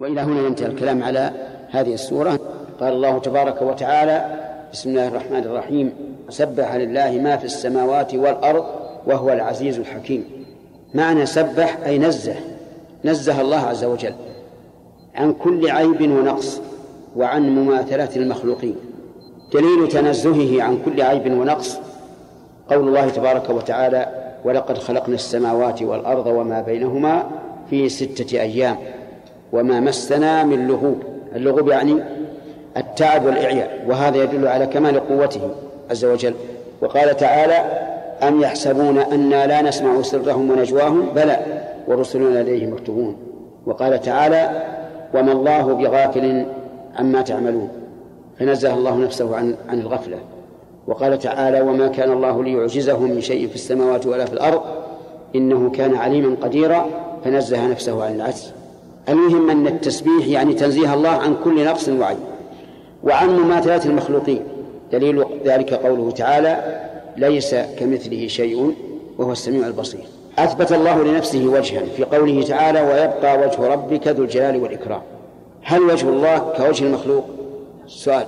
وإلى هنا ينتهي الكلام على هذه السورة. قال الله تبارك وتعالى بسم الله الرحمن الرحيم. سبح لله ما في السماوات والأرض وهو العزيز الحكيم. معنى سبح أي نزه. نزه الله عز وجل عن كل عيب ونقص وعن مماثلة المخلوقين. دليل تنزهه عن كل عيب ونقص قول الله تبارك وتعالى ولقد خلقنا السماوات والأرض وما بينهما في ستة أيام. وما مسنا من لغوب. اللغوب يعني التعب والإعياء وهذا يدل على كمال قوته عز وجل. وقال تعالى أم يحسبون أنا لا نسمع سرهم ونجواهم؟ بلى ورسلنا لديهم مكتوبون وقال تعالى وما الله بغافل عما تعملون. فنزه الله نفسه عن عن الغفلة. وقال تعالى وما كان الله ليعجزه من شيء في السماوات ولا في الأرض إنه كان عليما قديرا. فنزه نفسه عن العجز. المهم أن التسبيح يعني تنزيه الله عن كل نقص وعيب وعن مماثلات المخلوقين. دليل ذلك قوله تعالى ليس كمثله شيء وهو السميع البصير أثبت الله لنفسه وجها في قوله تعالى ويبقى وجه ربك ذو الجلال والإكرام هل وجه الله كوجه المخلوق؟ سؤال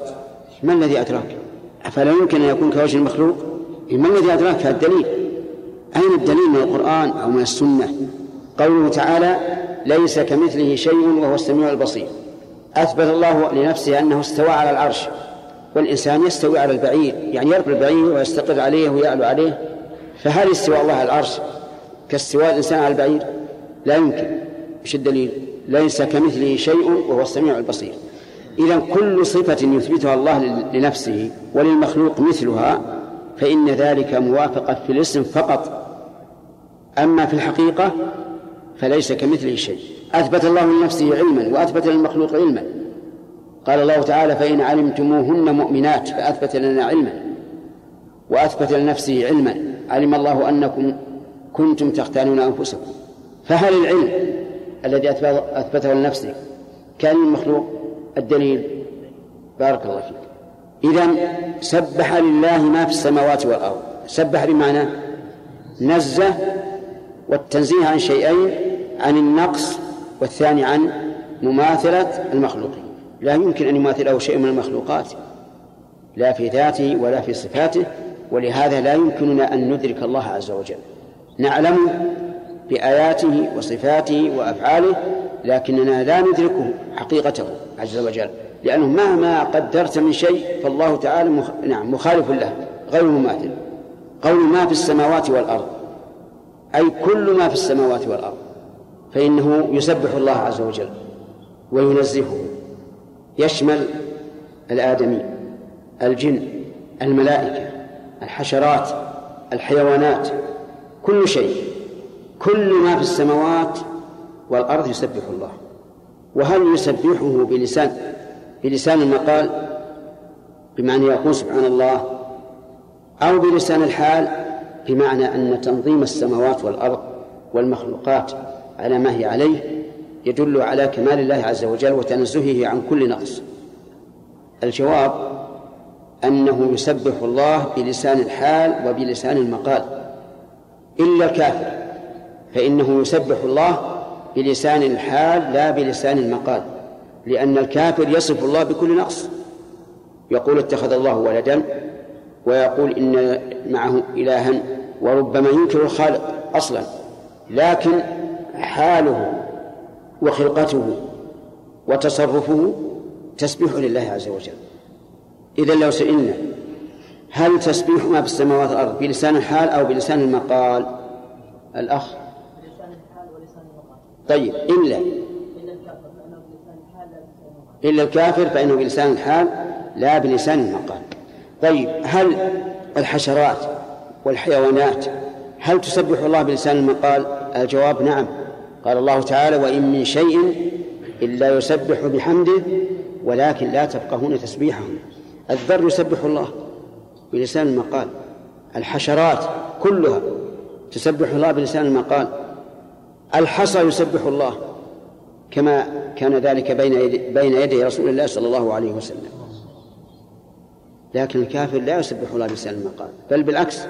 ما الذي أدراك؟ فلا يمكن أن يكون كوجه المخلوق؟ ما الذي أدراك؟ الدليل. أين الدليل من القرآن أو من السنة؟ قوله تعالى ليس كمثله شيء وهو السميع البصير. أثبت الله لنفسه أنه استوى على العرش والإنسان يستوي على البعير يعني يركب البعير ويستقر عليه ويعلو عليه. فهل استواء الله على العرش كاستواء الإنسان على البعير؟ لا يمكن. إيش الدليل؟ ليس كمثله شيء وهو السميع البصير. إذا كل صفة يثبتها الله لنفسه وللمخلوق مثلها فإن ذلك موافقة في الاسم فقط. أما في الحقيقة فليس كمثله شيء. أثبت الله لنفسه علما وأثبت للمخلوق علما. قال الله تعالى فإن علمتموهن مؤمنات فأثبت لنا علما وأثبت لنفسه علما. علم الله أنكم كنتم تختانون أنفسكم. فهل العلم الذي أثبته لنفسه كان المخلوق الدليل بارك الله فيك. إذا سبح لله ما في السماوات والأرض. سبح بمعنى نزه والتنزيه عن شيئين عن النقص والثاني عن مماثلة المخلوقين لا يمكن أن يماثله شيء من المخلوقات لا في ذاته ولا في صفاته ولهذا لا يمكننا أن ندرك الله عز وجل. نعلم بآياته وصفاته وأفعاله لكننا لا ندركه حقيقته عز وجل. لأنه مهما قدرت من شيء فالله تعالى مخ... نعم مخالف له غير مماثل. قول ما في السماوات والأرض أي كل ما في السماوات والأرض. فإنه يسبح الله عز وجل وينزهه يشمل الآدمي الجن الملائكة الحشرات الحيوانات كل شيء كل ما في السماوات والأرض يسبح الله. وهل يسبحه بلسان بلسان المقال بمعنى يقول سبحان الله أو بلسان الحال بمعنى أن تنظيم السماوات والأرض والمخلوقات على ما هي عليه يدل على كمال الله عز وجل وتنزهه عن كل نقص. الجواب أنه يسبح الله بلسان الحال وبلسان المقال. إلا الكافر فإنه يسبح الله بلسان الحال لا بلسان المقال. لأن الكافر يصف الله بكل نقص. يقول اتخذ الله ولدا ويقول إن معه إلها وربما ينكر الخالق أصلا. لكن حاله وخلقته وتصرفه تسبيح لله عز وجل. إذا لو سئلنا هل تسبيح ما في السماوات والأرض بلسان الحال أو بلسان المقال؟ الأخ. طيب إلا إلا الكافر فإنه بلسان الحال لا بلسان المقال. طيب هل الحشرات والحيوانات هل تسبح الله بلسان المقال؟ الجواب نعم. قال الله تعالى وإن من شيء إلا يسبح بحمده ولكن لا تفقهون تسبيحهم. الذر يسبح الله بلسان المقال. الحشرات كلها تسبح الله بلسان المقال. الحصى يسبح الله كما كان ذلك بين يدي بين يدي رسول الله صلى الله عليه وسلم. لكن الكافر لا يسبح الله بلسان المقال. بل بالعكس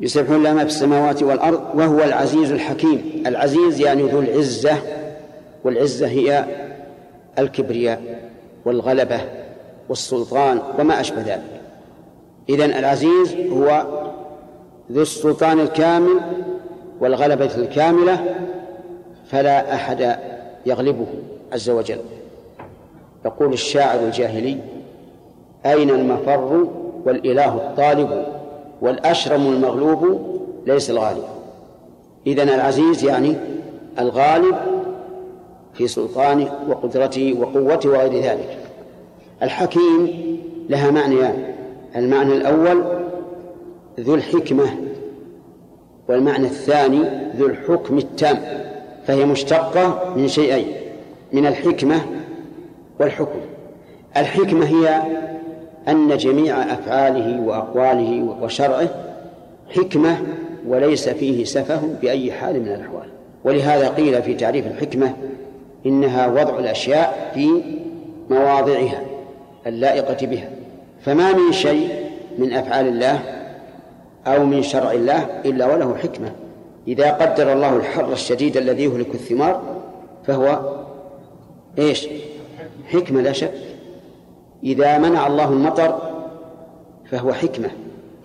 يسبح الله ما في السماوات والأرض وهو العزيز الحكيم. العزيز يعني ذو العزة والعزة هي الكبرياء والغلبة والسلطان وما أشبه ذلك. إذن العزيز هو ذو السلطان الكامل والغلبة الكاملة فلا أحد يغلبه عز وجل. يقول الشاعر الجاهلي أين المفر والإله الطالب؟ والأشرم المغلوب ليس الغالب. إذن العزيز يعني الغالب في سلطانه وقدرته وقوته وغير ذلك. الحكيم لها معنيان. المعنى الأول ذو الحكمة والمعنى الثاني ذو الحكم التام فهي مشتقة من شيئين من الحكمة والحكم. الحكمة هي أن جميع أفعاله وأقواله وشرعه حكمة وليس فيه سفه بأي حال من الأحوال. ولهذا قيل في تعريف الحكمة إنها وضع الأشياء في مواضعها اللائقة بها. فما من شيء من أفعال الله أو من شرع الله إلا وله حكمة. إذا قدر الله الحر الشديد الذي يهلك الثمار فهو إيش؟ حكمة لا شك. إذا منع الله المطر فهو حكمة.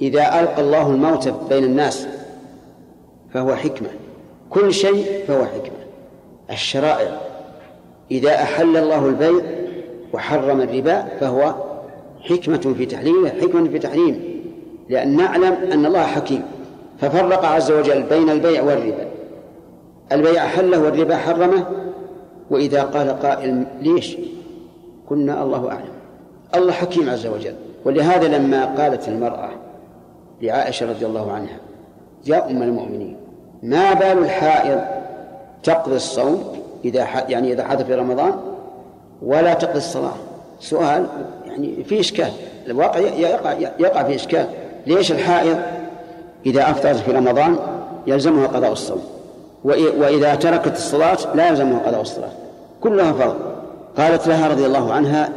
إذا ألقى الله الموت بين الناس فهو حكمة. كل شيء فهو حكمة. الشرائع. إذا أحل الله البيع وحرم الربا فهو حكمة في تحليله حكمة في تحريمه لأن نعلم أن الله حكيم. ففرق عز وجل بين البيع والربا. البيع حله والربا حرمه. وإذا قال قائل ليش؟ قلنا الله أعلم. الله حكيم عز وجل. ولهذا لما قالت المرأة لعائشة رضي الله عنها يا أم المؤمنين ما بال الحائض تقضي الصوم إذا يعني إذا حدث في رمضان؟ ولا تقضي الصلاة. سؤال يعني في إشكال. الواقع يقع يقع في إشكال. ليش الحائض إذا أفطرت في رمضان يلزمها قضاء الصوم؟ وإذا تركت الصلاة لا يلزمها قضاء الصلاة. كلها فرض. قالت لها رضي الله عنها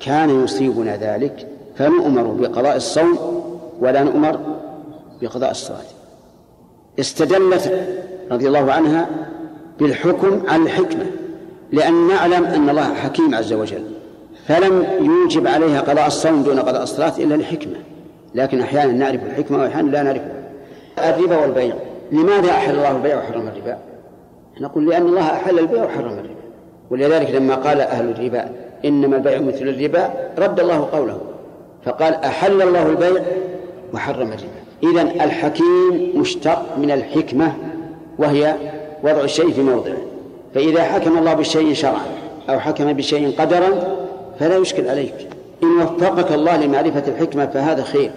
كان يصيبنا ذلك فنؤمر بقضاء الصوم ولا نؤمر بقضاء الصلاة. استدلت رضي الله عنها بالحكم على الحكمة لأن نعلم أن الله حكيم عز وجل فلم يوجب عليها قضاء الصوم دون قضاء الصلاة إلا لحكمة لكن أحيانا نعرف الحكمة وأحيانا لا نعرفها. الربا والبيع لماذا أحل الله البيع وحرم الربا؟ نقول لأن الله أحل البيع وحرم الربا. ولذلك لما قال أهل الربا إنما البيع مثل الربا رد الله قوله فقال أحل الله البيع وحرم الربا. إذا الحكيم مشتق من الحكمة وهي وضع الشيء في موضعه فإذا حكم الله بالشيء شرعا أو حكم بشيء قدرا فلا يشكل عليك. إن وفقك الله لمعرفة الحكمة فهذا خير.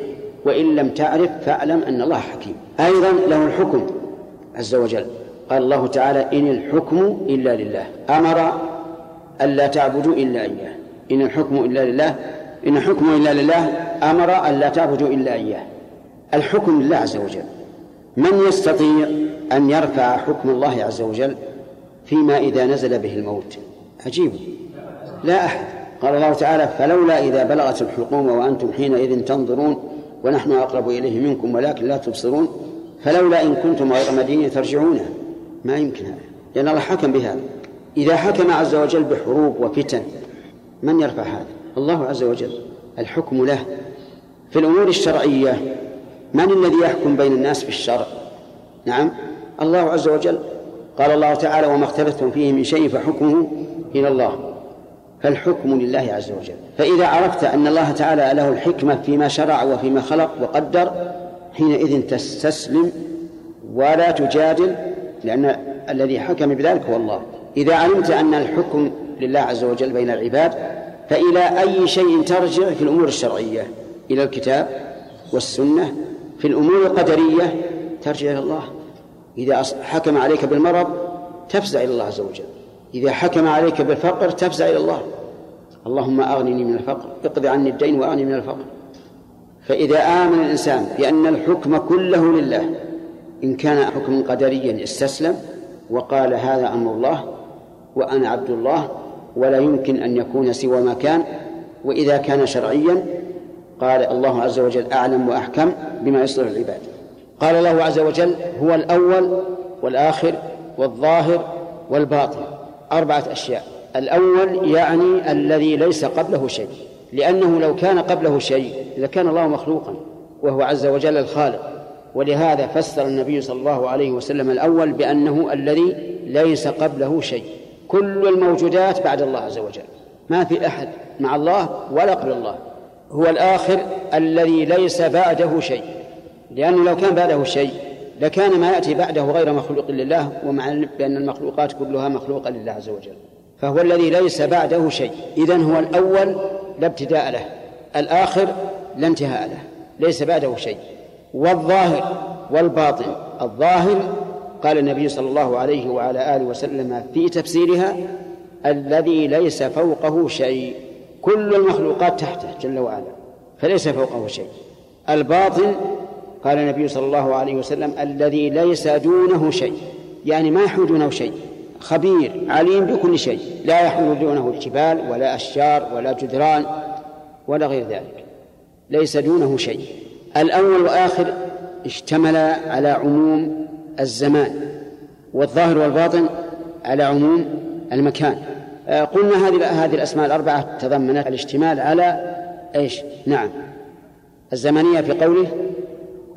وإن لم تعرف فاعلم أن الله حكيم. أيضا له الحكم عز وجل. قال الله تعالى إن الحكم إلا لله. أمر ألا تعبدوا إلا إياه. إن الحكم إلا لله إن الحكم إلا لله أمر ألا تعبدوا إلا إياه. الحكم لله عز وجل. من يستطيع أن يرفع حكم الله عز وجل فيما إذا نزل به الموت؟ عجيب. لا أحد. قال الله تعالى فلولا إذا بلغت الحلقوم وأنتم حينئذ تنظرون ونحن أقرب إليه منكم ولكن لا تبصرون فلولا إن كنتم غير مدينين ترجعونه ما يمكن هذا. لأن الله حكم بهذا. إذا حكم عز وجل بحروب وفتن من يرفع هذا؟ الله عز وجل الحكم له. في الأمور الشرعية من الذي يحكم بين الناس في الشرع؟ نعم. الله عز وجل قال الله تعالى وما اختلفتم فيه من شيء فحكمه إلى الله. فالحكم لله عز وجل. فإذا عرفت أن الله تعالى له الحكمة فيما شرع وفيما خلق وقدر حينئذ تستسلم ولا تجادل لأن الذي حكم بذلك هو الله. إذا علمت أن الحكم لله عز وجل بين العباد فإلى أي شيء ترجع في الأمور الشرعية؟ إلى الكتاب والسنة في الأمور القدرية ترجع إلى الله. إذا حكم عليك بالمرض تفزع إلى الله عز وجل. إذا حكم عليك بالفقر تفزع إلى الله. اللهم أغنني من الفقر اقضي عني الدين وأغني من الفقر. فإذا آمن الإنسان بأن الحكم كله لله إن كان حكما قدريا استسلم وقال هذا أمر الله وأنا عبد الله ولا يمكن أن يكون سوى ما كان وإذا كان شرعيا قال الله عز وجل أعلم وأحكم بما يصلح العباد. قال الله عز وجل هو الأول والآخر والظاهر والباطن. أربعة أشياء. الأول يعني الذي ليس قبله شيء لأنه لو كان قبله شيء لكان الله مخلوقا وهو عز وجل الخالق. ولهذا فسر النبي صلى الله عليه وسلم الأول بأنه الذي ليس قبله شيء. كل الموجودات بعد الله عز وجل. ما في أحد مع الله ولا قبل الله. هو الآخر الذي ليس بعده شيء. لأنه لو كان بعده شيء لكان ما يأتي بعده غير مخلوق لله ومع بأن المخلوقات كلها مخلوقة لله عز وجل. فهو الذي ليس بعده شيء. إذن هو الأول لا ابتداء له. الآخر لا انتهاء له. ليس بعده شيء. والظاهر والباطن. الظاهر قال النبي صلى الله عليه وعلى آله وسلم في تفسيرها الذي ليس فوقه شيء. كل المخلوقات تحته جل وعلا فليس فوقه شيء. الباطن قال النبي صلى الله عليه وسلم الذي ليس دونه شيء. يعني ما يحول دونه شيء. خبير عليم بكل شيء. لا يحول دونه جبال ولا أشجار ولا جدران ولا غير ذلك. ليس دونه شيء. الأول والآخر اشتمل على عموم الزمان والظاهر والباطن على عموم المكان. آه، قلنا هذه هذه الأسماء الأربعة تضمنت الاشتمال على إيش؟ نعم. الزمنية في قوله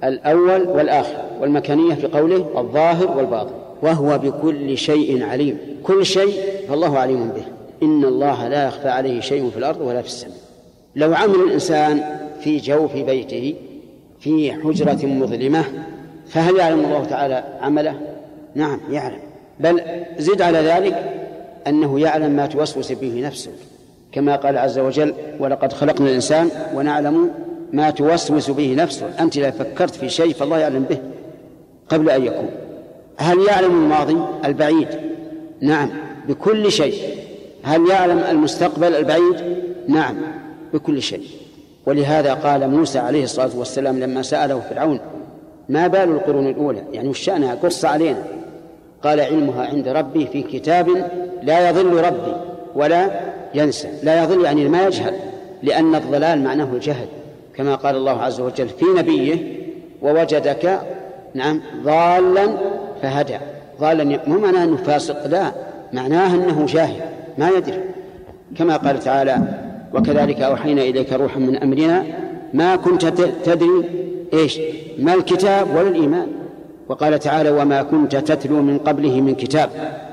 الأول والآخر والمكانية في قوله الظاهر والباطن. وهو بكل شيء عليم. كل شيء فالله عليم به. إن الله لا يخفى عليه شيء في الأرض ولا في السماء. لو عمل الإنسان في جوف بيته في حجرة مظلمة فهل يعلم الله تعالى عمله؟ نعم يعلم. بل زد على ذلك أنه يعلم ما توسوس به نفسه. كما قال عز وجل ولقد خلقنا الإنسان ونعلم ما توسوس به نفسه. أنت إذا فكرت في شيء فالله يعلم به قبل أن يكون. هل يعلم الماضي؟ البعيد. نعم بكل شيء. هل يعلم المستقبل؟ البعيد. نعم بكل شيء. ولهذا قال موسى عليه الصلاة والسلام لما سأله فرعون ما بال القرون الأولى يعني وش شأنها؟ قص علينا. قال علمها عند ربي في كتاب لا يضل ربي ولا ينسى. لا يضل يعني ما يجهل لأن الضلال معناه الجهل كما قال الله عز وجل في نبيه ووجدك نعم ضالا فهدى ضالا مو معناه أنه فاسق لا معناه أنه جاهل ما يدري. كما قال تعالى وكذلك أوحينا إليك روحا من أمرنا ما كنت تدري إيش؟ ما الكتاب ولا الإيمان. وقال تعالى وما كنت تتلو من قبله من كتاب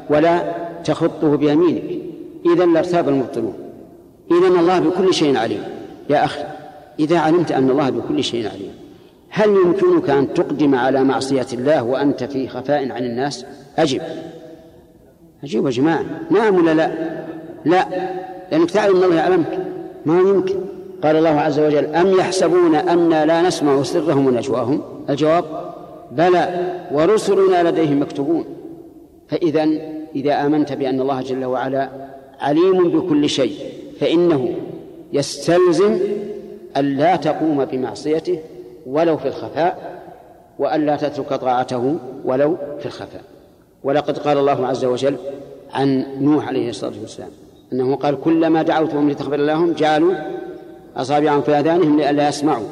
ولا تخطه بيمينك. اذا لارتاب المبطلون. اذا الله بكل شيء عليم. يا أخي إذا علمت أن الله بكل شيء عليم هل يمكنك أن تقدم على معصية الله وأنت في خفاء عن الناس؟ أجب. أجيب يا جماعة. نعم ولا لا. لا. لأنك تعلم أن الله يعلمك. ما يمكن. قال الله عز وجل أم يحسبون أنا لا نسمع سرهم ونجواهم؟ الجواب بلى ورسلنا لديهم مكتوبون. فإذا إذا آمنت بأن الله جل وعلا عليم بكل شيء فإنه يستلزم أن لا تقوم بمعصيته ولو في الخفاء وأن لا تترك طاعته ولو في الخفاء. ولقد قال الله عز وجل عن نوح عليه الصلاة والسلام أنه قال كلما دعوتهم لتغفر لهم جعلوا أصابعهم في آذانهم لئلا يسمعوا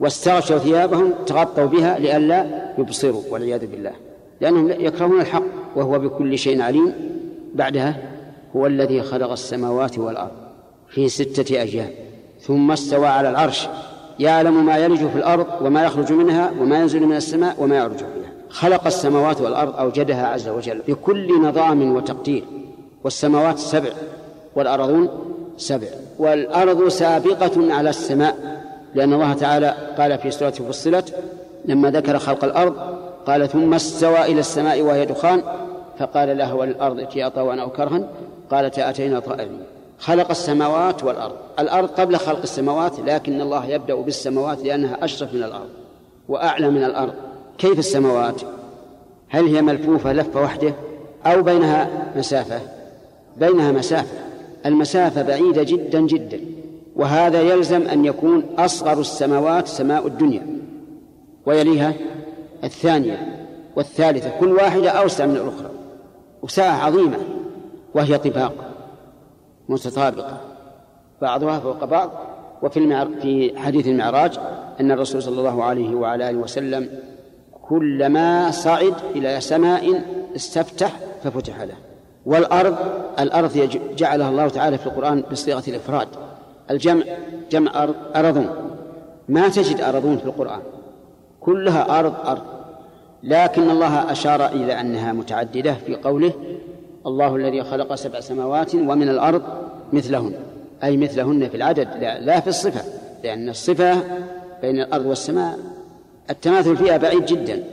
واستغشوا ثيابهم تغطوا بها لئلا يبصروا والعياذ بالله. لأنهم يكرهون الحق وهو بكل شيء عليم. بعدها هو الذي خلق السماوات والأرض في ستة أيام ثم استوى على العرش يعلم ما يلج في الأرض وما يخرج منها وما ينزل من السماء وما يعرج فيها. خلق السماوات والأرض أوجدها عز وجل بكل نظام وتقدير والسماوات سبع والأرضون سبع. والأرض سابقة على السماء لأن الله تعالى قال في سورة فصلت لما ذكر خلق الأرض قال ثم استوى إلى السماء وهي دخان فقال لها وللأرض ائتيا طوعا أو كرها قالت أتينا طائرين خلق السماوات والأرض. الأرض قبل خلق السماوات لكن الله يبدأ بالسماوات لأنها أشرف من الأرض وأعلى من الأرض. كيف السماوات؟ هل هي ملفوفة لفة وحده أو بينها مسافة؟ بينها مسافة. المسافة بعيدة جدا جدا وهذا يلزم أن يكون أصغر السماوات سماء الدنيا. ويليها الثانية والثالثة كل واحدة أوسع من الأخرى. وساعة عظيمة وهي طباق متطابقة بعضها فوق بعض. وفي. في حديث المعراج أن الرسول صلى الله عليه وعلى آله وسلم كلما صعد إلى سماء استفتح ففتح له. والأرض الأرض جعلها الله تعالى في القرآن بصيغة الإفراد. الجمع جمع أرض أرضون ما تجد أرضون في القرآن. كلها أرض أرض. لكن الله أشار إلى أنها متعددة في قوله الله الذي خلق سبع سماوات ومن الأرض مثلهن. أي مثلهن في العدد لا, لا في الصفة. لأن الصفة بين الأرض والسماء التماثل فيها بعيد جدا.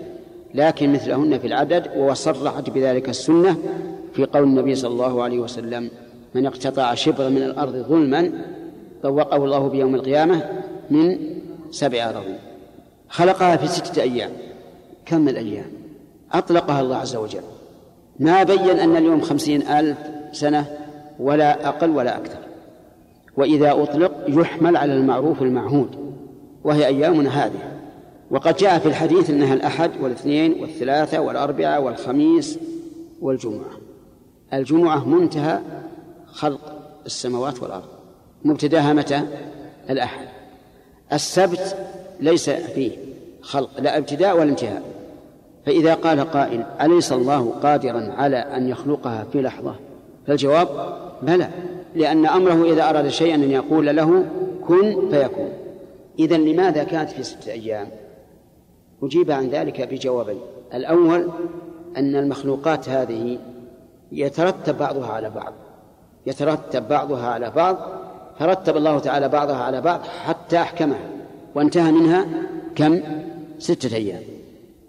لكن مثلهن في العدد وصرحت بذلك السنة في قول النبي صلى الله عليه وسلم من اقتطع شبرا من الأرض ظلما طوقه الله بيوم القيامة من سبع أراضين. خلقها في ستة أيام. كم الأيام؟ أطلقها الله عز وجل. ما بين أن اليوم خمسين ألف سنة ولا أقل ولا أكثر. وإذا أطلق يحمل على المعروف المعهود وهي أيامنا هذه. وقد جاء في الحديث أنها الأحد والإثنين والثلاثة والأربعة والخميس والجمعة. الجمعة منتهى خلق السماوات والأرض. مبتداها متى؟ الأحد. السبت ليس فيه خلق لا ابتداء ولا انتهاء. فإذا قال قائل أليس الله قادرا على أن يخلقها في لحظة؟ فالجواب بلى لأن أمره إذا أراد شيئا أن يقول له كن فيكون. إذا لماذا كانت في ستة أيام؟ أجيب عن ذلك بجوابين. الأول أن المخلوقات هذه يترتب بعضها على بعض. يترتب بعضها على بعض فرتب الله تعالى بعضها على بعض حتى أحكمها. وانتهى منها كم؟ ستة أيام.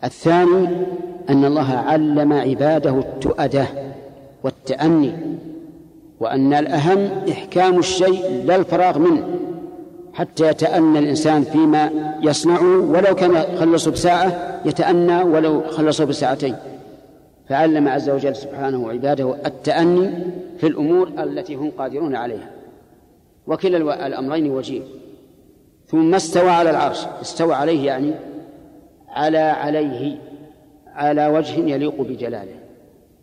الثاني أن الله علم عباده التؤدة والتأني وأن الأهم إحكام الشيء لا الفراغ منه حتى يتأنى الإنسان فيما يصنعه ولو كان خلصه بساعة يتأنى ولو خلصه بساعتين. فعلم عز وجل سبحانه عباده التأني في الأمور التي هم قادرون عليها. وكلا الأمرين وجيه. ثم استوى على العرش. استوى عليه يعني على عليه على وجه يليق بجلاله.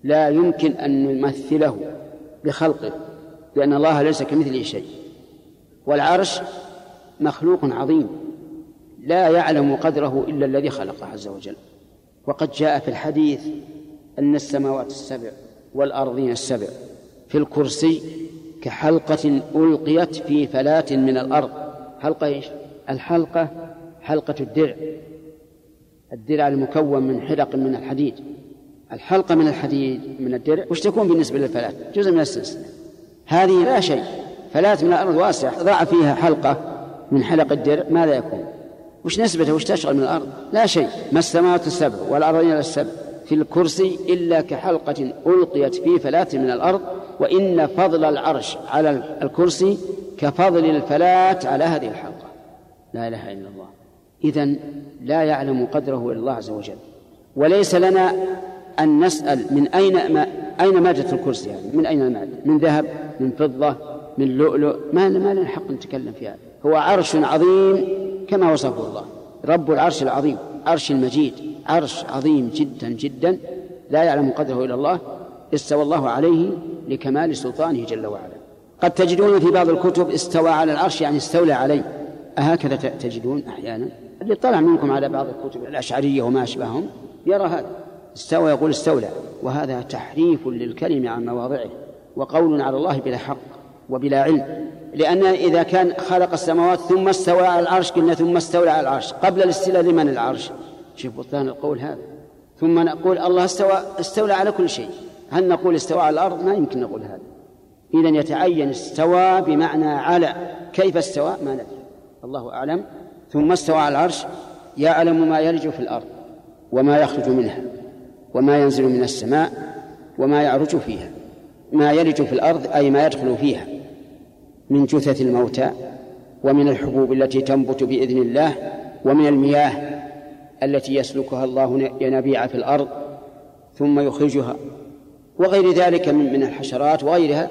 لا يمكن أن نمثله بخلقه لأن الله ليس كمثله شيء. والعرش مخلوق عظيم. لا يعلم قدره إلا الذي خلقه عز وجل. وقد جاء في الحديث أن السماوات السبع والأرضين السبع في الكرسي كحلقة ألقيت في فلاة من الأرض. حلقة إيش؟ الحلقة حلقة الدرع. الدرع المكون من حلق من الحديد. الحلقة من الحديد من الدرع وش تكون بالنسبة للفلاة جزء من السلسلة. هذه لا شيء. فلاة من الأرض واسعة ضع فيها حلقة من حلق الدرع ماذا يكون؟ وش نسبته؟ وش تشغل من الأرض؟ لا شيء. ما السماوات السبع والأرضين السبع؟ في الكرسي إلا كحلقة ألقيت في فلاة من الأرض وإن فضل العرش على الكرسي كفضل الفلاة على هذه الحلقة. لا إله إلا الله. إذن لا يعلم قدره إلا الله عز وجل. وليس لنا أن نسأل من أين ما أين مادة الكرسي يعني من أين المادة من ذهب؟ من فضة؟ من لؤلؤ؟ ما ما لنا حق نتكلم في هذا. هو عرش عظيم كما وصفه الله. رب العرش العظيم. عرش المجيد عرش عظيم جدا جدا لا يعلم قدره إلا الله استوى الله عليه لكمال سلطانه جل وعلا. قد تجدون في بعض الكتب استوى على العرش يعني استولى عليه. أهكذا تجدون أحيانا. اللي طلع منكم على بعض الكتب الأشعرية وما أشبههم يرى هذا. استوى يقول استولى وهذا تحريف للكلم عن مواضعه وقول على الله بلا حق. وبلا علم. لأن إذا كان خلق السماوات ثم استوى على العرش قلنا ثم استولى على العرش. قبل الاستيلاء لمن العرش؟ شوف بطلان القول هذا. ثم نقول الله استوى استولى على كل شيء. هل نقول استوى على الأرض؟ ما يمكن نقول هذا. إذا يتعين استوى بمعنى على. كيف استوى؟ ما ندري. الله أعلم. ثم استوى على العرش. يعلم ما يلج في الأرض وما يخرج منها وما ينزل من السماء وما يعرج فيها. ما يلج في الأرض أي ما يدخل فيها. من جثث الموتى ومن الحبوب التي تنبت بإذن الله ومن المياه التي يسلكها الله ينابيع في الأرض ثم يخرجها وغير ذلك من من الحشرات وغيرها.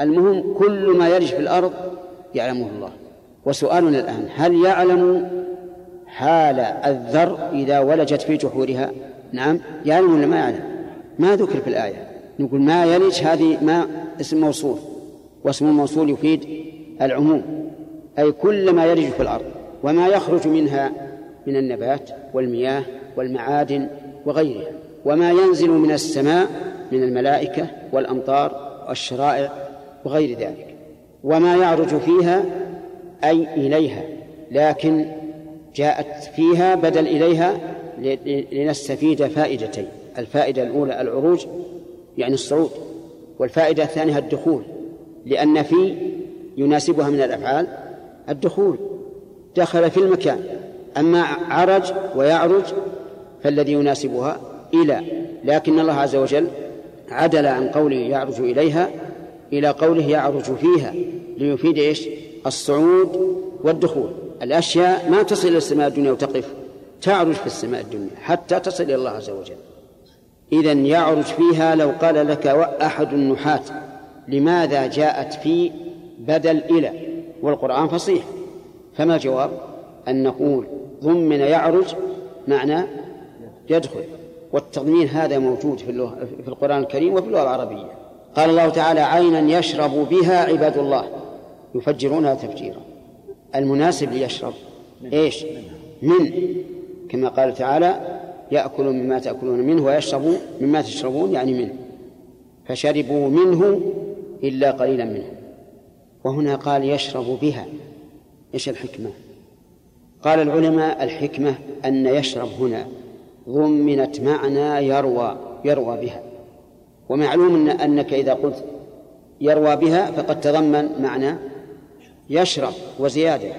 المهم كل ما يلج في الأرض يعلمه الله. وسؤالنا الآن هل يعلم حال الذر إذا ولجت في جحورها؟ نعم يعلم ولا ما يعلم؟ ما ذكر في الآية. نقول ما يلج هذه ما اسم موصول واسم الموصول يفيد العموم أي كل ما يلج في الأرض وما يخرج منها من النبات والمياه والمعادن وغيرها وما ينزل من السماء من الملائكة والأمطار والشرائع وغير ذلك وما يعرج فيها أي إليها لكن جاءت فيها بدل إليها لنستفيد فائدتين الفائدة الأولى العروج يعني الصعود والفائدة الثانية الدخول لأن في يناسبها من الأفعال الدخول دخل في المكان. أما عرج ويعرج فالذي يناسبها إلى لكن الله عز وجل عدل عن قوله يعرج إليها إلى قوله يعرج فيها ليفيد إيش؟ الصعود والدخول. الأشياء ما تصل إلى السماء الدنيا وتقف تعرج في السماء الدنيا حتى تصل إلى الله عز وجل. إذا يعرج فيها لو قال لك أحد النحاة. لماذا جاءت في بدل إلى؟ والقرآن فصيح. فما الجواب أن نقول ضمن يعرج معنى يدخل. والتضمين هذا موجود في, اللغة في القرآن الكريم وفي اللغة العربية. قال الله تعالى عينا يشرب بها عباد الله. يفجرونها تفجيرا. المناسب ليشرب إيش؟ من. كما قال تعالى يأكل مما تأكلون منه ويشرب مما تشربون يعني منه فشربوا منه إلا قليلا منه وهنا قال يشرب بها. إيش الحكمة؟ قال العلماء الحكمة أن يشرب هنا. ضمنت معنى يروى يروى بها. ومعلوم أن أنك إذا قلت يروى بها فقد تضمن معنى يشرب وزيادة.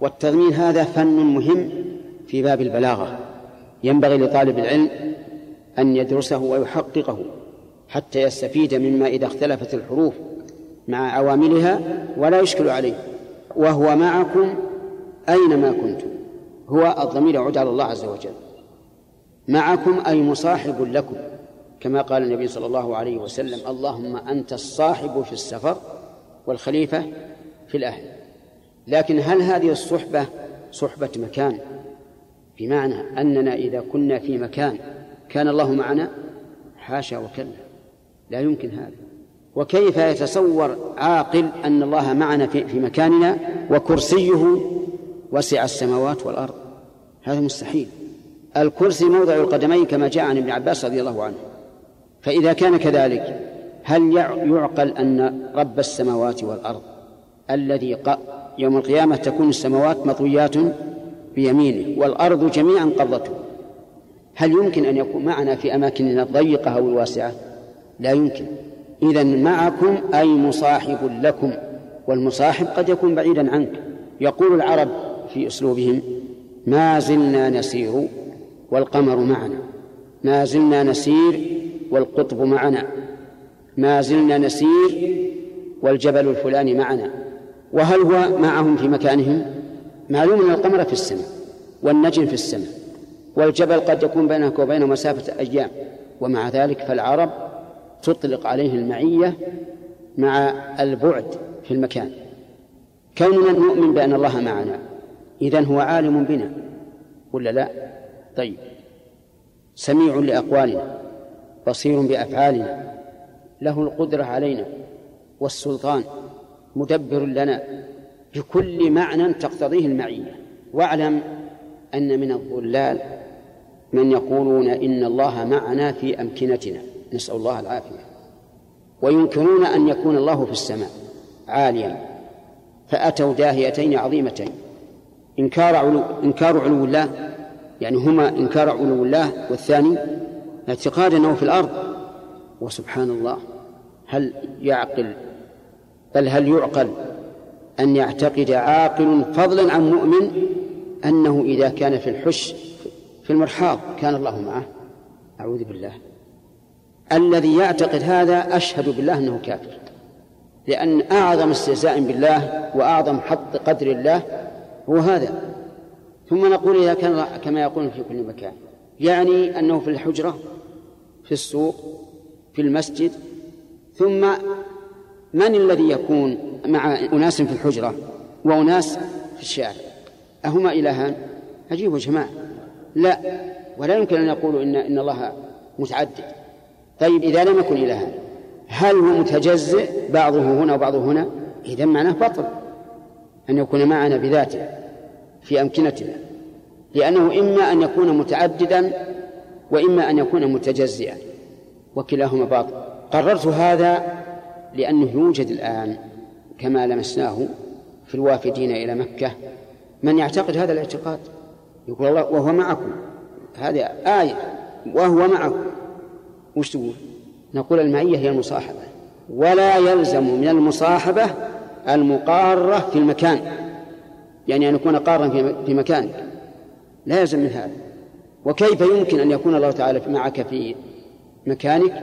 والتضمين هذا فن مهم في باب البلاغة. ينبغي لطالب العلم أن يدرسه ويحققه. حتى يستفيد مما إذا اختلفت الحروف مع عواملها ولا يشكل عليه. وهو معكم أينما كنتم. هو الضمير يعود على الله عز وجل. معكم أي مصاحب لكم. كما قال النبي صلى الله عليه وسلم اللهم أنت الصاحب في السفر والخليفة في الأهل. لكن هل هذه الصحبة صحبة مكان؟ بمعنى أننا إذا كنا في مكان كان الله معنا؟ حاشا وكلا. لا يمكن هذا. وكيف يتصور عاقل أن الله معنا في, مكاننا وكرسيه وسع السماوات والأرض؟ هذا مستحيل. الكرسي موضع القدمين كما جاء عن ابن عباس رضي الله عنه. فإذا كان كذلك هل يعقل أن رب السماوات والأرض الذي يوم القيامة تكون السماوات مطويات بيمينه والأرض جميعا قبضته هل يمكن أن يكون معنا في أماكننا الضيقة أو الواسعة؟ لا يمكن. إذا معكم أي مصاحب لكم والمصاحب قد يكون بعيدا عنك. يقول العرب في أسلوبهم ما زلنا نسير والقمر معنا ما زلنا نسير والقطب معنا ما زلنا نسير والجبل الفلاني معنا. وهل هو معهم في مكانهم؟ معلوم أن القمر في السماء والنجم في السماء والجبل قد يكون بينك وبينه مسافة أيام. ومع ذلك فالعرب تطلق عليه المعية مع البعد في المكان. كوننا نؤمن بأن الله معنا إذن هو عالم بنا ولا لا؟ طيب. سميع لأقوالنا بصير بأفعالنا له القدرة علينا والسلطان مدبر لنا بكل معنى تقتضيه المعية. واعلم أن من الضلال من يقولون إن الله معنا في أمكنتنا. نسأل الله العافية. وينكرون أن يكون الله في السماء عاليا. فأتوا داهيتين عظيمتين. إنكار علو إنكار علو الله يعني هما إنكار علو الله والثاني اعتقاد أنه في الأرض. وسبحان الله هل يعقل بل هل يعقل أن يعتقد عاقل فضلا عن مؤمن أنه إذا كان في الحش في المرحاض كان الله معه؟ أعوذ بالله. الذي يعتقد هذا أشهد بالله أنه كافر. لأن أعظم استهزاء بالله وأعظم حط قدر الله هو هذا. ثم نقول إذا كان كما يقول في كل مكان يعني أنه في الحجرة في السوق في المسجد. ثم من الذي يكون مع أناس في الحجرة وأناس في الشارع؟ أهما إلهان؟ عجيب يا جماعة. لا. ولا يمكن أن يقولوا إن إن الله متعدد. طيب إذا لم يكن إلها هل هو متجزئ؟ بعضه هنا وبعضه هنا. إذا معناه بطل أن يكون معنا بذاته في أمكنتنا لأنه إما أن يكون متعددا وإما أن يكون متجزئا وكلاهما باطل. قررت هذا لأنه يوجد الآن كما لمسناه في الوافدين إلى مكة. من يعتقد هذا الاعتقاد؟ يقول الله وهو معكم. هذه آية وهو معكم. وش تقول؟ نقول المعية هي المصاحبة. ولا يلزم من المصاحبة المقارة في المكان. يعني أن يكون قارا في مكان. لا يلزم من هذا. وكيف يمكن أن يكون الله تعالى معك في مكانك؟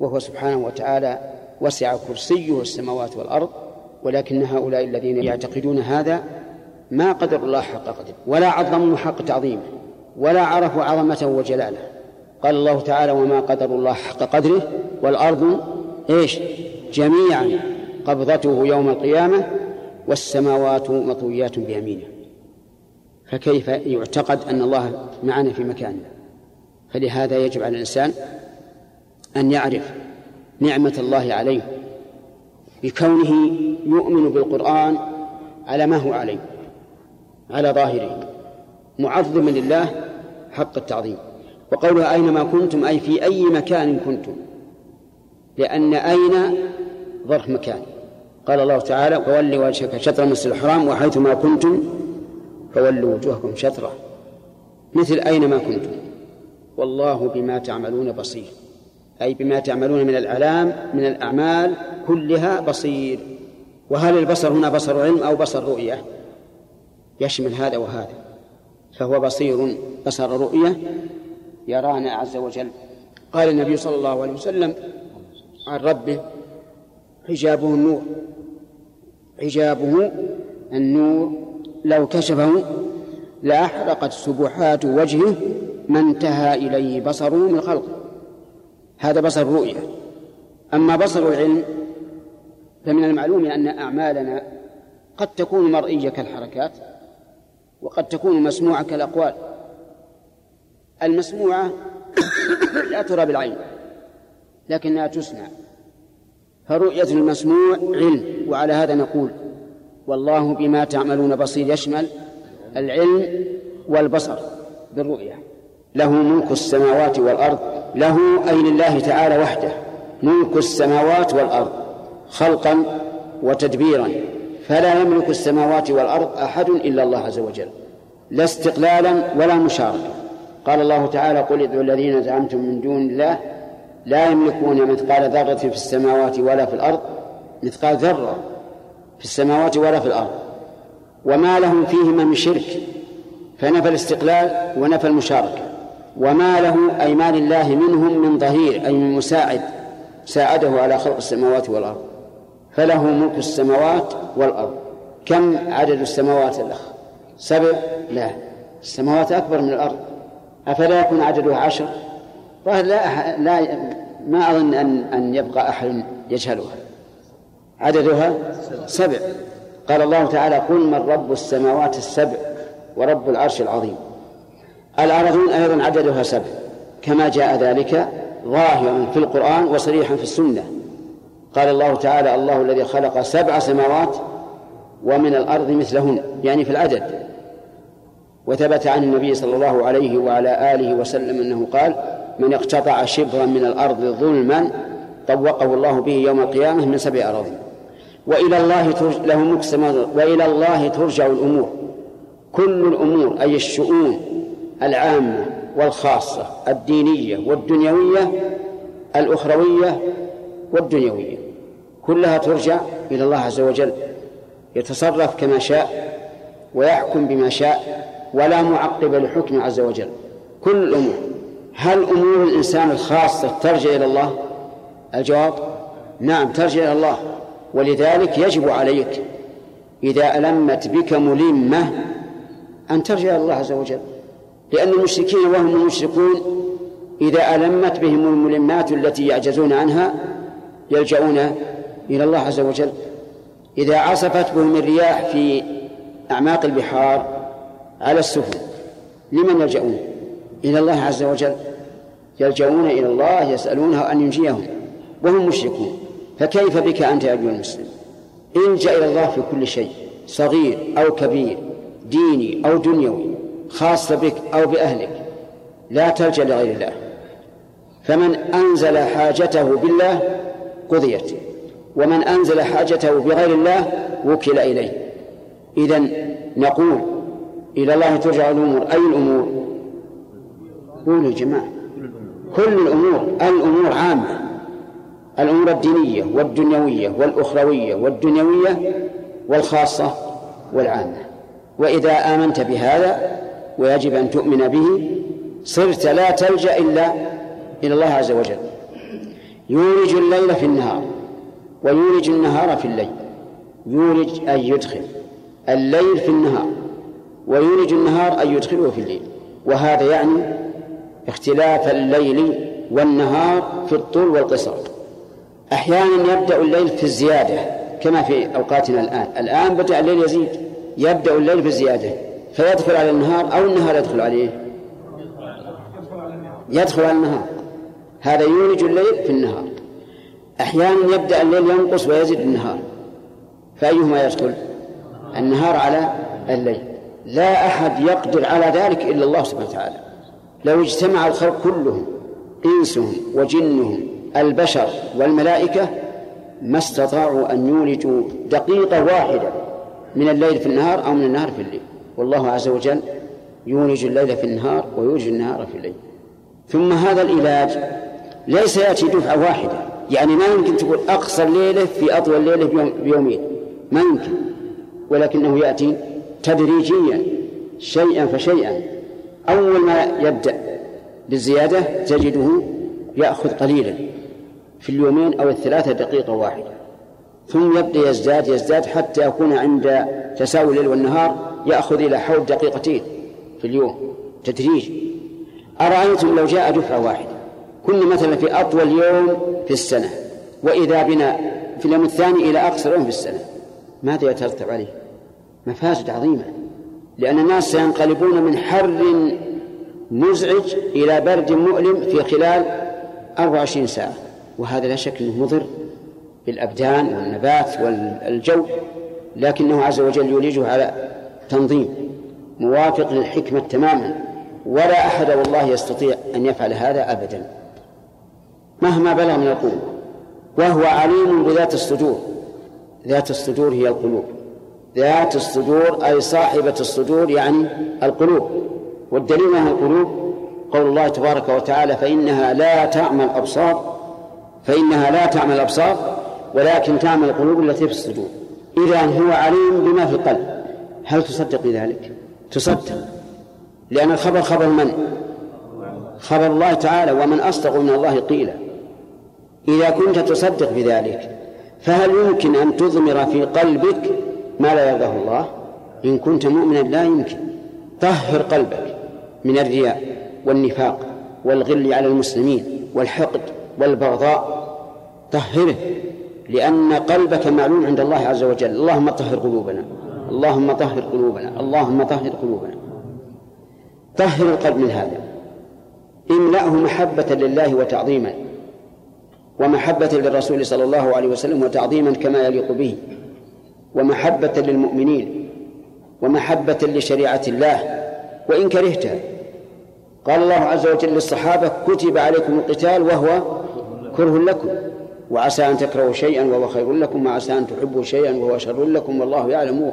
وهو سبحانه وتعالى وسع كرسيه السماوات والأرض. ولكن هؤلاء الذين يعتقدون هذا ما قدر الله حق قدره. ولا عظموا حق تعظيمه. ولا عرفوا عظمته وجلاله. قال الله تعالى وما قدر الله حق قدره والأرض إيش؟ جميعا قبضته يوم القيامة والسماوات مطويات بيمينه. فكيف يعتقد أن الله معنا في مكاننا؟ فلهذا يجب على الإنسان أن يعرف نعمة الله عليه بكونه يؤمن بالقرآن على ما هو عليه على ظاهره معظما لله حق التعظيم. وقولها أينما كنتم أي في أي مكان كنتم. لأن أين ظرف مكان. قال الله تعالى وولي وجهك شطر المسجد الحرام وحيثما كنتم فولوا وجوهكم شطرة. مثل أينما كنتم. والله بما تعملون بصير. أي بما تعملون من الأعلام من الأعمال كلها بصير. وهل البصر هنا بصر علم أو بصر رؤية؟ يشمل هذا وهذا. فهو بصير بصر رؤية يرانا عز وجل. قال النبي صلى الله عليه وسلم عن ربه حجابه النور. حجابه النور لو كشفه لأحرقت سبحات وجهه ما انتهى إليه بصره من خلقه. هذا بصر الرؤية. أما بصر العلم فمن المعلوم أن أعمالنا قد تكون مرئية كالحركات وقد تكون مسموعة كالأقوال. المسموعة لا ترى بالعين لكنها تسمع. فرؤية المسموع علم وعلى هذا نقول والله بما تعملون بصير يشمل العلم والبصر بالرؤية. له ملك السماوات والأرض له أي لله تعالى وحده. ملك السماوات والأرض خلقا وتدبيرا. فلا يملك السماوات والأرض أحد إلا الله عز وجل. لا استقلالا ولا مشاركة قال الله تعالى قل ادعوا الذين زعمتم من دون الله لا يملكون مثقال ذرة في السماوات ولا في الأرض مثقال ذرة في السماوات ولا في الأرض. وما لهم فيهما من شرك فنفى الاستقلال ونفى المشاركة. وما له أي ما لله منهم من ظهير أي من مساعد ساعده على خلق السماوات والأرض. فله ملك السماوات والأرض. كم عدد السماوات الأخ؟ سبع؟ لا. السماوات أكبر من الأرض. أفلا يكون عددها عشر؟ ظاهر لا لا ما أظن أن أن يبقى أحد يجهلها. عددها سبع. قال الله تعالى قل من رب السماوات السبع ورب العرش العظيم. الأرضون أيضا عددها سبع. كما جاء ذلك ظاهرا في القرآن وصريحا في السنة. قال الله تعالى الله الذي خلق سبع سماوات ومن الأرض مثلهن. يعني في العدد. وثبت عن النبي صلى الله عليه وعلى آله وسلم أنه قال من اقتطع شبرا من الأرض ظلما طوقه الله به يوم القيامة من سبع أراضي. وإلى الله ترج... له وإلى الله ترجع الأمور. كل الأمور أي الشؤون العامة والخاصة الدينية والدنيوية الأخروية والدنيوية كلها ترجع إلى الله عز وجل يتصرف كما شاء ويحكم بما شاء. ولا معقب لحكمه عز وجل. كل الأمور هل أمور الإنسان الخاصة ترجع إلى الله؟ الجواب نعم ترجع إلى الله. ولذلك يجب عليك إذا ألمت بك ملمة أن ترجع إلى الله عز وجل. لأن المشركين وهم المشركون إذا ألمت بهم الملمات التي يعجزون عنها يلجؤون إلى الله عز وجل. إذا عصفت بهم الرياح في أعماق البحار على السفن. لمن يلجؤون؟ إلى الله عز وجل. يلجؤون إلى الله يسألونه أن ينجيهم. وهم مشركون. فكيف بك أنت أيها المسلم؟ الجأ إلى الله في كل شيء صغير أو كبير ديني أو دنيوي خاصة بك أو بأهلك لا تلجأ لغير الله. فمن أنزل حاجته بالله قضيت. ومن أنزل حاجته بغير الله وكل إليه. إذا نقول إلى الله ترجع الأمور. أي الأمور؟ قولوا يا جماعة. كل الأمور الأمور عامة. الأمور الدينية والدنيوية والأخروية والدنيوية والخاصة والعامة. وإذا آمنت بهذا ويجب أن تؤمن به صرت لا تلجأ إلا إلى الله عز وجل. يولج الليل في النهار ويولج النهار في الليل. يولج أي يدخل. الليل في النهار. ويولج النهار أي يدخله في الليل. وهذا يعني اختلاف الليل والنهار في الطول والقصر. أحيانا يبدأ الليل في الزيادة كما في أوقاتنا الآن. الآن بدأ الليل يزيد يبدأ الليل في الزيادة. فيدخل على النهار أو النهار يدخل عليه؟ يدخل على النهار. هذا يولج الليل في النهار. أحيانا يبدأ الليل ينقص ويزيد النهار. فأيهما يدخل؟ النهار على الليل. لا أحد يقدر على ذلك إلا الله سبحانه وتعالى. لو اجتمع الخلق كلهم إنسهم وجنهم البشر والملائكة ما استطاعوا أن يولجوا دقيقة واحدة من الليل في النهار أو من النهار في الليل. والله عز وجل يولج الليل في النهار ويولج النهار في الليل. ثم هذا العلاج ليس يأتي دفعة واحدة. يعني ما يمكن تقول أقصى الليلة في أطول الليلة بيومين. ما يمكن. ولكنه يأتي تدريجيا شيئا فشيئا. أول ما يبدأ بالزيادة تجده يأخذ قليلا في اليومين أو الثلاثة دقيقة واحدة. ثم يبدأ يزداد يزداد حتى يكون عند تساوي الليل والنهار يأخذ إلى حول دقيقتين في اليوم. تدريج. أرأيتم لو جاء دفعة واحدة. كنا مثلا في أطول يوم في السنة وإذا بنا في اليوم الثاني إلى أقصر يوم في السنة. ماذا يترتب عليه؟ مفاسد عظيمة لأن الناس سينقلبون من حر مزعج إلى برد مؤلم في خلال 24 ساعة. وهذا لا شك أنه مضر بالأبدان والنبات والجو لكنه عز وجل يولجه على تنظيم موافق للحكمة تماما. ولا أحد والله يستطيع أن يفعل هذا أبدا. مهما بلغ من القوة وهو عليم بذات الصدور ذات الصدور هي القلوب. ذات الصدور أي صاحبة الصدور يعني القلوب. والدليل من القلوب قول الله تبارك وتعالى فإنها لا تعمى الأبصار فإنها لا تعمى الأبصار ولكن تعمى القلوب التي في الصدور. إذا هو عليم بما في القلب. هل تصدق بذلك؟ تصدق. لأن الخبر خبر من؟ خبر الله تعالى. ومن أصدق من الله قيلا. إذا كنت تصدق بذلك فهل يمكن أن تضمر في قلبك ما لا يرضاه الله؟ إن كنت مؤمنا لا يمكن. طهر قلبك من الرياء والنفاق والغل على المسلمين والحقد والبغضاء. طهره لأن قلبك معلوم عند الله عز وجل. اللهم طهر قلوبنا. اللهم طهر قلوبنا. اللهم طهر قلوبنا. طهر القلب من هذا. املأه محبة لله وتعظيما ومحبة للرسول صلى الله عليه وسلم وتعظيما كما يليق به. ومحبة للمؤمنين ومحبة لشريعة الله وإن كرهتها قال الله عز وجل للصحابة كتب عليكم القتال وهو كره لكم وعسى أن تكرهوا شيئا وهو خير لكم وعسى أن تحبوا شيئا وهو شر لكم والله يعلم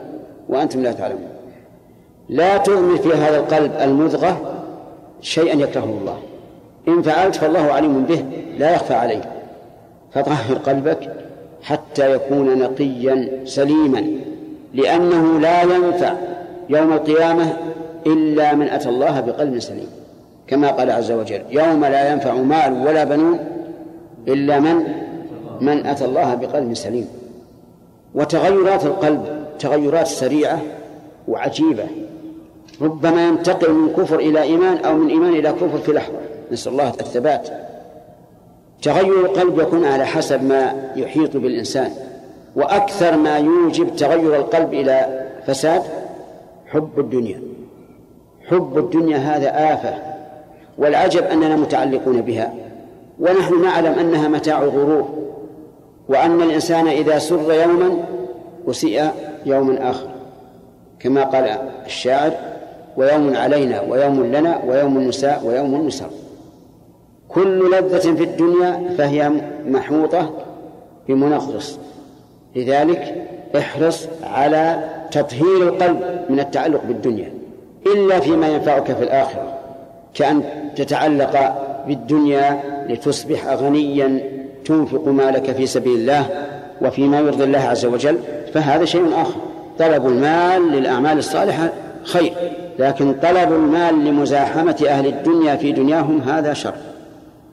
وأنتم لا تعلمون. لا تغمر في هذا القلب المضغة شيئا يكرهه الله. إن فعلت فالله عليم به لا يخفى عليه فطهر قلبك حتى يكون نقيا سليما لأنه لا ينفع يوم القيامة إلا من أتى الله بقلب سليم. كما قال عز وجل يوم لا ينفع مال ولا بنون إلا من من أتى الله بقلب سليم. وتغيرات القلب تغيرات سريعة وعجيبة. ربما ينتقل من كفر إلى إيمان أو من إيمان إلى كفر في لحظة. نسأل الله الثبات تغير القلب يكون على حسب ما يحيط بالإنسان وأكثر ما يوجب تغير القلب إلى فساد حب الدنيا. حب الدنيا هذا آفة والعجب أننا متعلقون بها ونحن نعلم أنها متاع غرور وأن الإنسان إذا سر يوما أسيء يوما آخر. كما قال الشاعر ويوم علينا ويوم لنا ويوم النساء ويوم النساء. كل لذة في الدنيا فهي محوطة بمنغص لذلك احرص على تطهير القلب من التعلق بالدنيا إلا فيما ينفعك في الآخرة كأن تتعلق بالدنيا لتصبح غنيا تنفق مالك في سبيل الله وفيما يرضي الله عز وجل فهذا شيء آخر. طلب المال للأعمال الصالحة خير لكن طلب المال لمزاحمة أهل الدنيا في دنياهم هذا شر.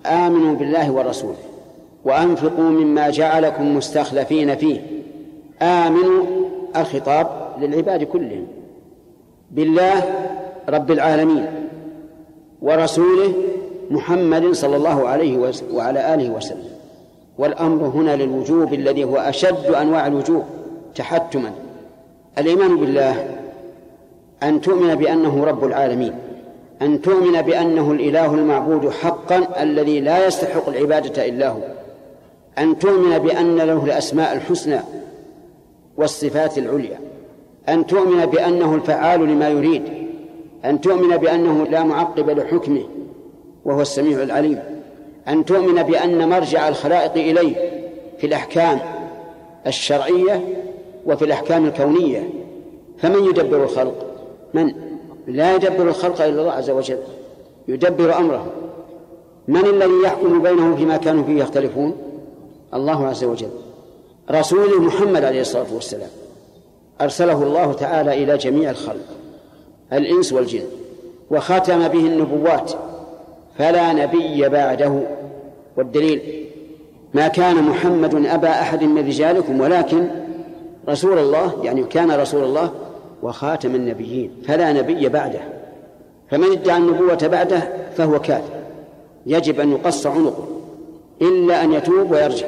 آمنوا بالله ورسوله وأنفقوا مما جعلكم مستخلفين فيه. آمنوا الخطاب للعباد كلهم. بالله رب العالمين ورسوله محمد صلى الله عليه وعلى آله وسلم. والأمر هنا للوجوب الذي هو أشد أنواع الوجوب تحتما. الإيمان بالله أن تؤمن بأنه رب العالمين. أن تؤمن بأنه الإله المعبود حقا الذي لا يستحق العبادة إلا هو. أن تؤمن بأن له الأسماء الحسنى والصفات العليا. أن تؤمن بأنه الفعال لما يريد. أن تؤمن بأنه لا معقب لحكمه وهو السميع العليم. أن تؤمن بأن مرجع الخلائق إليه في الأحكام الشرعية وفي الأحكام الكونية. فمن يدبر الخلق؟ من؟ لا يدبر الخلق إلا الله عز وجل يدبر أمره من الذي يحكم بينهم فيما كانوا فيه يختلفون؟ الله عز وجل. رسوله محمد عليه الصلاة والسلام أرسله الله تعالى إلى جميع الخلق الإنس والجن وختم به النبوات. فلا نبي بعده. والدليل ما كان محمد أبا أحد من رجالكم ولكن رسول الله يعني كان رسول الله وخاتم النبيين فلا نبي بعده. فمن ادعى النبوة بعده فهو كافر. يجب أن يقص عنقه إلا أن يتوب ويرجع.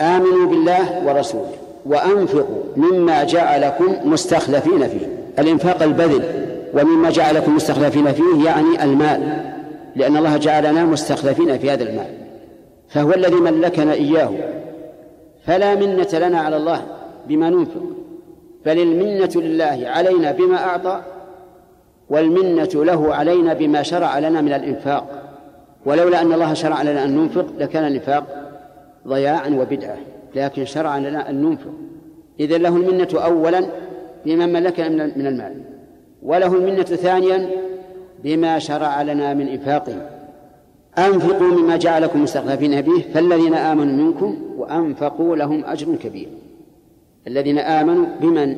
آمنوا بالله ورسوله وأنفقوا مما جعلكم مستخلفين فيه. الإنفاق البذل ومما جعلكم مستخلفين فيه يعني المال لأن الله جعلنا مستخلفين في هذا المال. فهو الذي ملكنا إياه. فلا منة لنا على الله بما ننفق. بل المنة لله علينا بما أعطى والمنة له علينا بما شرع لنا من الإنفاق. ولولا أن الله شرع لنا أن ننفق لكان الإنفاق ضياعا وبدعة لكن شرع لنا أن ننفق. إذا له المنة أولا بما ملكنا من المال وله المنة ثانيا بما شرع لنا من إنفاقه. أنفقوا مما جعلكم مستخلفين به فالذين آمنوا منكم وأنفقوا لهم أجر كبير. الذين آمنوا بمن؟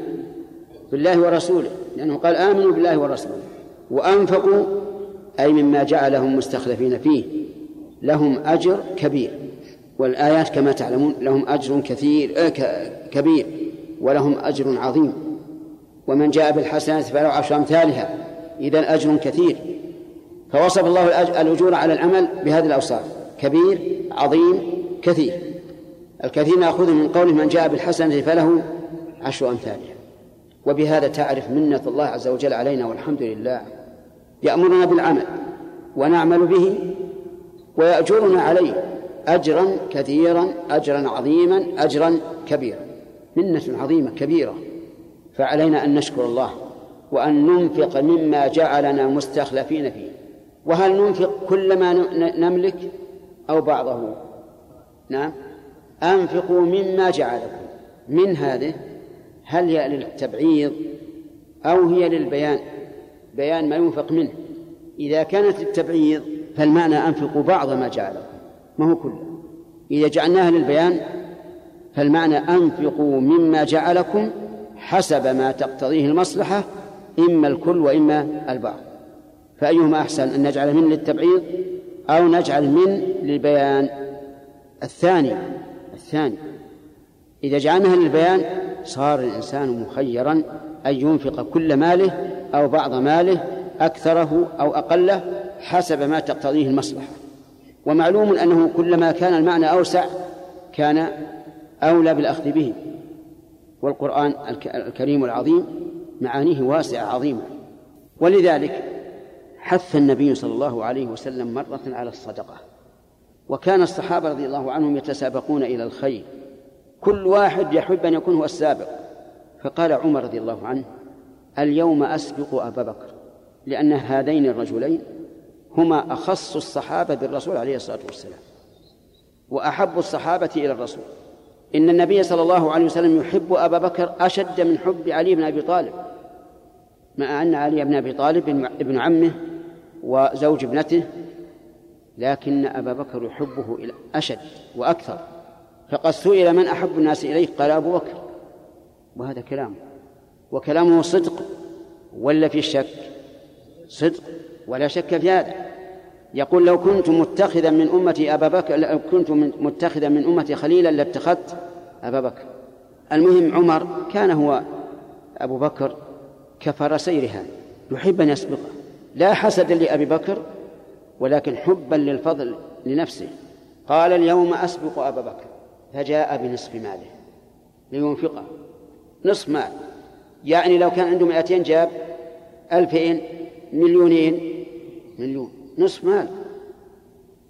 بالله ورسوله لأنه قال آمنوا بالله ورسوله. وأنفقوا أي مما جعلهم مستخلفين فيه لهم أجر كبير. والآيات كما تعلمون لهم أجر كثير آه، كبير ولهم أجر عظيم. ومن جاء بالحسنات فله عشر أمثالها. إذا أجر كثير. فوصف الله الأجور على العمل بهذه الأوصاف. كبير عظيم كثير. الكثير نأخذه من قوله من جاء بالحسنة فله عشر أمثالها وبهذا تعرف منة الله عز وجل علينا والحمد لله. يأمرنا بالعمل ونعمل به ويأجرنا عليه أجرا كثيرا أجرا عظيما أجرا كبيرا. منة عظيمة كبيرة. فعلينا أن نشكر الله وأن ننفق مما جعلنا مستخلفين فيه. وهل ننفق كل ما نملك أو بعضه؟ نعم. أنفقوا مما جعلكم. من هذه؟ هل هي للتبعيض أو هي للبيان؟ بيان ما ينفق منه. إذا كانت للتبعيض فالمعنى أنفقوا بعض ما جعلكم. ما هو كله؟ إذا جعلناها للبيان فالمعنى أنفقوا مما جعلكم حسب ما تقتضيه المصلحة إما الكل وإما البعض. فأيهما أحسن أن نجعل من للتبعيض أو نجعل من للبيان؟ الثاني الثاني. إذا جعلناها للبيان صار الإنسان مخيرا أن ينفق كل ماله أو بعض ماله أكثره أو أقله حسب ما تقتضيه المصلحة. ومعلوم أنه كلما كان المعنى أوسع كان أولى بالأخذ به. والقرآن الكريم العظيم معانيه واسعة عظيمة. ولذلك حث النبي صلى الله عليه وسلم مرة على الصدقة. وكان الصحابة رضي الله عنهم يتسابقون إلى الخير. كل واحد يحب أن يكون هو السابق. فقال عمر رضي الله عنه اليوم أسبق أبا بكر لأن هذين الرجلين هما أخص الصحابة بالرسول عليه الصلاة والسلام وأحب الصحابة إلى الرسول. إن النبي صلى الله عليه وسلم يحب أبا بكر أشد من حب علي بن أبي طالب مع أن علي بن أبي طالب ابن عمه وزوج ابنته لكن أبا بكر يحبه أشد وأكثر. فقد سئل من أحب الناس إليه قال أبو بكر. وهذا كلامه وكلامه صدق ولا في شك؟ صدق ولا شك في هذا. يقول لو كنت متخذا من أمتي أبا بكر لو كنت متخذا من أمتي خليلا لاتخذت أبا بكر. المهم عمر كان هو أبو بكر كفرسي رهان يحب أن يسبقه. لا حسد لأبي بكر ولكن حبا للفضل لنفسه. قال اليوم أسبق أبا بكر فجاء بنصف ماله لينفقه نصف مال. يعني لو كان عنده مئتين جاب ألفين مليونين مليون. نصف مال.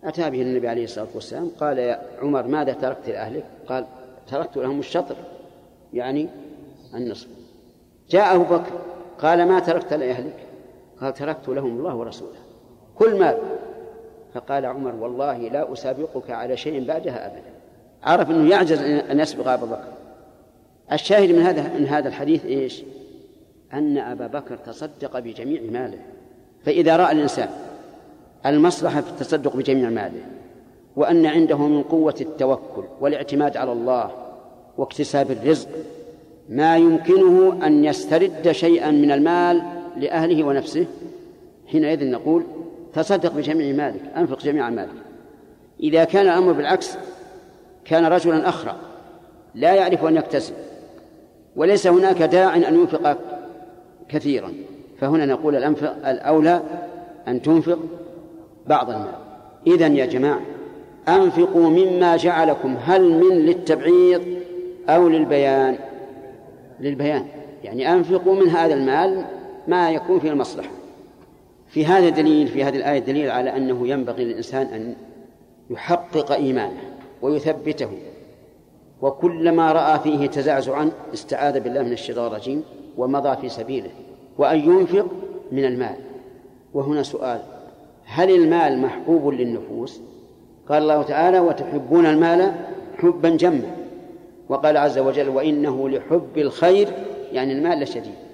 أتى به النبي عليه الصلاة والسلام قال يا عمر ماذا تركت لأهلك؟ قال تركت لهم الشطر يعني النصف. جاء أبو بكر قال ما تركت لأهلك؟ قال تركت لهم الله ورسوله. كل مال فقال عمر والله لا أسابقك على شيء بعدها أبدا. عرف أنه يعجز أن يسبق أبا بكر. الشاهد من هذا من هذا الحديث إيش؟ أن أبا بكر تصدق بجميع ماله. فإذا رأى الإنسان المصلحة في التصدق بجميع ماله وأن عنده من قوة التوكل والاعتماد على الله واكتساب الرزق ما يمكنه أن يسترد شيئا من المال لأهله ونفسه حينئذ نقول تصدق بجميع مالك أنفق جميع مالك. إذا كان الأمر بالعكس كان رجلا أخرى لا يعرف أن يكتسب. وليس هناك داع أن ينفق كثيرا. فهنا نقول الأنفق الأولى أن تنفق بعض المال. إذا يا جماعة أنفقوا مما جعلكم هل من للتبعيض أو للبيان؟ للبيان. يعني أنفقوا من هذا المال ما يكون فيه المصلحة. في هذا دليل في هذه الآية دليل على أنه ينبغي للإنسان أن يحقق إيمانه ويثبته. وكلما رأى فيه تزعزعا استعاذ بالله من الشيطان الرجيم ومضى في سبيله. وأن ينفق من المال. وهنا سؤال هل المال محبوب للنفوس؟ قال الله تعالى وتحبون المال حبا جما وقال عز وجل وإنه لحب الخير يعني المال لشديد.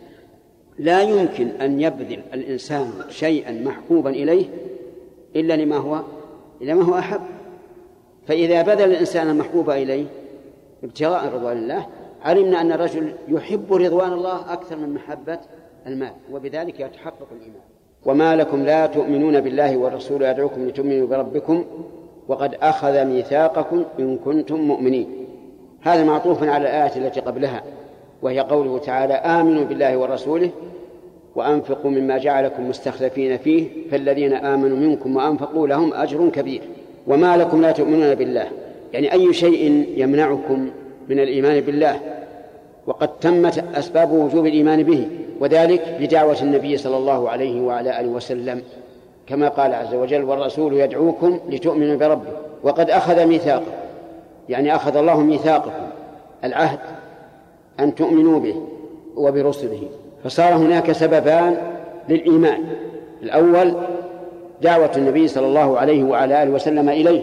لا يمكن أن يبذل الإنسان شيئا محبوبا إليه إلا لما هو إلا ما هو أحب. فإذا بذل الإنسان المحبوب إليه ابتغاء رضوان الله علمنا أن الرجل يحب رضوان الله أكثر من محبة المال وبذلك يتحقق الإيمان. وما لكم لا تؤمنون بالله والرسول يدعوكم لتؤمنوا بربكم وقد أخذ ميثاقكم إن كنتم مؤمنين. هذا معطوف على الآية التي قبلها. وهي قوله تعالى آمنوا بالله ورسوله وأنفقوا مما جعلكم مستخلفين فيه فالذين آمنوا منكم وأنفقوا لهم أجر كبير. وما لكم لا تؤمنون بالله. يعني أي شيء يمنعكم من الإيمان بالله؟ وقد تمت أسباب وجوب الإيمان به وذلك بدعوة النبي صلى الله عليه وعلى آله وسلم. كما قال عز وجل والرسول يدعوكم لتؤمنوا بربه. وقد أخذ ميثاقا يعني أخذ الله ميثاقكم العهد أن تؤمنوا به وبرسله. فصار هناك سببان للإيمان. الأول دعوة النبي صلى الله عليه وعلى آله وسلم إليه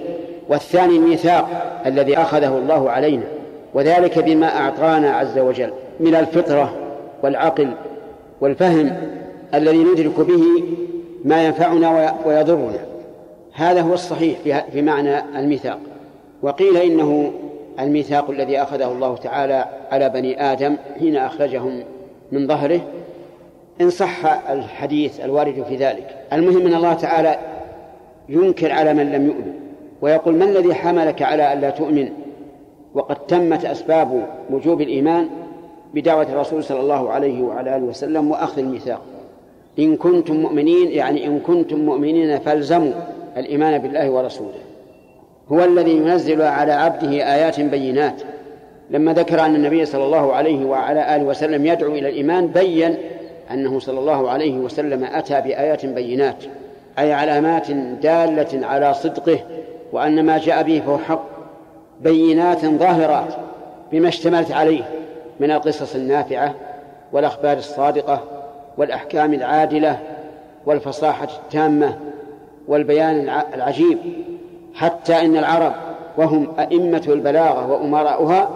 والثاني الميثاق الذي أخذه الله علينا وذلك بما أعطانا عز وجل من الفطرة والعقل والفهم الذي ندرك به ما ينفعنا ويضرنا. هذا هو الصحيح في معنى الميثاق. وقيل إنه الميثاق الذي أخذه الله تعالى على بني آدم حين أخرجهم من ظهره إن صح الحديث الوارد في ذلك. المهم أن الله تعالى ينكر على من لم يؤمن ويقول ما الذي حملك على ألا تؤمن؟ وقد تمت أسباب وجوب الإيمان بدعوة الرسول صلى الله عليه وعلى آله وسلم وأخذ الميثاق. إن كنتم مؤمنين يعني إن كنتم مؤمنين فالزموا الإيمان بالله ورسوله. هو الذي ينزل على عبده آيات بينات. لما ذكر أن النبي صلى الله عليه وعلى آله وسلم يدعو إلى الإيمان بين أنه صلى الله عليه وسلم أتى بآيات بينات أي علامات دالة على صدقه وأن ما جاء به فهو حق. بينات ظاهرات بما اشتملت عليه من القصص النافعة والأخبار الصادقة والأحكام العادلة والفصاحة التامة والبيان العجيب. حتى إن العرب وهم أئمة البلاغة وأمراؤها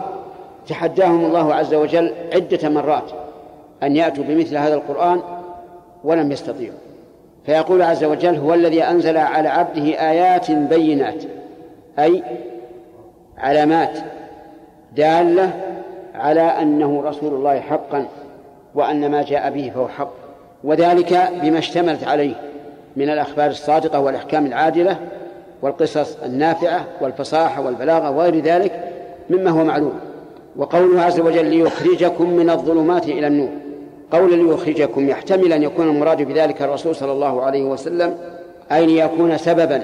تحداهم الله عز وجل عدة مرات أن يأتوا بمثل هذا القرآن ولم يستطيعوا. فيقول عز وجل هو الذي أنزل على عبده آيات بينات أي علامات دالة على أنه رسول الله حقا وأن ما جاء به فهو حق. وذلك بما اشتملت عليه من الأخبار الصادقة والأحكام العادلة والقصص النافعة والفصاحة والبلاغة وغير ذلك مما هو معلوم. وقوله عز وجل ليخرجكم من الظلمات إلى النور. قول ليخرجكم يحتمل أن يكون المراد بذلك الرسول صلى الله عليه وسلم أي ليكون سببا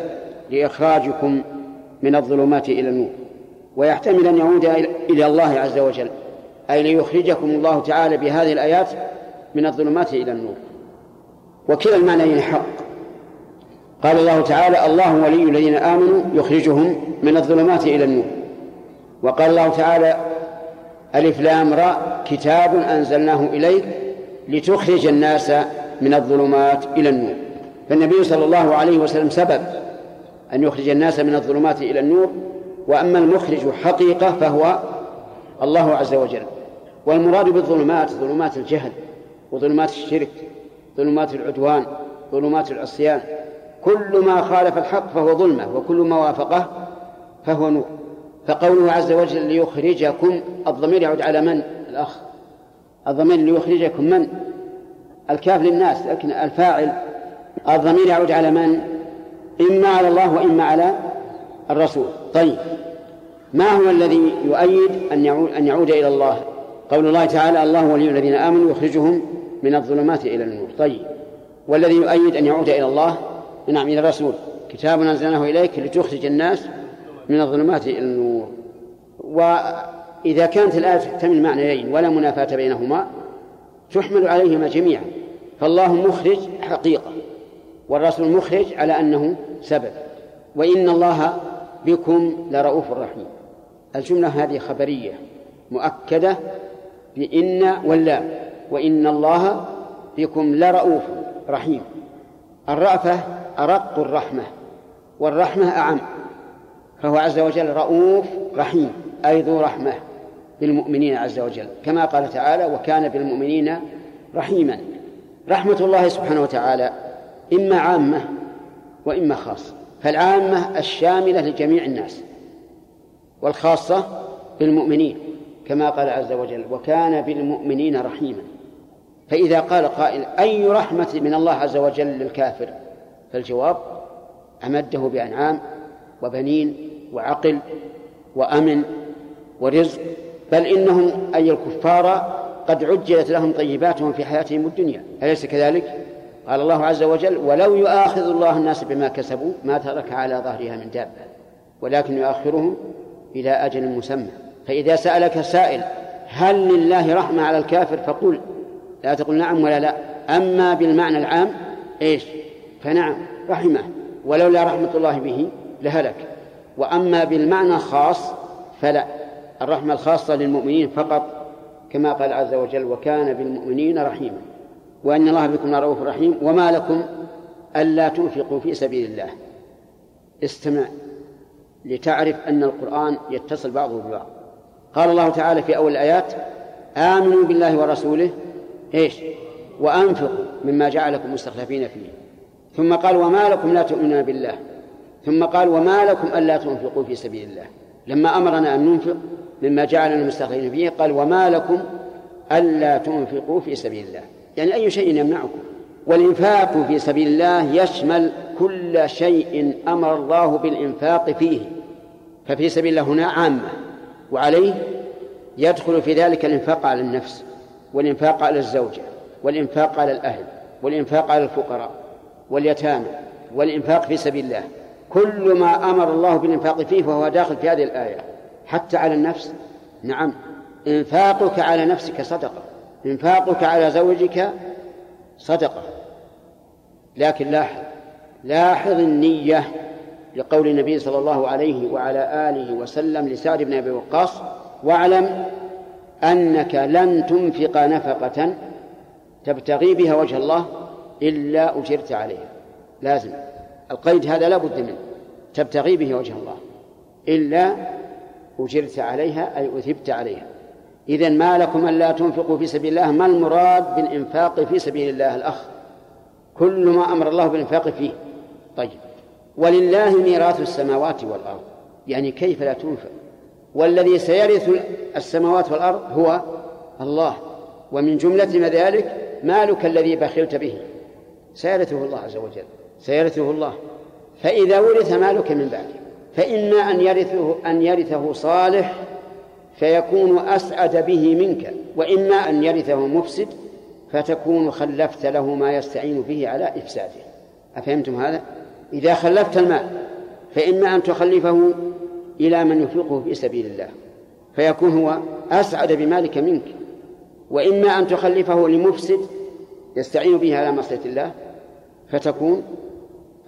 لإخراجكم من الظلمات إلى النور. ويحتمل أن يعود إلى الله عز وجل أي ليخرجكم الله تعالى بهذه الآيات من الظلمات إلى النور. وكلا المعنيين حق. قال الله تعالى الله ولي الذين آمنوا يخرجهم من الظلمات إلى النور. وقال الله تعالى ألف لام راء كتاب أنزلناه إليك لتخرج الناس من الظلمات إلى النور. فالنبي صلى الله عليه وسلم سبب أن يخرج الناس من الظلمات إلى النور وأما المخرج حقيقة فهو الله عز وجل. والمراد بالظلمات ظلمات الجهل وظلمات الشرك ظلمات العدوان ظلمات العصيان. كل ما خالف الحق فهو ظلمة وكل ما وافقه فهو نور. فقوله عز وجل ليخرجكم الضمير يعود على من؟ الأخ. الضمير ليخرجكم من؟ الكاف للناس لكن الفاعل الضمير يعود على من؟ إما على الله وإما على الرسول. طيب. ما هو الذي يؤيد أن يعود, أن يعود إلى الله؟ قول الله تعالى الله ولي الذين آمنوا يخرجهم من الظلمات إلى النور. طيب. والذي يؤيد أن يعود إلى الله؟ نعم إلى الرسول. كتاب أنزلناه إليك لتخرج الناس من الظلمات إلى النور. وإذا كانت الآية تحتمل معنيين ولا منافاة بينهما تحمل عليهما جميعا. فالله مخرج حقيقة والرسول مخرج على أنه سبب. وإن الله بكم لرؤوف رحيم. الجملة هذه خبرية مؤكدة بإن واللام وإن الله بكم لرؤوف رحيم. الرأفة أرق الرحمة والرحمة أعم فهو عز وجل رؤوف رحيم أي ذو رحمة بالمؤمنين عز وجل كما قال تعالى وكان بالمؤمنين رحيما رحمة الله سبحانه وتعالى إما عامة وإما خاصة فالعامة الشاملة لجميع الناس والخاصة بالمؤمنين كما قال عز وجل وكان بالمؤمنين رحيما فإذا قال قائل أي رحمة من الله عز وجل للكافر؟ فالجواب أمده بأنعام وبنين وعقل وأمن ورزق بل إنهم أي الكفار قد عجلت لهم طيباتهم في حياتهم الدنيا. أليس كذلك؟ قال الله عز وجل ولو يؤاخذ الله الناس بما كسبوا ما ترك على ظهرها من دابة ولكن يؤخرهم إلى أجل مسمى. فإذا سألك سائل هل لله رحمة على الكافر؟ فقل لا تقل نعم ولا لا. أما بالمعنى العام إيش؟ فنعم رحمه. ولولا رحمة الله به لهلك. وأما بالمعنى الخاص فلا. الرحمة الخاصة للمؤمنين فقط كما قال عز وجل وكان بالمؤمنين رحيما وأن الله بكم رؤوف رحيم. وما لكم ألا تنفقوا في سبيل الله. استمع لتعرف أن القرآن يتصل بعضه ببعض. قال الله تعالى في أول الآيات آمنوا بالله ورسوله إيش؟ وأنفقوا مما جعلكم مستخلفين فيه. ثم قال وما لكم لا تؤمنون بالله. ثم قال وما لكم ألا تنفقوا في سبيل الله. لما أمرنا أن ننفق مما جعلنا مستخلفين فيه قال وما لكم ألا تنفقوا في سبيل الله. يعني أي شيء يمنعكم. والإنفاق في سبيل الله يشمل كل شيء أمر الله بالإنفاق فيه. ففي سبيل الله هنا عامة. وعليه يدخل في ذلك الإنفاق على النفس. والإنفاق على الزوجة والإنفاق على الأهل والإنفاق على الفقراء واليتامى والإنفاق في سبيل الله. كل ما أمر الله بالإنفاق فيه فهو داخل في هذه الآية. حتى على النفس. نعم. إنفاقك على نفسك صدقة. إنفاقك على زوجك صدقة. لكن لاحظ لاحظ النية لقول النبي صلى الله عليه وعلى آله وسلم لسعد بن أبي وقاص واعلم أنك لن تنفق نفقة تبتغي بها وجه الله إلا أجرت عليها. لازم. القيد هذا لا بد منه. تبتغي به وجه الله إلا أجرت عليها أي أثبت عليها. إذا ما لكم ألا تنفقوا في سبيل الله؟ ما المراد بالإنفاق في سبيل الله الأخ؟ كل ما أمر الله بالإنفاق فيه. طيب. ولله ميراث السماوات والأرض. يعني كيف لا تنفق؟ والذي سيرث السماوات والأرض هو الله. ومن جملة ما ذلك مالك الذي بخلت به. سيرثه الله عز وجل. سيرثه الله. فإذا ورث مالك من بعده فإما أن يرثه أن يرثه صالح فيكون أسعد به منك وإما أن يرثه مفسد فتكون خلفت له ما يستعين به على إفساده. أفهمتم هذا؟ إذا خلفت المال فإما أن تخلفه إلى من ينفقه في سبيل الله فيكون هو أسعد بمالك منك. وإما أن تخلفه لمفسد يستعين به على معصية الله فتكون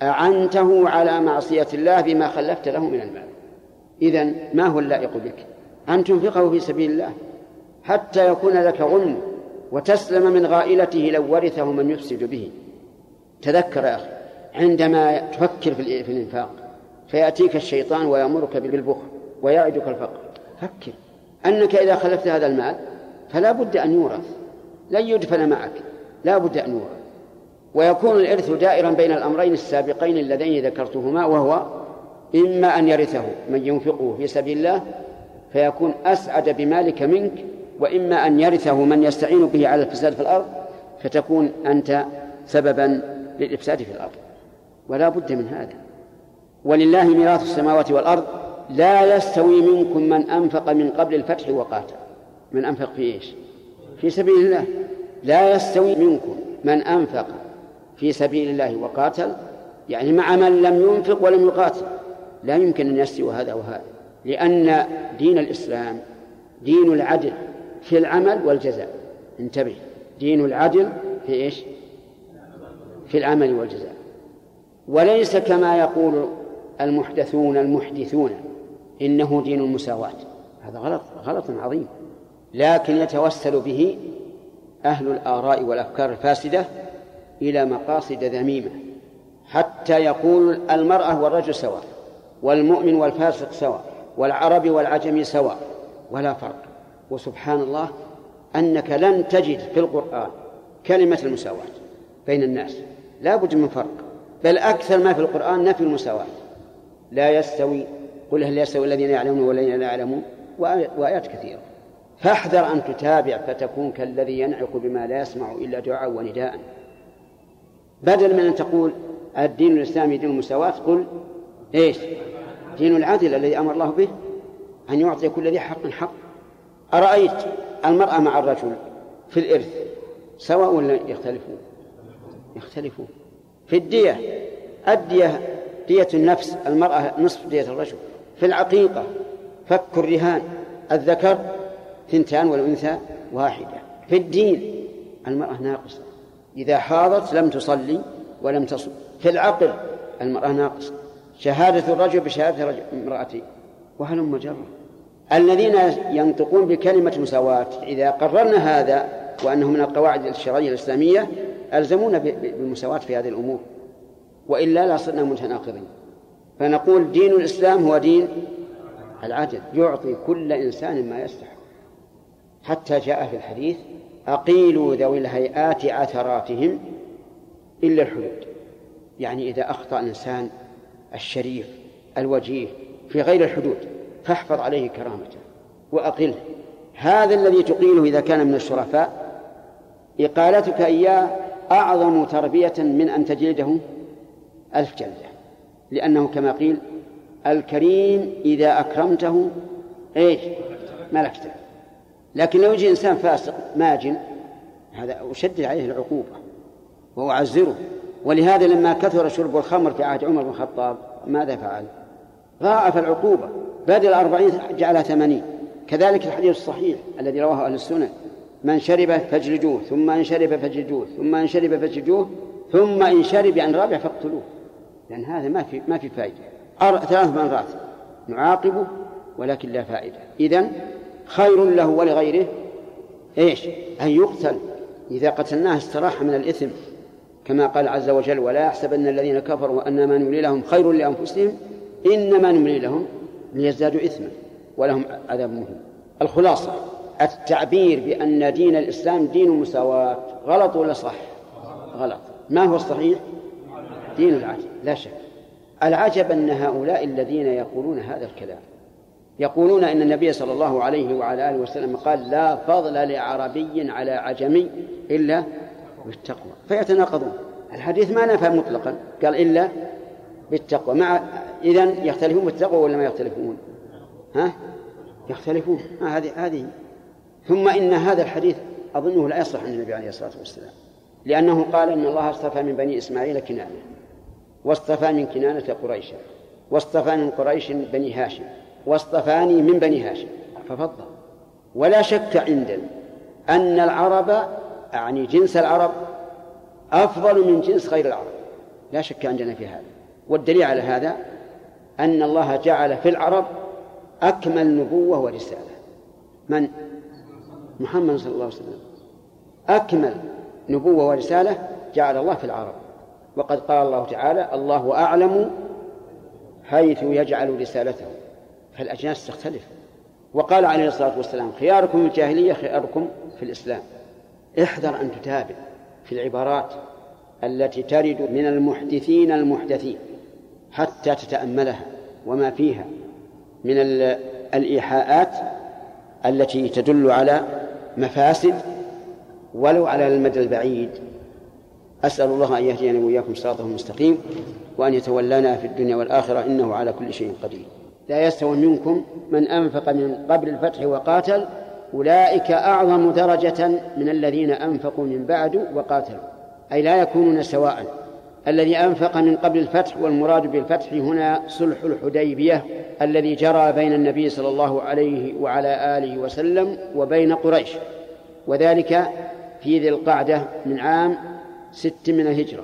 أعنته على معصية الله بما خلفت له من المال. إذن ما هو اللائق بك؟ أن تنفقه في سبيل الله حتى يكون لك غنم وتسلم من غائلته لو ورثه من يفسد به. تذكر يا أخي عندما تفكر في الإنفاق فيأتيك الشيطان ويأمرك بالبخل ويعدك الفقر. فكر. أنك إذا خلفت هذا المال فلا بد أن يورث. لن يدفن معك. لا بد أن يورث. ويكون الإرث دائرا بين الأمرين السابقين اللذين ذكرتهما وهو إما أن يرثه من ينفقه في سبيل الله فيكون أسعد بمالك منك وإما أن يرثه من يستعين به على الفساد في الأرض فتكون أنت سببا للإفساد في الأرض. ولا بد من هذا. ولله ميراث السماوات والأرض لا يستوي منكم من أنفق من قبل الفتح وقاتل. من أنفق في إيش؟ في سبيل الله. لا يستوي منكم من أنفق في سبيل الله وقاتل يعني مع من لم ينفق ولم يقاتل. لا يمكن أن يستوي هذا وهذا لأن دين الإسلام دين العدل في العمل والجزاء. انتبه دين العدل في إيش؟ في العمل والجزاء. وليس كما يقول المحدثون المحدثون. إنه دين المساواة. هذا غلط غلط عظيم. لكن يتوسل به أهل الآراء والأفكار الفاسدة إلى مقاصد ذميمة حتى يقول المرأة والرجل سواء والمؤمن والفاسق سواء والعربي والعجمي سواء. ولا فرق. وسبحان الله أنك لن تجد في القرآن كلمة المساواة بين الناس. لا بد من فرق. بل أكثر ما في القرآن نفي المساواة. لا يستوي قل هل يستوي الذين يعلمون والذين لا يعلمون؟ وآيات كثيرة. فاحذر أن تتابع فتكون كالذي ينعق بما لا يسمع إلا دعاء ونداء. بدل من أن تقول الدين الإسلامي دين المساواة قل إيش؟ دين العدل الذي أمر الله به أن يعطي كل ذي حق حق. أرأيت المرأة مع الرجل في الإرث سواء ولا يختلفون؟ يختلفون. في الدية الدية دية النفس المرأة نصف دية الرجل. في العقيقة فك الرهان الذكر ثنتان والأنثى واحدة. في الدين المرأة ناقصة. إذا حاضت لم تصلي ولم تصم في العقل المرأة ناقصة. شهادة الرجل بشهادة امرأته وهلم جرة الذين ينطقون بكلمة مساواة إذا قررنا هذا وأنه من القواعد الشرعية الإسلامية ألزمونا بالمساواة في هذه الأمور. وإلا لصرنا متناقضين. فنقول دين الإسلام هو دين العدل يعطي كل إنسان ما يستحق. حتى جاء في الحديث أقيلوا ذوي الهيئات عثراتهم إلا الحدود. يعني إذا أخطأ الإنسان الشريف الوجيه في غير الحدود فاحفظ عليه كرامته وأقله. هذا الذي تقيله إذا كان من الشرفاء. إقالتك إياه أعظم تربية من أن تجلده؟ ألف جلدة لأنه كما قيل الكريم إذا أكرمته إيش؟ ملكته. لكن لو يجي إنسان فاسق ماجن هذا أشدد عليه العقوبة وأعزره. ولهذا لما كثر شرب الخمر في عهد عمر بن الخطاب ماذا فعل؟ ضاعف العقوبة. بدل أربعين جعلها ثمانين. كذلك الحديث الصحيح الذي رواه أهل السنة. من شرب فاجلدوه ثم إن شرب فاجلدوه ثم إن شرب فاجلدوه ثم إن شرب عن رابع فاقتلوه. لأن هذا ما في ما في فائدة. ثلاث مرات نعاقبه ولكن لا فائدة. إذن خير له ولغيره إيش؟ أن يقتل. إذا قتلناه استراح من الإثم كما قال عز وجل ولا يحسبن الذين كفروا أن ما نملي لهم خير لأنفسهم إنما نملي لهم ليزدادوا إثما ولهم عذاب مهين. الخلاصة التعبير بأن دين الإسلام دين مساواة غلط ولا صح؟ غلط. ما هو الصحيح؟ دين العجب لا شك. العجب أن هؤلاء الذين يقولون هذا الكلام يقولون إن النبي صلى الله عليه وعلى آله وسلم قال لا فضل لعربي على عجمي إلا بالتقوى. فيتناقضون. الحديث ما نفى مطلقا قال إلا بالتقوى. مع إذن يختلفون بالتقوى ولا ما يختلفون؟ ها؟ يختلفون. هذه هذه. ثم إن هذا الحديث أظنه لا يصلح عن النبي عليه الصلاة والسلام لأنه قال إن الله اصطفى من بني إسماعيل كنانة واصطفى من كنانة قريشا واصطفى من قريش بني هاشم واصطفاني من بني هاشم. ففضل. ولا شك عندنا أن العرب أعني جنس العرب أفضل من جنس غير العرب. لا شك عندنا في هذا. والدليل على هذا أن الله جعل في العرب أكمل نبوة ورسالة. من؟ محمد صلى الله عليه وسلم. أكمل نبوة ورسالة جعل الله في العرب. وقد قال الله تعالى الله أعلم حيث يجعل رسالته. فالأجناس تختلف. وقال عليه الصلاة والسلام خياركم في الجاهلية خياركم في الإسلام. احذر أن تتابع في العبارات التي ترد من المحدثين المحدثين حتى تتأملها وما فيها من الإيحاءات التي تدل على مفاسد ولو على المدى البعيد. أسأل الله أن يهدينا وإياكم صراطه المستقيم وأن يتولانا في الدنيا والآخرة إنه على كل شيء قدير. لا يستوي منكم من أنفق من قبل الفتح وقاتل أولئك أعظم درجة من الذين أنفقوا من بعد وقاتلوا. أي لا يكونون سواء. الذي أنفق من قبل الفتح والمراد بالفتح هنا صلح الحديبية الذي جرى بين النبي صلى الله عليه وعلى آله وسلم وبين قريش. وذلك في ذي القعدة من عام ست من الهجرة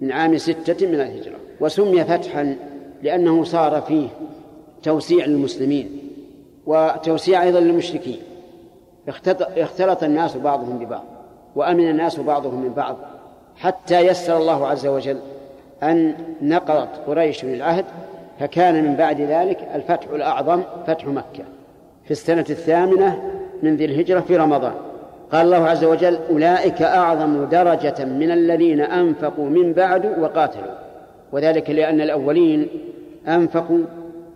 من عام ستة من الهجرة. وسمي فتحا لأنه صار فيه توسيع للمسلمين وتوسيع أيضا للمشركين. اختلط الناس بعضهم ببعض وأمن الناس بعضهم من بعض حتى يسر الله عز وجل أن نقضت قريش العهد فكان من بعد ذلك الفتح الأعظم فتح مكة في السنة الثامنة من ذي الهجرة في رمضان. قال الله عز وجل أولئك أعظم درجة من الذين أنفقوا من بعد وقاتلوا. وذلك لأن الأولين أنفقوا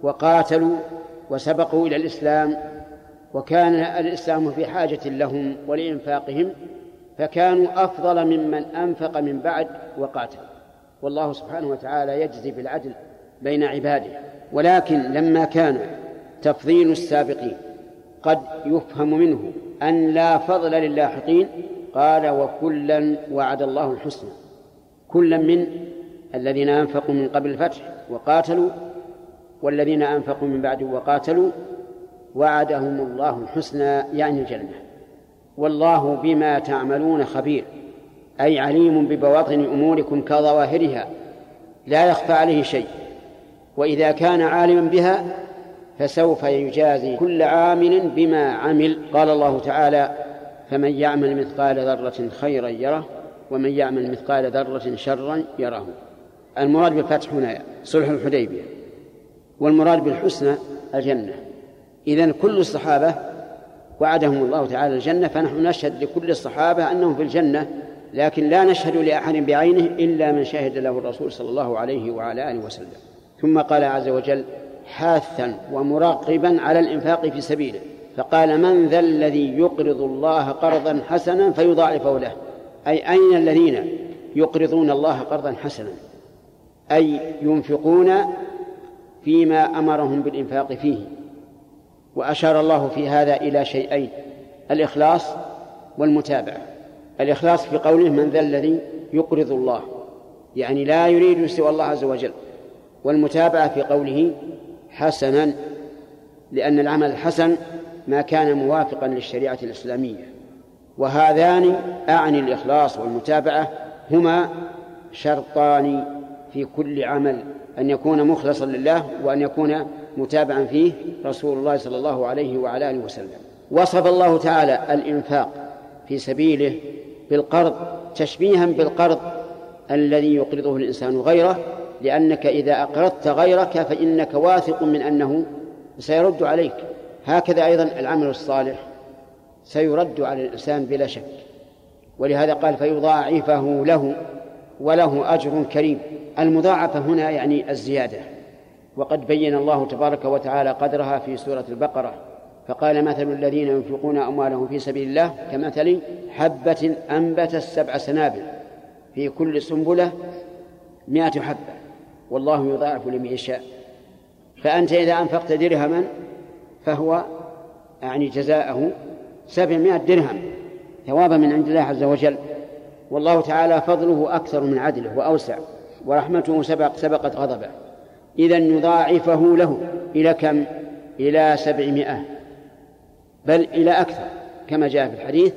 وقاتلوا وسبقوا إلى الإسلام وكان الإسلام في حاجة لهم ولإنفاقهم فكانوا أفضل ممن أنفق من بعد وقاتل. والله سبحانه وتعالى يجزي بالعدل بين عباده. ولكن لما كان تفضيل السابقين قد يفهم منه أن لا فضل للاحقين. قال وكلا وعد الله الحسنى. كلا من الذين أنفقوا من قبل الفتح وقاتلوا والذين أنفقوا من بعد وقاتلوا وعدهم الله الحسنى يعني الجنة. والله بما تعملون خبير أي عليم ببواطن أموركم كظواهرها لا يخفى عليه شيء. وإذا كان عالما بها فسوف يجازي كل عامل بما عمل. قال الله تعالى فمن يعمل مثقال ذرة خيرا يره ومن يعمل مثقال ذرة شرا يره. المراد بالفتح هنا صلح الحديبية والمراد بالحسنى الجنة. إذن كل الصحابة وعدهم الله تعالى الجنة فنحن نشهد لكل الصحابة أنهم في الجنة لكن لا نشهد لأحد بعينه إلا من شهد له الرسول صلى الله عليه وعلى آله وسلم. ثم قال عز وجل حاثا ومراقبا على الإنفاق في سبيله. فقال من ذا الذي يقرض الله قرضا حسنا فيضاعفه له. أي أين الذين يقرضون الله قرضا حسنا؟ أي ينفقون فيما أمرهم بالإنفاق فيه. وأشار الله في هذا إلى شيئين الإخلاص والمتابعة. الإخلاص في قوله من ذا الذي يقرض الله. يعني لا يريد سوى الله عز وجل. والمتابعة في قوله حسنا لأن العمل الحسن ما كان موافقا للشريعة الإسلامية. وهذان أعني الإخلاص والمتابعة هما شرطان في كل عمل أن يكون مخلصا لله وأن يكون متابعا فيه رسول الله صلى الله عليه وعلى آله وسلم. وصف الله تعالى الإنفاق في سبيله بالقرض تشبيها بالقرض الذي يقرضه الإنسان غيره لأنك إذا أقرضت غيرك فإنك واثق من أنه سيرد عليك. هكذا أيضا العمل الصالح سيرد على الإنسان بلا شك. ولهذا قال فيضاعفه له وله أجر كريم. المضاعفة هنا يعني الزيادة. وقد بين الله تبارك وتعالى قدرها في سورة البقرة. فقال مثل الذين ينفقون أموالهم في سبيل الله كمثل حبة أنبتت سبع سنابل في كل سنبلة مئة حبة. والله يضاعف لمن يشاء. فأنت إذا أنفقت درهما فهو يعني جزاءه سبعمائة درهم ثوابا من عند الله عز وجل. والله تعالى فضله أكثر من عدله وأوسع ورحمته سبق سبقت غضبه. إذا يضاعفه له إلى كم؟ إلى سبعمائة بل إلى أكثر كما جاء في الحديث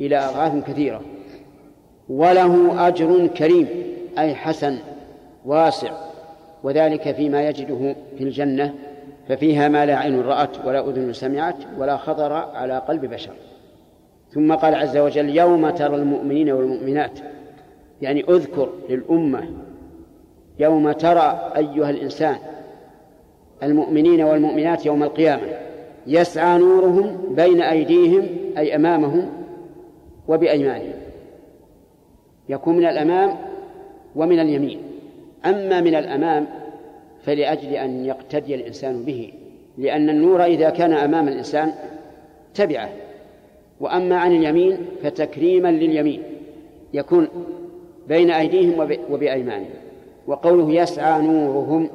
إلى أضعاف كثيرة. وله أجر كريم أي حسن واسع. وذلك فيما يجده في الجنة ففيها ما لا عين رأت ولا أذن سمعت ولا خطر على قلب بشر. ثم قال عز وجل يوم ترى المؤمنين والمؤمنات يعني أذكر للأمة يوم ترى أيها الإنسان المؤمنين والمؤمنات يوم القيامة يسعى نورهم بين أيديهم أي أمامهم وبأيمانهم يكون من الأمام ومن اليمين. أما من الأمام فلأجل أن يقتدي الإنسان به لأن النور إذا كان أمام الإنسان تبعه. وأما عن اليمين فتكريما لليمين يكون بين أيديهم وبأيمانهم. وقوله يسعى نورهم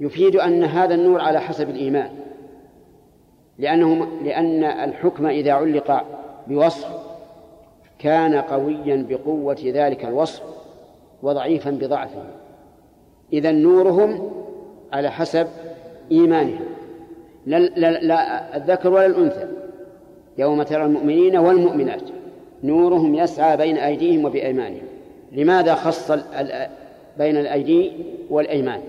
يفيد أن هذا النور على حسب الإيمان. لأنه لأن الحكم إذا علق بوصف كان قويا بقوة ذلك الوصف وضعيفا بضعفه. إذا نورهم على حسب إيمانهم. لا, لا, لا الذكر ولا الأنثى. يوم ترى المؤمنين والمؤمنات. نورهم يسعى بين أيديهم وبأيمانهم. لماذا خص بين الأيدي والأيمان؟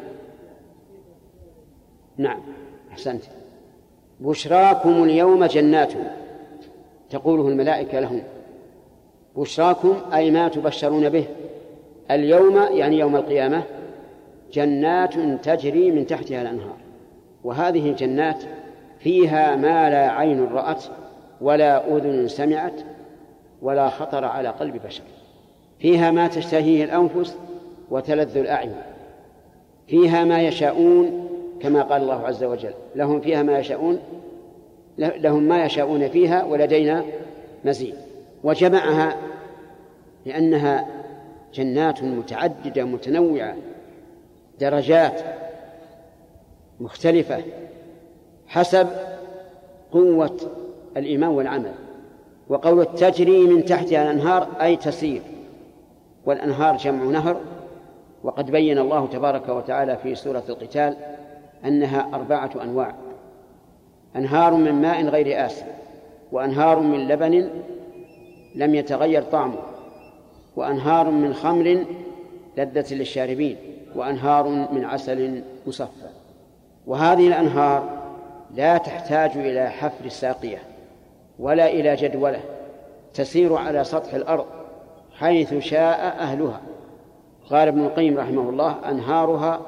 نعم. أحسنت. بشراكم اليوم جنات. تقوله الملائكة لهم. بشراكم أي ما تبشرون به. اليوم يعني يوم القيامة. جنات تجري من تحتها الأنهار. وهذه الجنات فيها ما لا عين رأت ولا أذن سمعت ولا خطر على قلب بشر. فيها ما تشتهيه الأنفس وتلذ الأعين. فيها ما يشاءون كما قال الله عز وجل. لهم فيها ما يشاءون لهم ما يشاءون فيها ولدينا مزيد. وجمعها لأنها جنات متعددة متنوعة. درجات مختلفة حسب قوة الإيمان والعمل. وقول تجري من تحتها الأنهار أي تسير. والأنهار جمع نهر. وقد بين الله تبارك وتعالى في سورة القتال أنها أربعة أنواع. أنهار من ماء غير آسن وأنهار من لبن لم يتغير طعمه وأنهار من خمر لذة للشاربين. وأنهار من عسل مصفى. وهذه الأنهار لا تحتاج إلى حفر الساقية ولا إلى جدولة تسير على سطح الأرض حيث شاء أهلها. قال ابن القيم رحمه الله أنهارها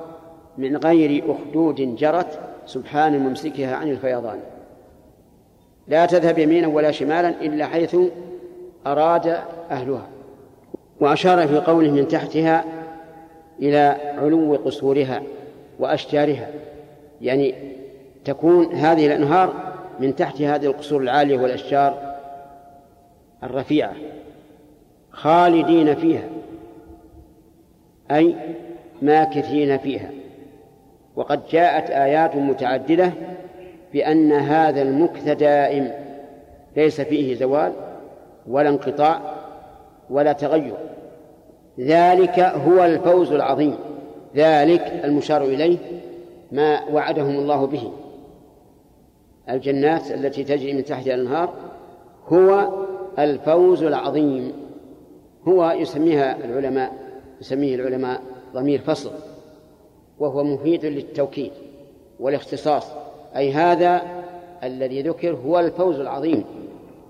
من غير أخدود جرت سبحان ممسكها عن الفيضان. لا تذهب يمينا ولا شمالا إلا حيث أراد أهلها. وأشار في قوله من تحتها إلى علو قصورها وأشجارها. يعني تكون هذه الأنهار من تحت هذه القصور العالية والأشجار الرفيعة خالدين فيها أي ماكثين فيها. وقد جاءت آيات متعددة بأن هذا المكث دائم ليس فيه زوال ولا انقطاع ولا تغير. ذلك هو الفوز العظيم. ذلك المشار إليه ما وعدهم الله به. الجنات التي تجري من تحتها الأنهار هو الفوز العظيم. هو يسميها العلماء يسميه العلماء ضمير فصل وهو مفيد للتوكيد والاختصاص. أي هذا الذي ذكر هو الفوز العظيم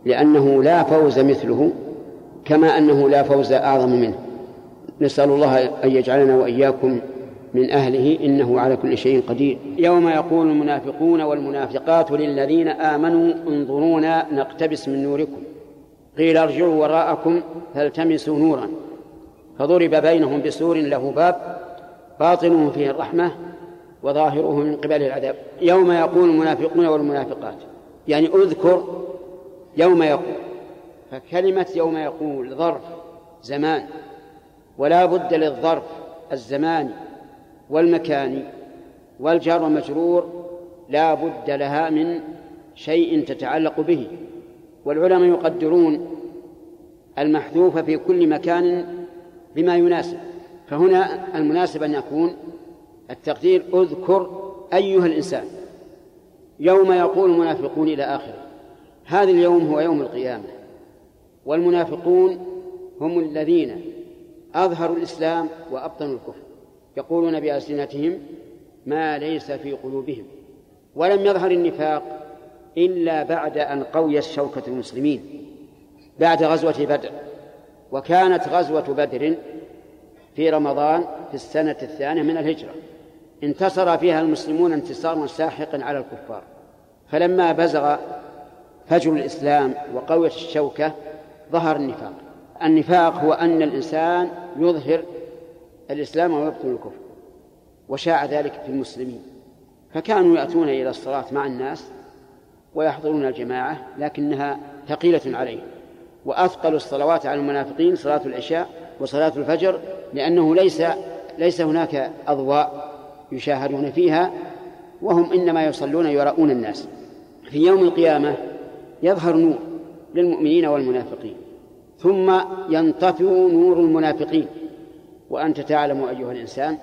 لأنه لا فوز مثله كما أنه لا فوز أعظم منه. نسأل الله أن يجعلنا وإياكم من أهله إنه على كل شيء قدير. يوم يقول المنافقون والمنافقات للذين آمنوا انظرونا نقتبس من نوركم. قيل ارجعوا وراءكم فالتمسوا نورا. فضرب بينهم بسور له باب باطنه فيه الرحمة وظاهره من قبل العذاب. يوم يقول المنافقون والمنافقات يعني اذكر يوم يقول. فكلمة يوم يقول ظرف زمان. ولا بد للظرف الزماني والمكاني والجار والمجرور لا بد لها من شيء تتعلق به. والعلماء يقدرون المحذوف في كل مكان بما يناسب. فهنا المناسب أن يكون التقدير اذكر أيها الإنسان. يوم يقول المنافقون إلى آخره هذا اليوم هو يوم القيامة. والمنافقون هم الذين أظهروا الإسلام وأبطنوا الكفر. يقولون بألسنتهم ما ليس في قلوبهم. ولم يظهر النفاق إلا بعد أن قويت شوكة المسلمين بعد غزوة بدر. وكانت غزوة بدر في رمضان في السنة الثانية من الهجرة. انتصر فيها المسلمون انتصارا ساحقا على الكفار. فلما بزغ فجر الإسلام وقويت الشوكة ظهر النفاق. النفاق هو أن الإنسان يظهر الإسلام ويبطن الكفر وشاع ذلك في المسلمين. فكانوا يأتون إلى الصلاة مع الناس ويحضرون الجماعة لكنها ثقيلة عليهم. وأثقل الصلوات على المنافقين صلاة العشاء وصلاة الفجر لأنه ليس ليس هناك أضواء يشاهدون فيها وهم إنما يصلون يراؤون الناس. في يوم القيامة يظهر نور للمؤمنين والمنافقين. ثم ينطفئ نور المنافقين. وأنت تعلم أيها الإنسان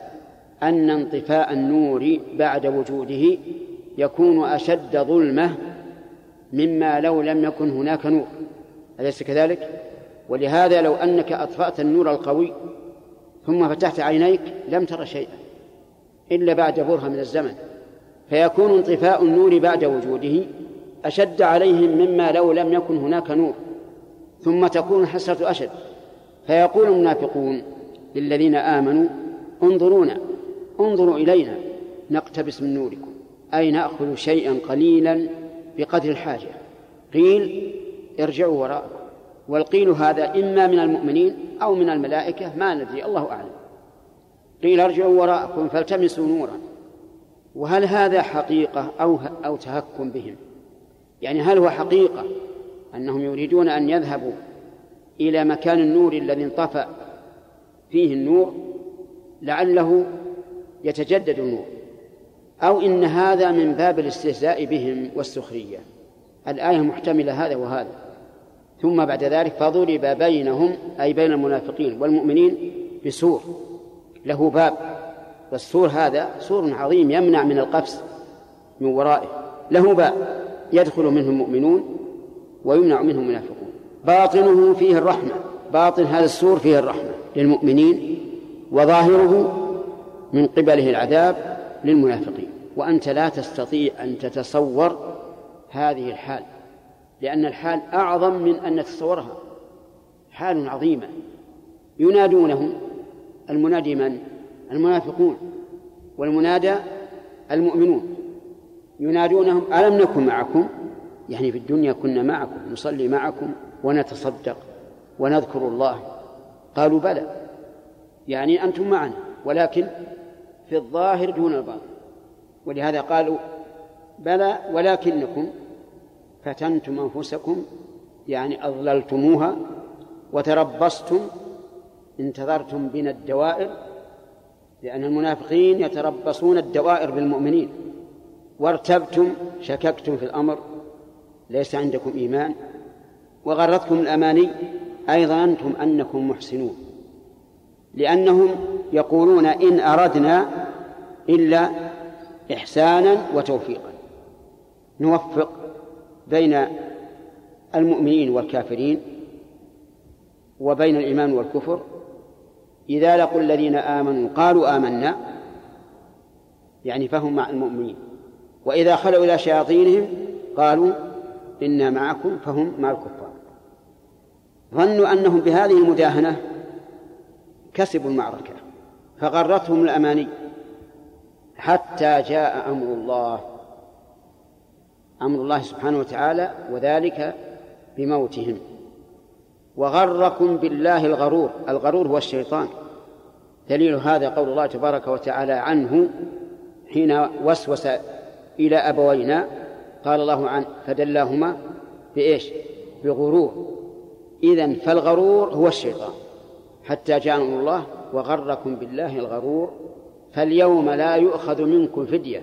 أن انطفاء النور بعد وجوده يكون أشد ظلمة مما لو لم يكن هناك نور. أليس كذلك؟ ولهذا لو أنك أطفأت النور القوي ثم فتحت عينيك لم تر شيئا إلا بعد برهة من الزمن. فيكون انطفاء النور بعد وجوده أشد عليهم مما لو لم يكن هناك نور. ثم تكون الحسرة أشد. فيقول المنافقون للذين آمنوا انظرونا انظروا إلينا نقتبس من نوركم. أي نأخذ شيئا قليلا بقدر الحاجة. قيل ارجعوا وراءكم. والقيل هذا إما من المؤمنين أو من الملائكة ما ندري الله أعلم. قيل ارجعوا وراءكم فالتمسوا نورا. وهل هذا حقيقة أو أو تهكم بهم؟ يعني هل هو حقيقة أنهم يريدون أن يذهبوا إلى مكان النور الذي انطفأ فيه النور لعله يتجدد النور أو إن هذا من باب الاستهزاء بهم والسخرية. الآية محتملة هذا وهذا. ثم بعد ذلك فضرب بينهم أي بين المنافقين والمؤمنين بسور له باب. والسور هذا سور عظيم يمنع من القفز من ورائه له باب يدخل منه المؤمنون ويمنع منه المنافقون. باطنه فيه الرحمة. باطن هذا السور فيه الرحمة للمؤمنين وظاهره من قبله العذاب للمنافقين. وأنت لا تستطيع أن تتصور هذه الحال لأن الحال أعظم من أن نتصورها. حال عظيمة. ينادونهم. المنادي من؟ المنافقون. والمنادى المؤمنون. ينادونهم ألم نكن معكم؟ يعني في الدنيا كنا معكم نصلي معكم ونتصدق ونذكر الله. قالوا بلى يعني أنتم معنا ولكن في الظاهر دون الباطن. ولهذا قالوا بلى ولكنكم فتنتم أنفسكم يعني أضللتموها وتربصتم انتظرتم بنا الدوائر لأن المنافقين يتربصون الدوائر بالمؤمنين. وارتبتم شككتم في الأمر ليس عندكم إيمان؟ وغرتكم الأماني أي ظننتم أنكم محسنون. لأنهم يقولون إن أردنا إلا إحسانا وتوفيقا. نوفق بين المؤمنين والكافرين وبين الإيمان والكفر. إذا لقوا الذين آمنوا قالوا آمنا يعني فهم مع المؤمنين. وإذا خلوا إلى شياطينهم قالوا إنا معكم فهم مع الكفار. ظنوا أنهم بهذه المداهنة كسبوا المعركة فغرتهم الأماني. حتى جاء أمر الله أمر الله سبحانه وتعالى وذلك بموتهم. وغركم بالله الغرور الغرور هو الشيطان. دليل هذا قول الله تبارك وتعالى عنه حين وسوس إلى أبوينا قال الله عنه فدلاهما بإيش؟ بغرور. إذن فالغرور هو الشيطان. حتى جاء أمر الله وغركم بالله الغرور فاليوم لا يؤخذ منكم فدية.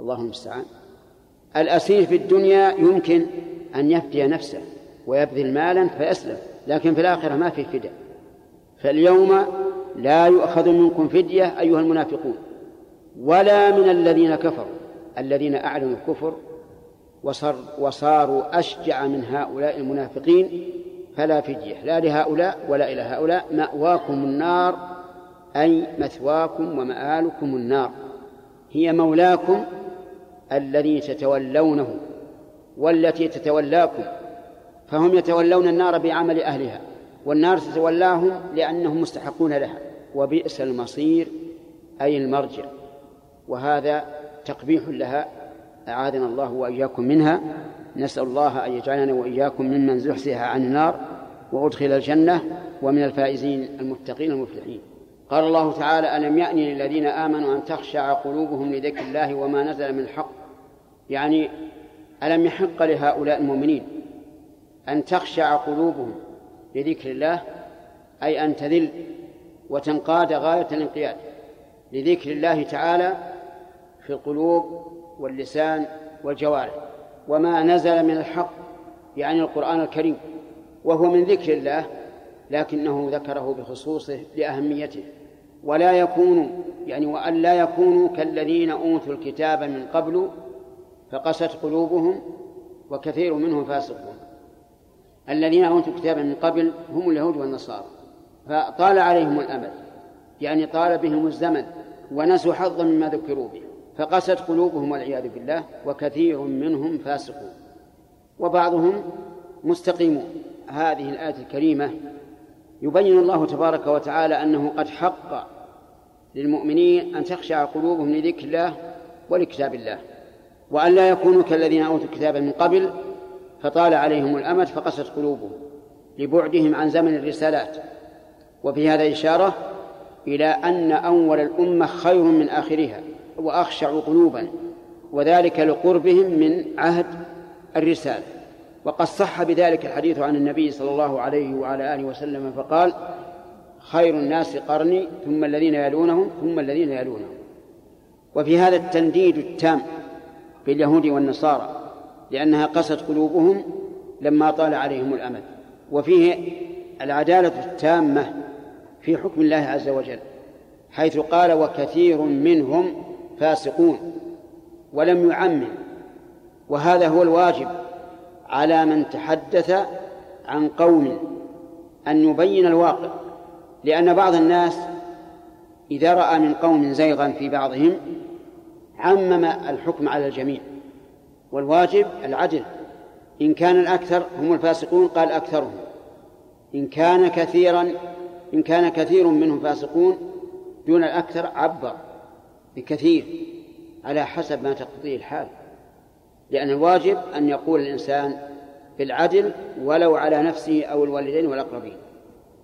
اللهم المستعان. الأسير في الدنيا يمكن أن يفدي نفسه ويبذل مالا فيسلم لكن في الآخرة ما في فدية. فاليوم لا يؤخذ منكم فدية أيها المنافقون. ولا من الذين كفروا الذين أعلنوا الكفر وصار وصاروا أشجع من هؤلاء المنافقين فلا فدية لا لهؤلاء ولا إلى هؤلاء. مأواكم النار أي مثواكم ومآلكم النار. هي مولاكم الذي تتولونه والتي تتولاكم فهم يتولون النار بعمل أهلها والنار تتولاهم لأنهم مستحقون لها وبئس المصير أي المرجع. وهذا تقبيح لها أعاذنا الله وإياكم منها. نسأل الله أن يجعلنا وإياكم ممن زحزح عن النار وأدخل الجنة ومن الفائزين المتقين المفلحين. قال الله تعالى ألم يأن للذين آمنوا أن تخشع قلوبهم لذكر الله وما نزل من الحق؟ يعني ألم يحق لهؤلاء المؤمنين أن تخشع قلوبهم لذكر الله؟ أي أن تذل وتنقاد غاية الانقياد لذكر الله تعالى في القلوب واللسان والجوارح وما نزل من الحق يعني القرآن الكريم وهو من ذكر الله لكنه ذكره بخصوصه لأهميته. ولا يكون يعني وأن لا يكونوا كالذين أوتوا الكتاب من قبل فقست قلوبهم وكثير منهم فاسقون. الذين أوتوا الكتاب من قبل هم اليهود والنصارى فطال عليهم الأمل يعني طال بهم الزمن ونسوا حظا مما ذكروا به. فقست قلوبهم والعياذ بالله وكثير منهم فاسقون. وبعضهم مستقيمون. هذه الآية الكريمة يبين الله تبارك وتعالى أنه قد حق للمؤمنين أن تخشع قلوبهم لذكر الله ولكتاب الله وأن لا يكونوا كالذين أوتوا الكتاب من قبل فطال عليهم الأمد فقست قلوبهم لبعدهم عن زمن الرسالات. وفي هذا إشارة إلى أن أول الأمة خير من آخرها. وأخشع قلوبا وذلك لقربهم من عهد الرسالة. وقد صح بذلك الحديث عن النبي صلى الله عليه وعلى آله وسلم فقال خير الناس قرني ثم الذين يلونهم ثم الذين يلونهم. وفي هذا التنديد التام باليهود والنصارى لأنها قست قلوبهم لما طال عليهم الأمد وفيه العدالة التامة في حكم الله عز وجل حيث قال وكثير منهم فاسقون ولم يعمم. وهذا هو الواجب على من تحدث عن قوم أن يبين الواقع. لأن بعض الناس إذا رأى من قوم زيغا في بعضهم عمم الحكم على الجميع. والواجب العدل. إن كان الأكثر هم الفاسقون قال أكثرهم. إن كان كثيرا إن كان كثير منهم فاسقون دون الأكثر عبر. بكثير على حسب ما تقتضيه الحال. لأن الواجب أن يقول الإنسان بالعدل ولو على نفسه أو الوالدين والأقربين.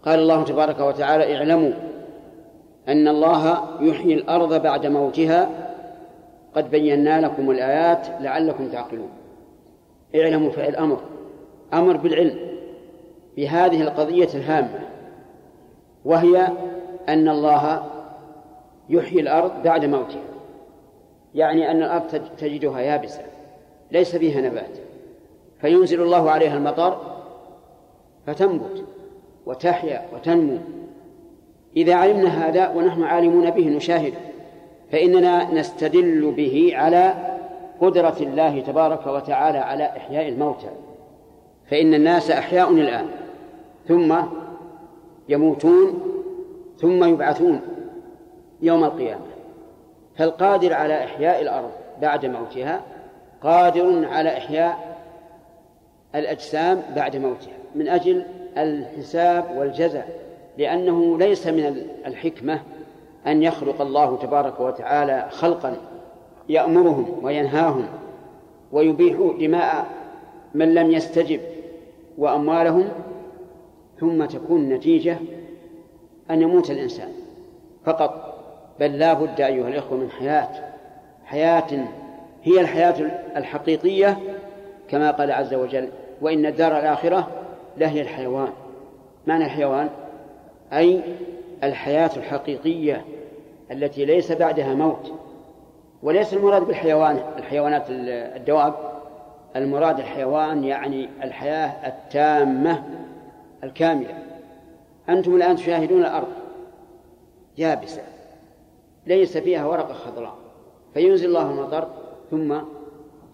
قال الله تبارك وتعالى اعلموا أن الله يحيي الأرض بعد موتها. قد بينا لكم الآيات لعلكم تعقلون. اعلموا فعل أمر أمر بالعلم بهذه القضية الهامة وهي أن الله يحيي الأرض بعد موتها يعني أن الأرض تجدها يابسة. ليس فيها نبات. فينزل الله عليها المطر فتنبت وتحيا وتنمو. إذا علمنا هذا ونحن عالمون به نشاهد. فإننا نستدل به على قدرة الله تبارك وتعالى على إحياء الموتى. فإن الناس أحياء الآن. ثم يموتون ثم يبعثون. يوم القيامة. فالقادر على إحياء الأرض بعد موتها قادر على إحياء الأجسام بعد موتها من أجل الحساب والجزاء لأنه ليس من الحكمة أن يخلق الله تبارك وتعالى خلقا يأمرهم وينهاهم ويبيح دماء من لم يستجب وأموالهم ثم تكون النتيجة أن يموت الإنسان فقط. بل لا بد أيها الإخوة من حياة. حياة هي الحياة الحقيقية كما قال عز وجل وإن الدار الآخرة لهي الحيوان. معنى الحيوان؟ أي الحياة الحقيقية التي ليس بعدها موت. وليس المراد بالحيوان الحيوانات الدواب. المراد الحيوان يعني الحياة التامة الكاملة. أنتم الآن تشاهدون الأرض. يابسة. ليس فيها ورقة خضراء. فينزل الله المطر ثم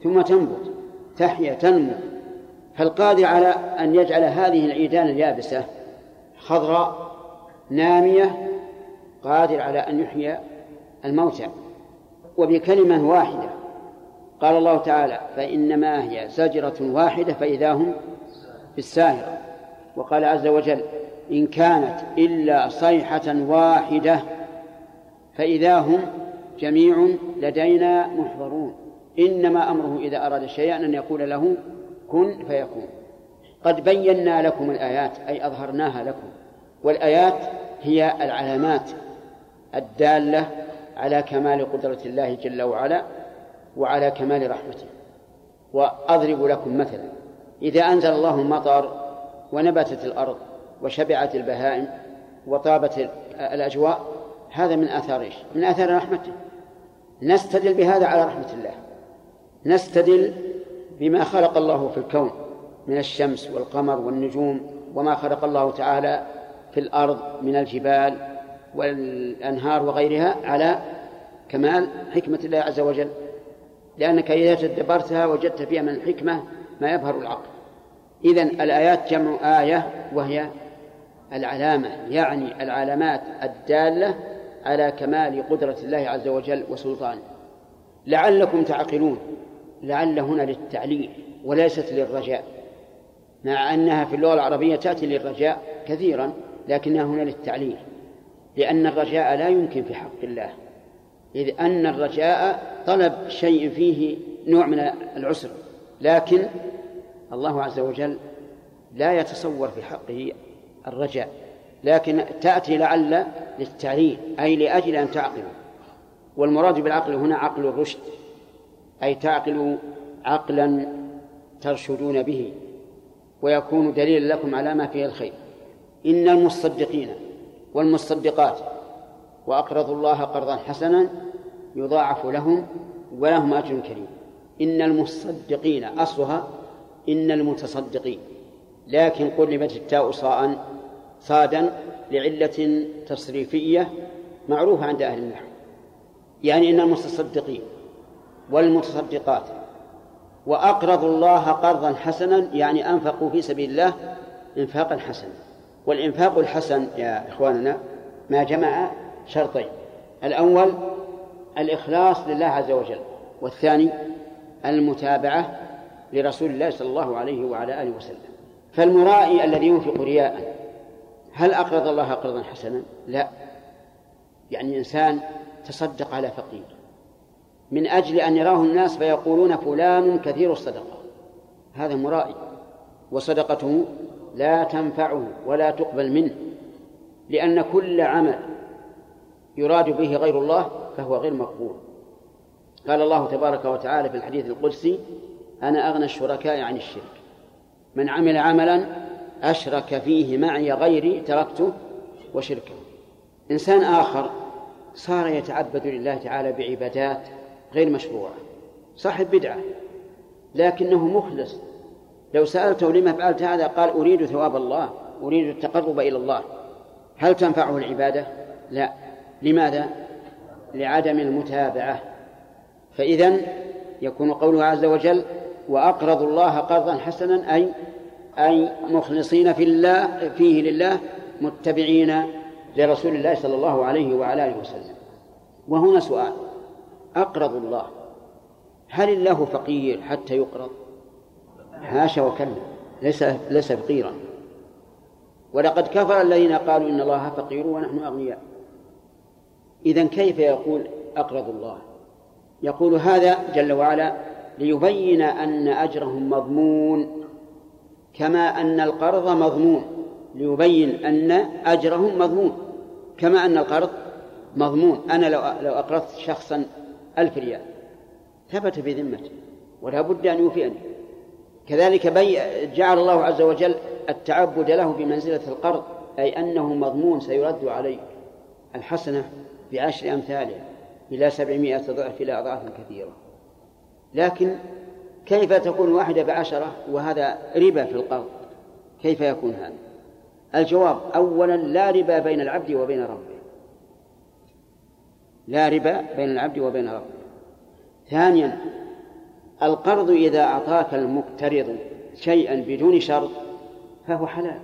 ثم تنبت تحيا تنمو. فالقادر على أن يجعل هذه العيدان اليابسة خضراء نامية قادر على أن يحيي الموتى. وبكلمة واحدة قال الله تعالى فإنما هي زجرة واحدة فإذا هم في الساهرة وقال عز وجل إن كانت إلا صيحة واحدة فإذا هم جميع لدينا محضرون. إنما أمره إذا أراد شيئا أن يقول له كن فيكون. قد بينا لكم الآيات أي أظهرناها لكم. والآيات هي العلامات الدالة على كمال قدرة الله جل وعلا وعلى كمال رحمته. وأضرب لكم مثلا إذا أنزل الله المطر ونبتت الأرض وشبعت البهائم وطابت الأجواء هذا من آثار إيش؟ من آثار رحمته نستدل بهذا على رحمة الله. نستدل بما خلق الله في الكون من الشمس والقمر والنجوم وما خلق الله تعالى في الأرض من الجبال والأنهار وغيرها على كمال حكمة الله عز وجل. لأنك إذا تدبرتها وجدت فيها من الحكمة ما يظهر العقل. إذن الآيات جمع آية وهي العلامة يعني العلامات الدالة على كمال قدرة الله عز وجل وسلطانه لعلكم تعقلون لعل هنا للتعليل وليست للرجاء مع أنها في اللغة العربية تأتي للرجاء كثيرا لكنها هنا للتعليل. لأن الرجاء لا يمكن في حق الله إذ أن الرجاء طلب شيء فيه نوع من العسر. لكن الله عز وجل لا يتصور في حقه الرجاء. لكن تأتي لعل للتعليل أي لأجل أن تعقلوا. والمراد بالعقل هنا عقل الرشد أي تعقلوا عقلا ترشدون به ويكون دليلا لكم على ما فيه الخير. إن المصدقين والمصدقات وأقرضوا الله قرضا حسنا يضاعف لهم ولهم أجر كريم. إن المصدقين أصلها إن المتصدقين. لكن قلبت التاء صاء صادا لعلة تصريفية معروفة عند أهل النحو. يعني إن المتصدقين والمتصدقات وأقرضوا الله قرضا حسنا يعني أنفقوا في سبيل الله إنفاقا حسنا. والإنفاق الحسن يا إخواننا ما جمع شرطين. الأول الإخلاص لله عز وجل والثاني المتابعة لرسول الله صلى الله عليه وعلى آله وسلم. فالمرائي الذي ينفق رياء هل أقرض الله قرضا حسنا؟ لا. يعني إنسان تصدق على فقير. من أجل أن يراه الناس فيقولون فلان كثير الصدقة. هذا مرائي. وصدقته لا تنفعه ولا تقبل منه لأن كل عمل يراد به غير الله فهو غير مقبول. قال الله تبارك وتعالى في الحديث القدسي أنا أغنى الشركاء عن الشرك. من عمل عملا أشرك فيه معي غيري تركته وشركه. إنسان آخر صار يتعبد لله تعالى بعبادات غير مشروعة. صاحب بدعة لكنه مخلص. لو سألته لما فعلت هذا قال أريد ثواب الله أريد التقرب إلى الله. هل تنفعه العبادة؟ لا. لماذا؟ لعدم المتابعة. فإذا يكون قوله عز وجل وأقرضوا الله قرضا حسنا أي أي مخلصين في الله فيه لله متبعين لرسول الله صلى الله عليه وعلى آله وسلم. وهنا سؤال. أقرض الله. هل الله فقير حتى يقرض؟ حاشا وكلا. ليس ليس فقيرا. ولقد كفر الذين قالوا إن الله فقير ونحن أغنياء. إذا كيف يقول أقرض الله؟ يقول هذا جل وعلا ليبين أن أجرهم مضمون كما أن القرض مضمون ليبين أن أجرهم مضمون. كما أن القرض مضمون. أنا لو لو أقرضت شخصا ألف ريال ثبت في ذمته ولا بد أن يوفيني. كذلك بي جعل الله عز وجل التعبد له بمنزلة القرض أي أنه مضمون سيرد عليه الحسنة بعشر أمثالها إلى سبعمائة ضعف إلى أضعاف كثيرة. لكن كيف تكون واحدة بعشرة وهذا ربا في القرض؟ كيف يكون هذا؟ الجواب أولا لا ربا بين العبد وبين ربه. لا ربا بين العبد وبين ربه. ثانيا القرض إذا أعطاك المقترض شيئا بدون شرط فهو حلال.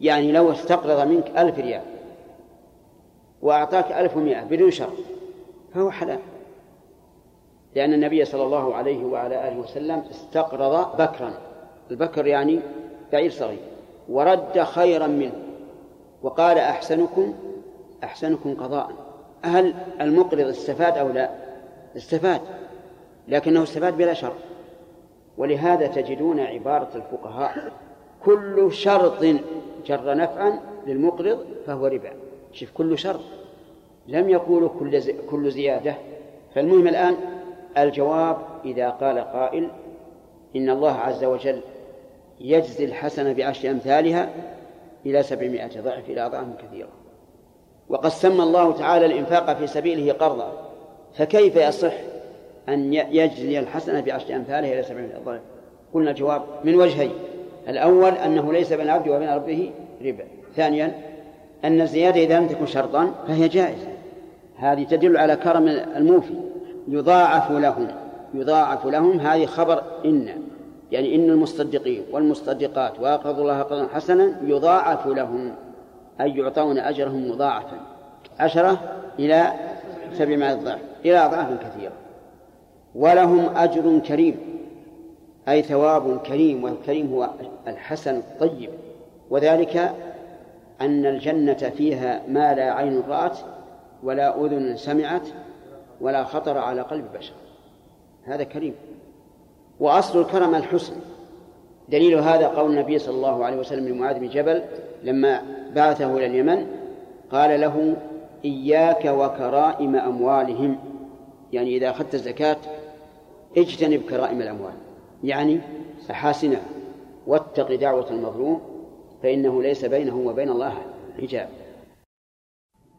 يعني لو استقرض منك ألف ريال وأعطاك ألف ومائة بدون شرط فهو حلال. لأن النبي صلى الله عليه وعلى آله وسلم استقرض بكرا. البكر يعني بعير صغير. ورد خيرا منه. وقال أحسنكم أحسنكم قضاء. هل المقرض استفاد أو لا؟ استفاد. لكنه استفاد بلا شرط. ولهذا تجدون عبارة الفقهاء كل شرط جر نفعا للمقرض فهو ربا. شوف كل شرط. لم يقولوا كل كل زيادة. فالمهم الآن الجواب إذا قال قائل إن الله عز وجل يجزي الحسنة بعشر أمثالها إلى سبعمائة ضعف إلى أضعاف كثيرة. وقد سمى الله تعالى الإنفاق في سبيله قرضا فكيف يصح أن يجزي الحسنة بعشر أمثالها إلى سبعمائة ضعف؟ قلنا الجواب من وجهين. الأول أنه ليس بين العبد وبين ربه ربا. ثانيا أن الزيادة إذا لم تكن شرطا فهي جائزة. هذه تدل على كرم الموفي. يضاعف لهم. يضاعف لهم هذه خبر إن. يعني إن المصدقين والمصدقات وأقرضوا الله قرضا حسنا يضاعف لهم. أي يعطون أجرهم مضاعفا. عشرة إلى سبعمائة ضعف. إلى أضعاف كثيرة. ولهم أجر كريم. أي ثواب كريم. والكريم هو الحسن الطيب. وذلك أن الجنة فيها ما لا عين رأت ولا أذن سمعت ولا خطر على قلب بشر. هذا كريم. وأصل الكرم الحسن. دليل هذا قول النبي صلى الله عليه وسلم لمعاذ بن جبل لما بعثه إلى اليمن. قال له إياك وكرائم أموالهم. يعني إذا أخذت الزكاة اجتنب كرائم الأموال. يعني أحاسنها واتق دعوة المظلوم فإنه ليس بينه وبين الله حجاب.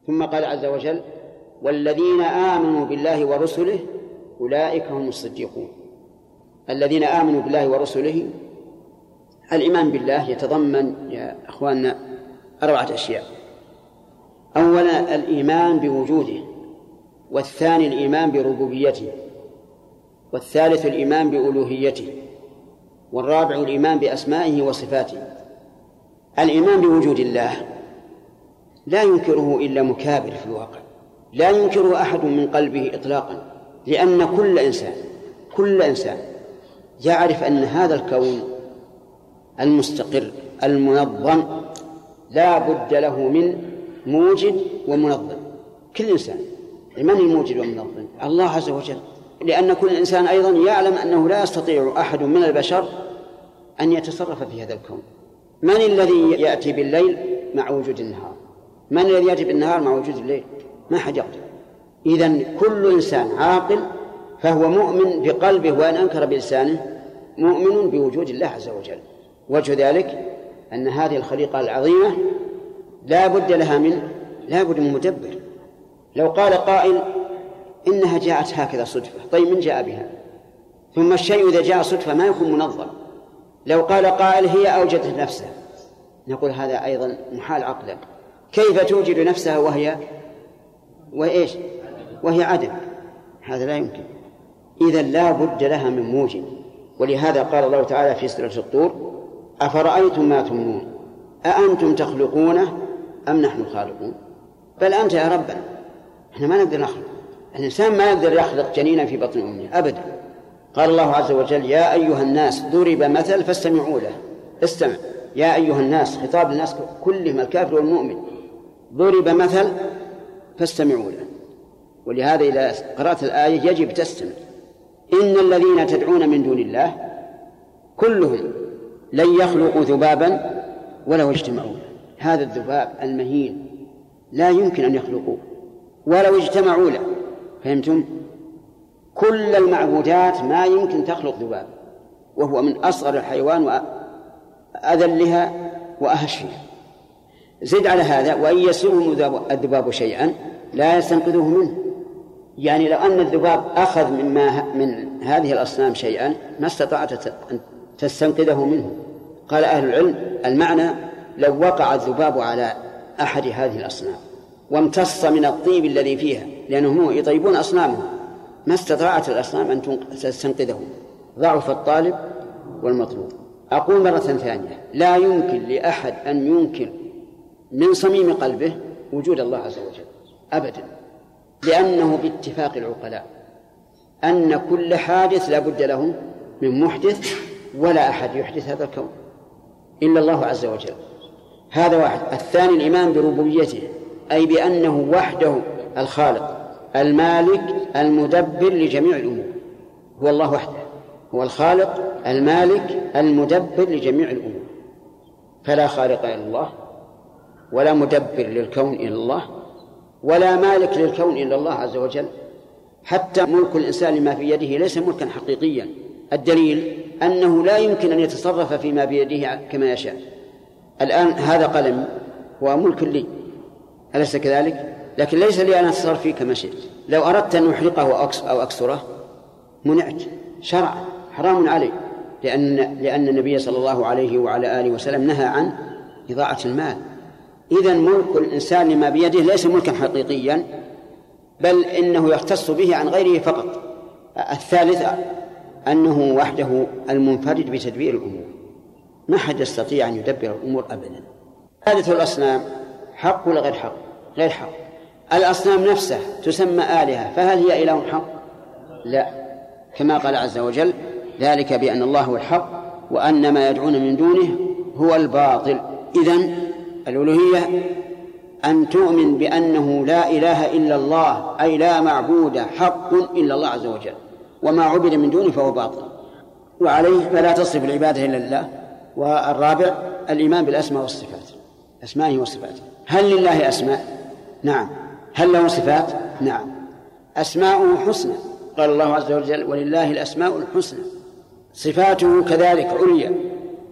ثم قال عز وجل والذين آمنوا بالله ورسله أولئك هم الصديقون. الذين آمنوا بالله ورسله الإيمان بالله يتضمن يا أخواننا أربعة أشياء. أولا الإيمان بوجوده والثاني الإيمان بربوبيته والثالث الإيمان بألوهيته والرابع الإيمان بأسمائه وصفاته. الإيمان بوجود الله لا ينكره إلا مكابر في الواقع. لا ينكره أحد من قلبه إطلاقا لأن كل إنسان كل إنسان يعرف أن هذا الكون المستقر المنظم لا بد له من موجد ومنظم. كل إنسان من الموجد والمنظم؟ الله عز وجل. لأن كل إنسان أيضا يعلم أنه لا يستطيع أحد من البشر أن يتصرف في هذا الكون. من الذي يأتي بالليل مع وجود النهار؟ من الذي يأتي بالنهار مع وجود الليل؟ ما حد يقدر. إذا كل إنسان عاقل فهو مؤمن بقلبه وإن أنكر بلسانه مؤمن بوجود الله عز وجل. وجه ذلك أن هذه الخليقة العظيمة لا بد لها من لا بد من مدبر. لو قال قائل إنها جاءت هكذا صدفة. طيب من جاء بها؟ ثم الشيء إذا جاء صدفة ما يكون منظم. لو قال قائل هي أوجدت نفسها. نقول هذا أيضا محال عقلا كيف توجد نفسها وهي وإيش؟ وهي عدم. هذا لا يمكن. إذا لا بد لها من موجب. ولهذا قال الله تعالى في سورة الطور أفرأيتم ما تمنون؟ أأنتم تخلقونه أم نحن الخالقون؟ بل أنت يا ربنا. إحنا ما نقدر نخلق. الإنسان ما يقدر يخلق جنينا في بطن أمه أبدا. قال الله عز وجل يا أيها الناس ضرب مثل فاستمعوا له. استمع. يا أيها الناس خطاب الناس كلهم الكافر والمؤمن. ضرب مثل فاستمعوا له. ولهذا إذا قرأت الآية يجب تستمع. إن الذين تدعون من دون الله كلهم لن يخلقوا ذبابا ولو اجتمعوا. هذا الذباب المهين لا يمكن أن يخلقوه ولو اجتمعوا له. فهمتم؟ كل المعبودات ما يمكن تخلق ذباب. وهو من أصغر الحيوان وأذلها وأهشها زد على هذا وإن يسلبهم الذباب شيئا لا يستنقذوه منه. يعني لو أن الذباب أخذ مما من هذه الأصنام شيئا ما استطاعت تستنقذه منه. قال أهل العلم المعنى لو وقع الذباب على أحد هذه الأصنام وامتص من الطيب الذي فيها لأنهم يطيبون أصنامهم ما استطاعت الأصنام أن تستنقذه. ضعف الطالب والمطلوب. أقول مرة ثانية لا يمكن لأحد أن ينكر من صميم قلبه وجود الله عز وجل. أبدا لأنه باتفاق العقلاء أن كل حادث لا بد له من محدث ولا أحد يحدث هذا الكون إلا الله عز وجل. هذا واحد. الثاني الإيمان بربوبيته أي بأنه وحده الخالق المالك المدبر لجميع الأمور. هو الله وحده. هو الخالق المالك المدبر لجميع الأمور. فلا خالق إلا الله ولا مدبر للكون إلا الله ولا مالك للكون إلا الله عز وجل. حتى ملك الإنسان لما في يده ليس ملكا حقيقيا. الدليل أنه لا يمكن أن يتصرف فيما بيده كما يشاء. الآن هذا قلم هو ملك لي. أليس كذلك؟ لكن ليس لي أن أتصرف فيه كما شئت. لو أردت أن أحرقه أو أكسره منعت. شرعا حرام علي. لأن لأن النبي صلى الله عليه وعلى آله وسلم نهى عن إضاعة المال. إذا ملك الإنسان لما بيده ليس ملكا حقيقيا بل إنه يختص به عن غيره فقط. الثالث أنه وحده المنفرد بتدبير الأمور. ما حد يستطيع أن يدبر الأمور أبدا. ثالث الأصنام حق ولا غير حق؟ غير حق. الأصنام نفسها تسمى آلهة فهل هي إله حق؟ لا. كما قال عز وجل ذلك بأن الله هو الحق وأن ما يدعون من دونه هو الباطل. إذن الألوهية أن تؤمن بأنه لا إله إلا الله أي لا معبود حق إلا الله عز وجل وما عبد من دونه فهو باطل. وعليه فلا تصرف العبادة إلا لله والرابع الإيمان بالأسماء والصفات أسمائه وصفاته. هل لله أسماء؟ نعم. هل له صفات؟ نعم. أسماؤه حسنى. قال الله عز وجل ولله الأسماء الحسنى. صفاته كذلك عليا.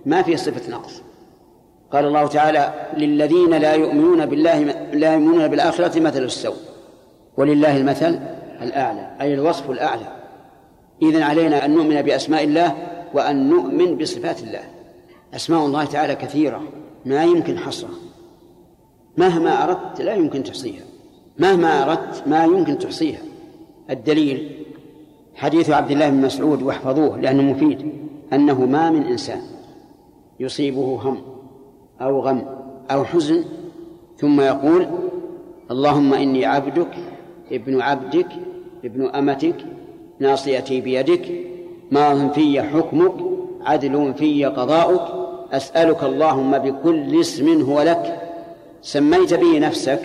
ما في صفة نقص. قال الله تعالى للذين لا يؤمنون بالله لا يؤمنون بالآخرة مثل السوء ولله المثل الأعلى أي الوصف الأعلى. إذن علينا أن نؤمن بأسماء الله وأن نؤمن بصفات الله. أسماء الله تعالى كثيرة ما يمكن حصرها. مهما أردت لا يمكن تحصيها. مهما أردت ما يمكن تحصيها. الدليل حديث عبد الله بن مسعود واحفظوه لأنه مفيد أنه ما من إنسان يصيبه هم. أو غم أو حزن ثم يقول اللهم إني عبدك ابن عبدك ابن أمتك ناصيتي بيدك ماض في حكمك عدل في قضاؤك أسألك اللهم بكل اسم هو لك. سميت به نفسك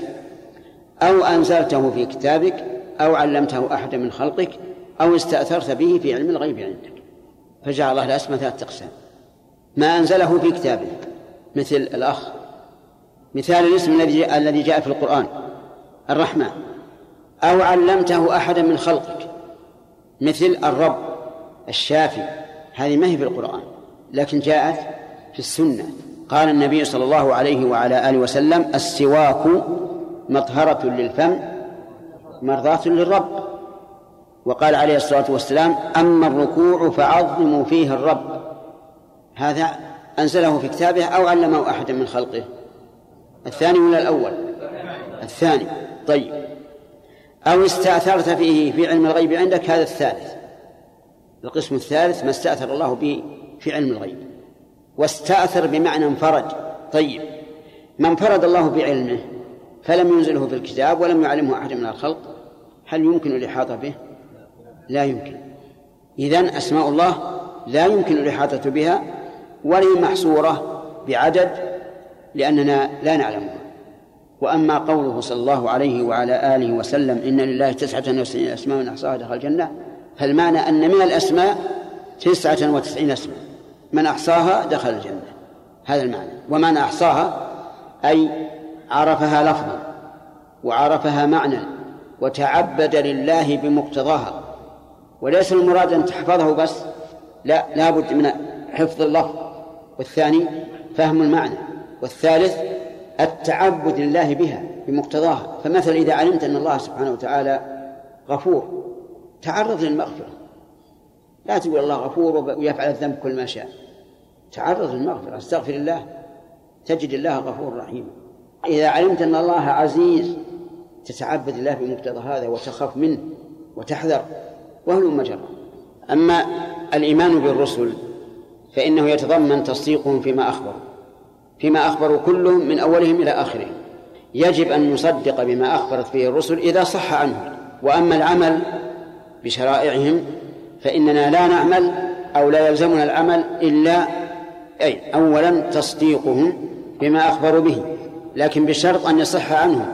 أو أنزلته في كتابك أو علمته أحدا من خلقك أو استأثرت به في علم الغيب عندك. فجعل الله الأسماء ثلاثة أقسام. ما أنزله في كتابه مثل الأخ. مثال الاسم الذي الذي جاء في القرآن. الرحمن أو علمته أحدا من خلقك. مثل الرب الشافي. هذه ما هي في القرآن لكن جاءت في السنة. قال النبي صلى الله عليه وعلى آله وسلم السواك مطهرة للفم مرضاة للرب. وقال عليه الصلاة والسلام أما الركوع فعظموا فيه الرب. هذا أنزله في كتابه أو علمه أحدا من خلقه. الثاني ولا الأول؟ الثاني. طيب. أو استأثرت فيه في علم الغيب عندك هذا الثالث. القسم الثالث ما استأثر الله به في علم الغيب. واستأثر بمعنى انفرد طيب. ما انفرد الله بعلمه فلم ينزله في الكتاب ولم يعلمه أحد من الخلق هل يمكن الإحاطة به؟ لا يمكن. إذن أسماء الله لا يمكن الإحاطة بها ولا محصورة بعدد لأننا لا نعلمها. وأما قوله صلى الله عليه وعلى آله وسلم إن لله تسعة وتسعين أسماء من أحصاها دخل الجنة فالمعنى أن من الأسماء تسعة وتسعين اسما من أحصاها دخل الجنة. هذا المعنى. ومن أحصاها أي عرفها لفظا وعرفها معنى وتعبد لله بمقتضاها. وليس المراد أن تحفظه بس لا لا بد من حفظ اللفظ. والثاني فهم المعنى والثالث التعبد لله بها بمقتضاها. فمثلا إذا علمت أن الله سبحانه وتعالى غفور تعرض للمغفرة. لا تقول الله غفور ويفعل الذنب كل ما شاء. تعرض للمغفرة. استغفر الله تجد الله غفور رحيم. إذا علمت أن الله عزيز تتعبد الله بمقتضى هذا وتخاف منه وتحذر وهل مجرى أما الإيمان بالرسل فإنه يتضمن تصديقهم فيما أخبروا فيما أخبروا كلهم من أولهم إلى آخرهم يجب أن نصدق بما أخبرت به الرسل إذا صح عنهم وأما العمل بشرائعهم فإننا لا نعمل أو لا يلزمنا العمل إلا أي أولا تصديقهم بما أخبروا به لكن بشرط أن يصح عنهم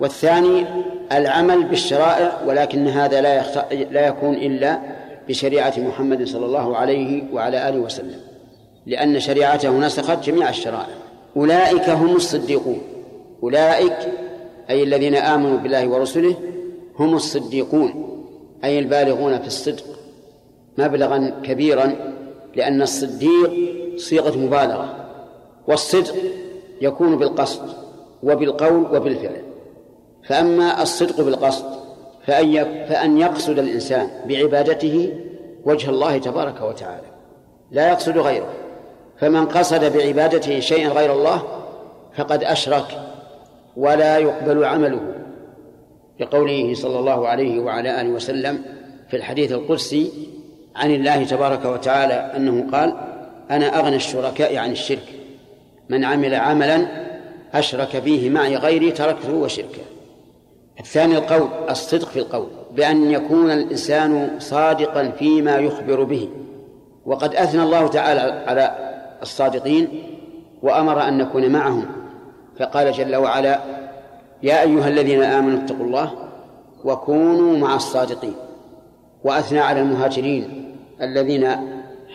والثاني العمل بالشرائع ولكن هذا لا لا يكون إلا بشريعة محمد صلى الله عليه وعلى آله وسلم لأن شريعته نسخت جميع الشرائع. أولئك هم الصديقون. أولئك أي الذين آمنوا بالله ورسله هم الصديقون أي البالغون في الصدق. مبلغا كبيرا لأن الصديق صيغة مبالغة والصدق يكون بالقصد وبالقول وبالفعل. فأما الصدق بالقصد فأن يقصد الإنسان بعبادته وجه الله تبارك وتعالى. لا يقصد غيره. فمن قصد بعبادته شيئا غير الله فقد أشرك ولا يقبل عمله. لقوله صلى الله عليه وعلى آله وسلم في الحديث القدسي عن الله تبارك وتعالى أنه قال أنا أغنى الشركاء عن الشرك. من عمل عملا أشرك فيه معي غيري تركته وشركه. الثاني القول الصدق في القول بأن يكون الإنسان صادقا فيما يخبر به. وقد أثنى الله تعالى على الصادقين وأمر أن نكون معهم. فقال جل وعلا يا أيها الذين آمنوا اتقوا الله وكونوا مع الصادقين. وأثنى على المهاجرين الذين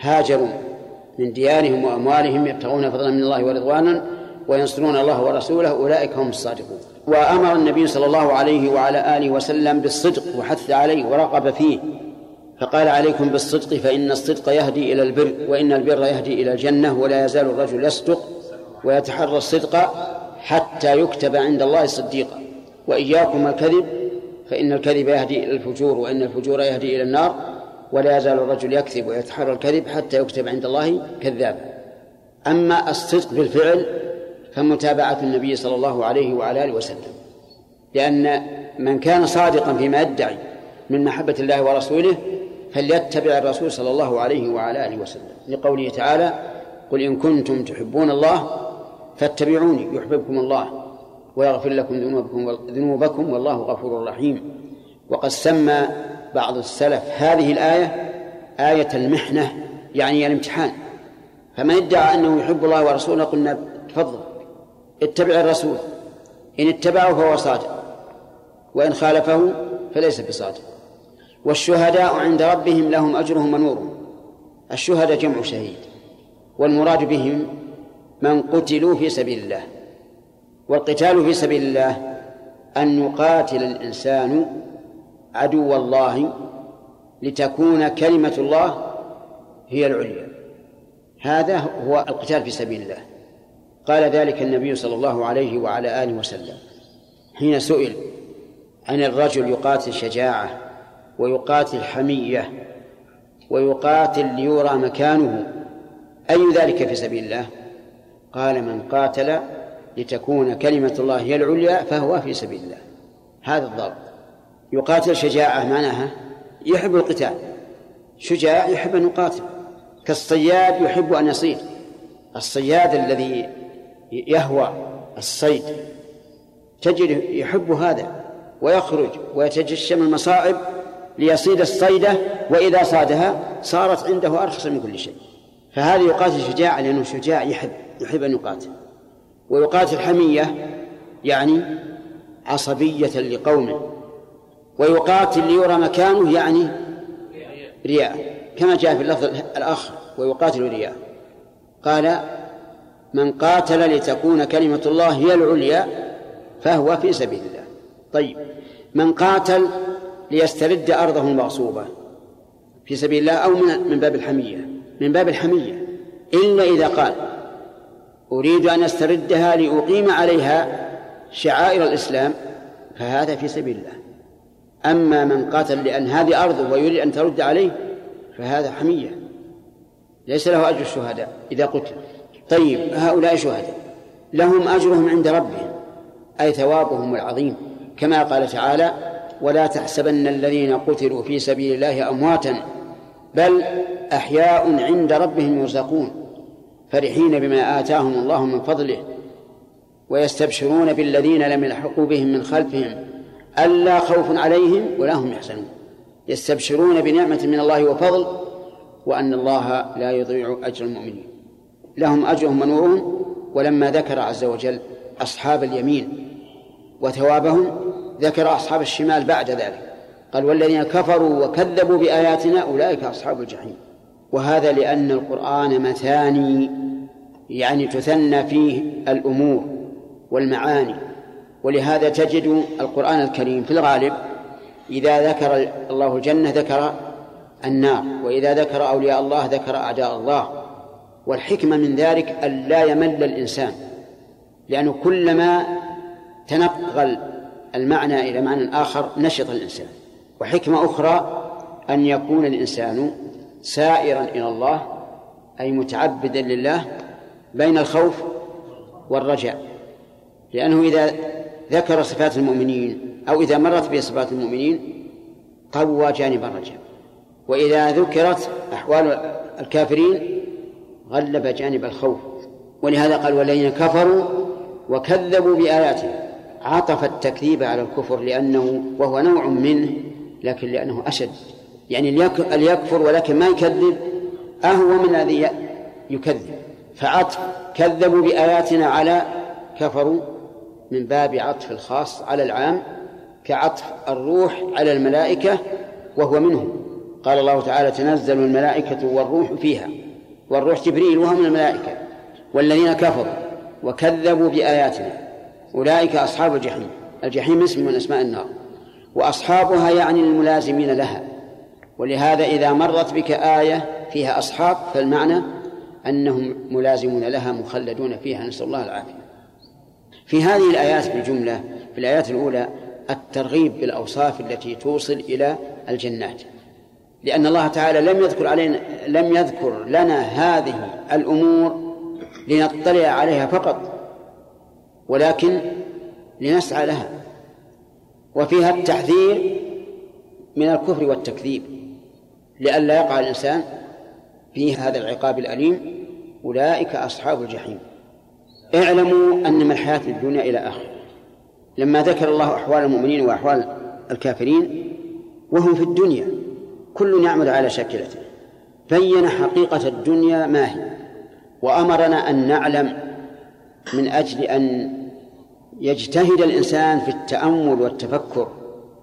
هاجروا من ديارهم وأموالهم يبتغون فضلا من الله ورضوانا وينصرون الله ورسوله أولئك هم الصادقون. وأمر النبي صلى الله عليه وعلى آله وسلم بالصدق وحث عليه ورغب فيه. فقال عليكم بالصدق فإن الصدق يهدي إلى البر وإن البر يهدي إلى الجنة ولا يزال الرجل يصدق ويتحرى الصدق حتى يكتب عند الله صديقا. وإياكم الكذب فإن الكذب يهدي إلى الفجور وإن الفجور يهدي إلى النار ولا يزال الرجل يكذب ويتحرى الكذب حتى يكتب عند الله كذابا. أما الصدق بالفعل فمتابعة النبي صلى الله عليه وعلى آله وسلم. لأن من كان صادقا فيما يدعي من محبة الله ورسوله فليتبع الرسول صلى الله عليه وعلى آله وسلم. لقوله تعالى قل إن كنتم تحبون الله فاتبعوني يحببكم الله ويغفر لكم ذنوبكم ذنوبكم والله غفور رحيم. وقد سمى بعض السلف هذه الآية آية المحنة يعني الامتحان. فمن ادعى أنه يحب الله ورسوله قلنا تفضل. اتبع الرسول. إن اتبعه فهو صادق. وإن خالفه فليس بصادق. والشهداء عند ربهم لهم أجرهم ونورهم. الشهداء جمع شهيد. والمراد بهم من قتلوا في سبيل الله. والقتال في سبيل الله أن يقاتل الإنسان عدو الله لتكون كلمة الله هي العليا. هذا هو القتال في سبيل الله. قال ذلك النبي صلى الله عليه وعلى آله وسلم. حين سئل عن الرجل يقاتل شجاعة ويقاتل حمية ويقاتل ليرى مكانه أي ذلك في سبيل الله؟ قال من قاتل لتكون كلمة الله هي العليا فهو في سبيل الله. هذا الضرب. يقاتل شجاعة معناها يحب القتال. شجاع يحب أن يقاتل كالصياد يحب أن يصيد. الصياد الذي يهوى الصيد. تجد يحب هذا ويخرج ويتجشم المصائب ليصيد الصيدة وإذا صادها صارت عنده أرخص من كل شيء. فهذا يقاتل شجاع لأنه شجاع يحب يحب أن يقاتل. ويقاتل حمية يعني عصبية لقومه. ويقاتل ليرى مكانه يعني رياء. كما جاء في اللفظ الآخر ويقاتل رياء. قال من قاتل لتكون كلمة الله هي العليا فهو في سبيل الله. طيب من قاتل ليسترد أرضه المغصوبة في سبيل الله أو من من باب الحمية؟ من باب الحمية. إلا إذا قال أريد أن أستردها لأقيم عليها شعائر الإسلام فهذا في سبيل الله. أما من قاتل لأن هذه أرضه ويريد أن ترد عليه فهذا حمية. ليس له أجر الشهداء إذا قتل. طيب هؤلاء شهداء. لهم أجرهم عند ربهم أي ثوابهم العظيم كما قال تعالى ولا تحسبن الذين قتلوا في سبيل الله أمواتا بل أحياء عند ربهم يرزقون فرحين بما آتاهم الله من فضله ويستبشرون بالذين لم يلحقوا بهم من خلفهم ألا خوف عليهم ولا هم يحزنون. يستبشرون بنعمة من الله وفضل وأن الله لا يضيع أجر المؤمنين. لهم أجرهم ونورهم ولما ذكر عز وجل أصحاب اليمين وثوابهم ذكر أصحاب الشمال بعد ذلك. قال والذين كفروا وكذبوا بآياتنا أولئك أصحاب الجحيم. وهذا لأن القرآن مثاني يعني تثنى فيه الأمور والمعاني. ولهذا تجد القرآن الكريم في الغالب إذا ذكر الله الجنة ذكر النار وإذا ذكر أولياء الله ذكر أعداء الله. والحكمة من ذلك أن لا يمل الإنسان لأنه كلما تنقل المعنى إلى معنى آخر نشط الإنسان. وحكمة أخرى أن يكون الإنسان سائرا إلى الله أي متعبدا لله بين الخوف والرجاء. لأنه إذا ذكر صفات المؤمنين أو إذا مرت بصفات المؤمنين قوى جانب الرجاء. وإذا ذكرت أحوال الكافرين غلب جانب الخوف. ولهذا قال والذين كفروا وكذبوا بآياتنا عطف التكذيب على الكفر لأنه وهو نوع منه لكن لأنه أشد. يعني ليكفر ولكن ما يكذب أهو من الذي يكذب. فعطف كذبوا بآياتنا على كفروا من باب عطف الخاص على العام كعطف الروح على الملائكة وهو منهم. قال الله تعالى تنزل الملائكة والروح فيها. والروح جبريل وهو من الملائكة والذين كفروا وكذبوا بآياتنا. أولئك أصحاب الجحيم. الجحيم اسم من أسماء النار. وأصحابها يعني الملازمين لها. ولهذا إذا مرت بك آية فيها أصحاب فالمعنى أنهم ملازمون لها مخلدون فيها. نسأل الله العافية. في هذه الآيات بالجملة في الآيات الأولى الترغيب بالأوصاف التي توصل إلى الجنات. لأن الله تعالى لم يذكر علينا لم يذكر لنا هذه الأمور لنطلع عليها فقط ولكن لنسعى لها. وفيها التحذير من الكفر والتكذيب لئلا يقع الإنسان في هذا العقاب الأليم. أولئك أصحاب الجحيم. اعلموا أن من الحياة الدنيا إلى آخر. لما ذكر الله أحوال المؤمنين وأحوال الكافرين وهم في الدنيا. كل يعمل على شاكلته. بين حقيقة الدنيا ما هي. وأمرنا أن نعلم من أجل أن يجتهد الإنسان في التأمل والتفكر.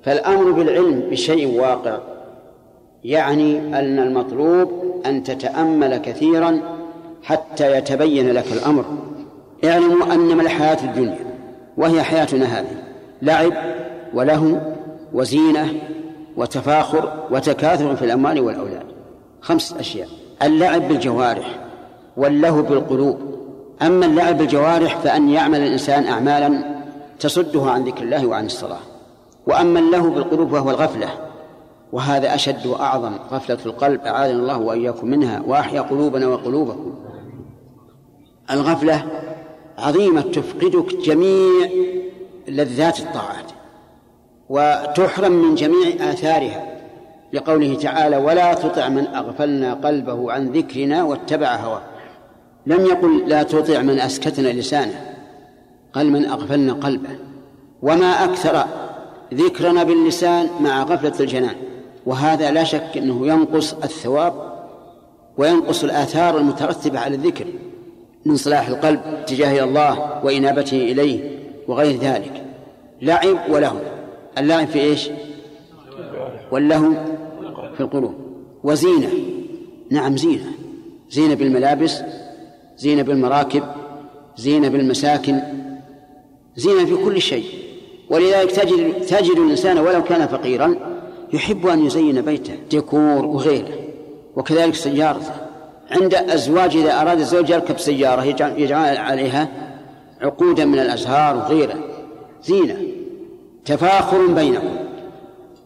فالأمر بالعلم بشيء واقع يعني أن المطلوب أن تتأمل كثيرا حتى يتبين لك الأمر. اعلموا أن الحياة الدنيا وهي حياتنا هذه لعب ولهو وزينة وتفاخر وتكاثر في الأموال والأولاد. خمس أشياء. اللعب بالجوارح واللهو بالقلوب. أما اللعب بالجوارح فأن يعمل الإنسان أعمالا تصده عن ذكر الله وعن الصلاة. وأما اللهو بالقلوب وهو الغفلة. وهذا أشد وأعظم غفلة القلب. أعاذنا الله وإياكم منها. وأحيا قلوبنا وقلوبكم. الغفلة عظيمة تفقدك جميع لذات الطاعات. وتحرم من جميع آثارها لقوله تعالى ولا تطع من أغفلنا قلبه عن ذكرنا واتبع هواه. لم يقل لا تطع من أسكتنا لسانه قال من أغفلنا قلبه. وما أكثر ذكرنا باللسان مع غفلة الجنان وهذا لا شك أنه ينقص الثواب وينقص الآثار المترتبة على الذكر من صلاح القلب تجاه الله وإنابته إليه وغير ذلك لعب ولهو. اللعب في إيش؟ واللهو في القلوب. وزينة. نعم زينة. زينة بالملابس زينة بالمراكب زينة بالمساكن. زينة في كل شيء. ولذلك تجد تجد الإنسان ولو كان فقيرا يحب أن يزين بيته ديكور وغيره وكذلك سيارته. عند أزواج إذا أراد الزوج يركب سيارة يجعل عليها عقودا من الأزهار وغيره. زينة. تفاخر بينكم.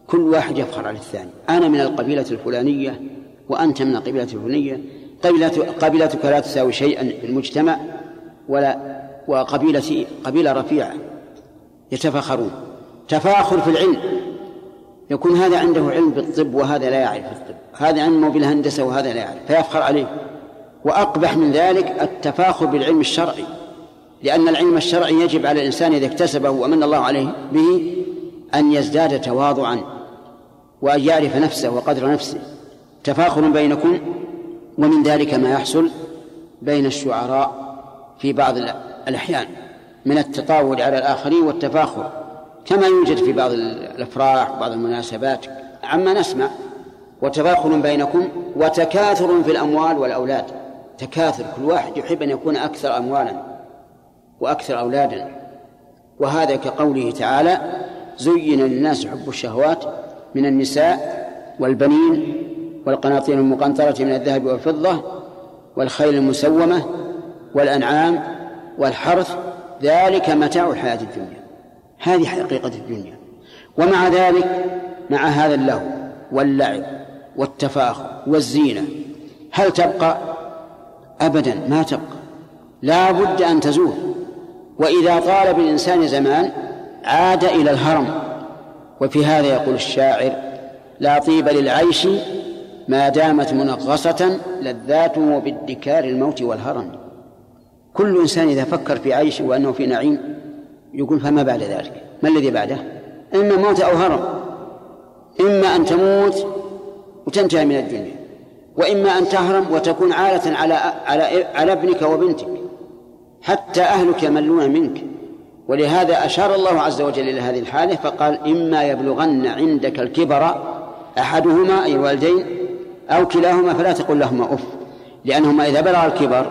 كل واحد يفخر على الثاني. أنا من القبيلة الفلانية وأنت من القبيلة الفلانية. قبيلتك لا تساوي شيئا في المجتمع ولا وقبيلتي قبيلة رفيعة. يتفاخرون. تفاخر في العلم. يكون هذا عنده علم بالطب وهذا لا يعرف الطب. هذا علمه بالهندسة وهذا لا يعرف. فيفخر عليه. وأقبح من ذلك التفاخر بالعلم الشرعي. لأن العلم الشرعي يجب على الإنسان إذا اكتسبه ومن الله عليه به أن يزداد تواضعا وأن يعرف نفسه وقدر نفسه. تفاخر بينكم ومن ذلك ما يحصل بين الشعراء في بعض الأحيان من التطاول على الآخرين والتفاخر كما يوجد في بعض الأفراح وبعض المناسبات عما نسمع. وتفاخر بينكم وتكاثر في الأموال والأولاد. تكاثر كل واحد يحب أن يكون أكثر أموالا. وأكثر أولادا. وهذا كقوله تعالى زين للناس حب الشهوات من النساء والبنين والقناطير المقنطرة من الذهب والفضة والخيل المسومة والأنعام والحرث ذلك متاع الحياة الدنيا. هذه حقيقة الدنيا. ومع ذلك مع هذا اللهو واللعب والتفاخر والزينة هل تبقى؟ أبدا ما تبقى. لا بد أن تزول. وإذا طال بالإنسان زمان عاد إلى الهرم. وفي هذا يقول الشاعر لا طيب للعيش ما دامت منغصة لذاته بادكار الموت والهرم. كل إنسان إذا فكر في عيش وأنه في نعيم يقول فما بعد ذلك؟ ما الذي بعده؟ إما موت أو هرم. إما أن تموت وتنتهي من الدنيا. وإما أن تهرم وتكون عالة على على على ابنك وبنتك. حتى أهلك يملون منك. ولهذا أشار الله عز وجل إلى هذه الحالة فقال إما يبلغن عندك الكبر أحدهما أي الوالدين أو كلاهما فلا تقل لهما أف لأنهما إذا بلغ الكبر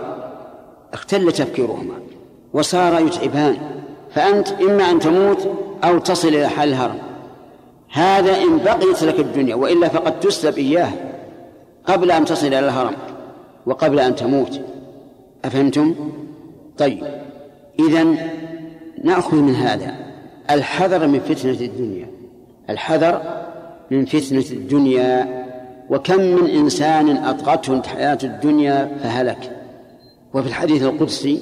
اختل تفكيرهما وصار يتعبان. فأنت إما أن تموت أو تصل إلى حال الهرم. هذا إن بقيت لك الدنيا وإلا فقد تسلب إياه قبل أن تصل إلى الهرم وقبل أن تموت. أفهمتم؟ طيب إذا نأخذ من هذا الحذر من فتنة الدنيا الحذر من فتنة الدنيا وكم من إنسان أطغته حياة الدنيا فهلك. وفي الحديث القدسي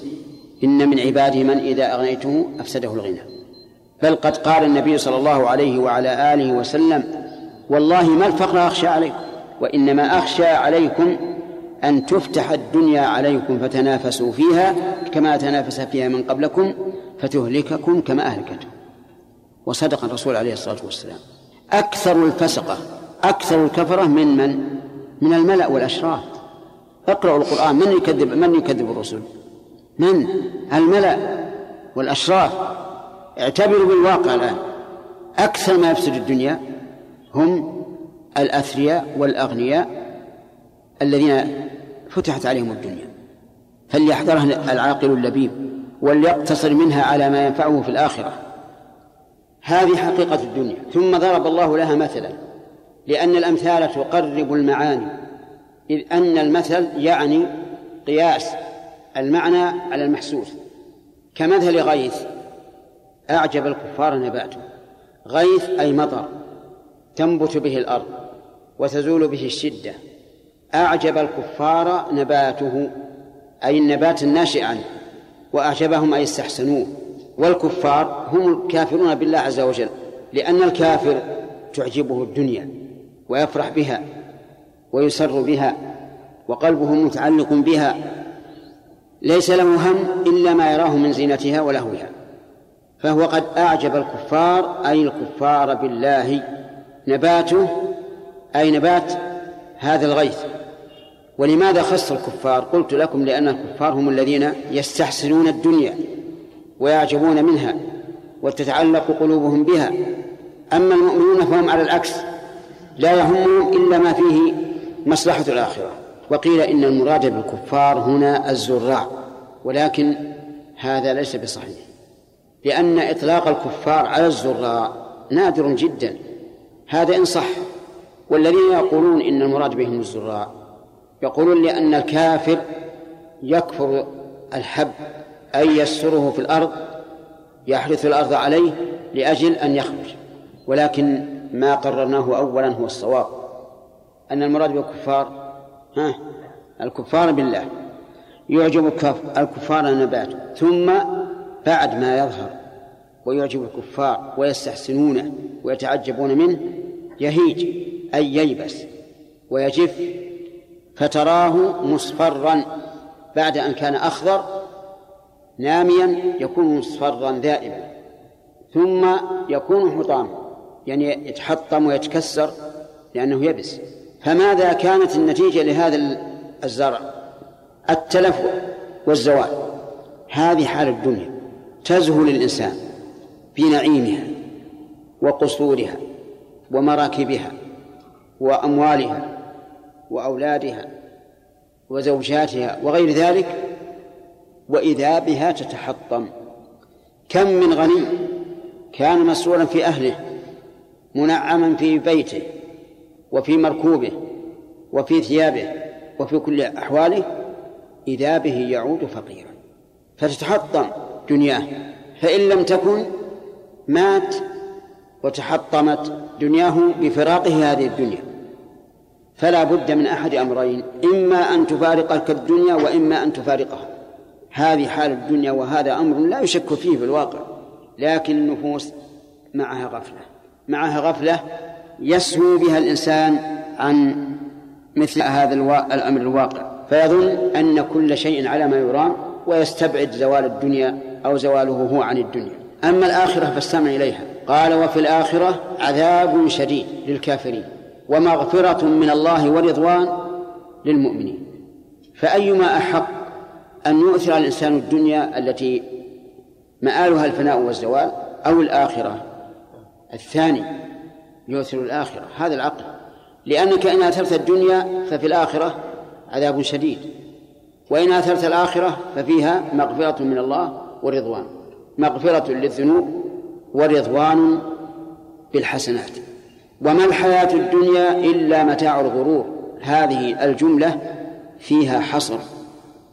إن من عباده من إذا أغنيته أفسده الغنى. بل قد قال النبي صلى الله عليه وعلى آله وسلم والله ما الفقر أخشى عليكم وإنما أخشى عليكم أن تفتح الدنيا عليكم فتنافسوا فيها كما تنافس فيها من قبلكم فتهلككم كما أهلكتهم وصدق الرسول عليه الصلاة والسلام. أكثر الفسقة أكثر الكفرة من من؟ من الملأ والأشراف. اقرأوا القرآن. من يكذب؟ من يكذب الرسل؟ من؟ الملأ والأشراف. اعتبروا بالواقع الآن. أكثر ما يفسد الدنيا هم الأثرياء والأغنياء الذين فتحت عليهم الدنيا. فليحذرها العاقل اللبيب وليقتصر منها على ما ينفعه في الآخرة؟ هذه حقيقة الدنيا. ثم ضرب الله لها مثلا لأن الأمثال تقرب المعاني. إذ أن المثل يعني قياس المعنى على المحسوس. كمثل غيث أعجب الكفار نباته. غيث أي مطر تنبت به الأرض وتزول به الشدة. أعجب الكفار نباته أي النبات الناشئ عنه وأعجبهم أي استحسنوه. والكفار هم الكافرون بالله عز وجل لأن الكافر تعجبه الدنيا ويفرح بها ويسر بها وقلبه متعلق بها. ليس له هم إلا ما يراه من زينتها ولهوها. فهو قد أعجب الكفار أي الكفار بالله نباته أي نبات هذا الغيث. ولماذا خص الكفار؟ قلت لكم لأن الكفار هم الذين يستحسنون الدنيا ويعجبون منها وتتعلق قلوبهم بها. أما المؤمنون فهم على العكس لا يهمهم إلا ما فيه مصلحة الآخرة. وقيل إن المراد بالكفار هنا الزراع ولكن هذا ليس بصحيح لأن إطلاق الكفار على الزراع نادر جدا. هذا إن صح والذين يقولون إن المراد بهم الزراع يقولون لأن الكافر يكفر الحب أي يسره في الأرض يحرث الأرض عليه لأجل أن يخرج. ولكن ما قررناه أولا هو الصواب. أن المراد بالكفار ها؟ الكفار بالله. يعجب الكفار النبات. ثم بعد ما يظهر ويعجب الكفار ويستحسنونه ويتعجبون منه يهيج أي ييبس ويجف فتراه مصفرا بعد أن كان أخضر ناميا يكون مصفرا ذائبا ثم يكون حطاما يعني يتحطم ويتكسر لأنه يبس. فماذا كانت النتيجة لهذا الزرع؟ التلف والزوال. هذه حال الدنيا تزهو للإنسان في نعيمها وقصورها ومراكبها وأموالها وأولادها وزوجاتها وغير ذلك وإذا بها تتحطم. كم من غني كان مسرورا في أهله منعما في بيته وفي مركوبه وفي ثيابه وفي كل أحواله إذا به يعود فقيرا. فتتحطم دنياه. فإن لم تكن مات وتحطمت دنياه بفراقه هذه الدنيا. فلا بد من أحد أمرين إما أن تفارقك الدنيا وإما أن تفارقها. هذه حال الدنيا وهذا أمر لا يشك فيه في الواقع لكن النفوس معها غفلة. معها غفلة يسهو بها الإنسان عن مثل هذا الأمر الواقع. فيظن أن كل شيء على ما يرام ويستبعد زوال الدنيا أو زواله هو عن الدنيا. أما الآخرة فاستمع إليها. قال وفي الآخرة عذاب شديد للكافرين. ومغفرة من الله ورضوان للمؤمنين. فأيما أحق أن يؤثر الإنسان الدنيا التي مآلها الفناء والزوال أو الآخرة؟ الثاني يؤثر الآخرة هذا العقل. لأنك إن أثرت الدنيا ففي الآخرة عذاب شديد. وإن أثرت الآخرة ففيها مغفرة من الله ورضوان. مغفرة للذنوب ورضوان بالحسنات. وما الحياة الدنيا إلا متاع الغرور؟ هذه الجملة فيها حصر.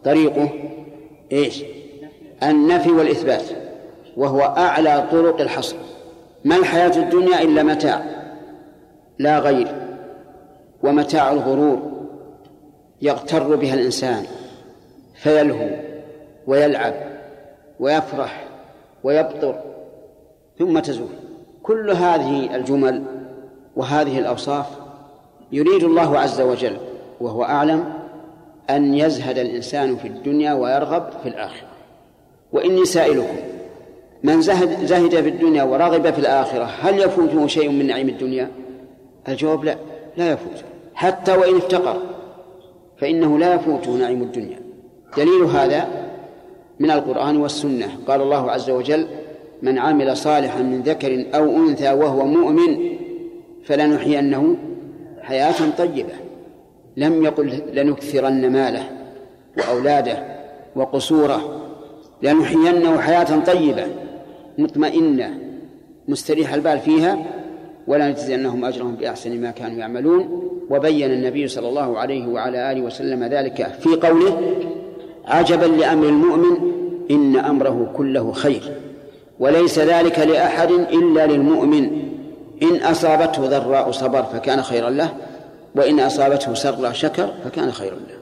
طريقه إيش؟ النفي والإثبات وهو أعلى طرق الحصر. ما الحياة الدنيا إلا متاع؟ لا غير. ومتاع الغرور يغتر بها الإنسان فيلهو ويلعب ويفرح ويبطر ثم تزول. كل هذه الجمل وهذه الأوصاف يريد الله عز وجل وهو أعلم أن يزهد الإنسان في الدنيا ويرغب في الآخرة. وإني سائلكم من زهد, زهد في الدنيا ورغب في الآخرة هل يفوته شيء من نعيم الدنيا؟ الجواب لا لا يفوت حتى وإن افتقر فإنه لا يفوته نعيم الدنيا. دليل هذا من القرآن والسنة. قال الله عز وجل من عمل صالحا من ذكر أو أنثى وهو مؤمن فلنحيينه حياة طيبة. لم يقل لنكثرن ماله وأولاده وقصوره. لنحيينه حياة طيبة. مطمئنة مستريح البال فيها. ولا نجزينهم أجرهم بأحسن ما كانوا يعملون. وبين النبي صلى الله عليه وعلى آله وسلم ذلك في قوله عجبا لأمر المؤمن إن أمره كله خير. وليس ذلك لأحد إلا للمؤمن. إن أصابته ضراء صبر فكان خيرا له وإن أصابته سراء شكر فكان خيرا له.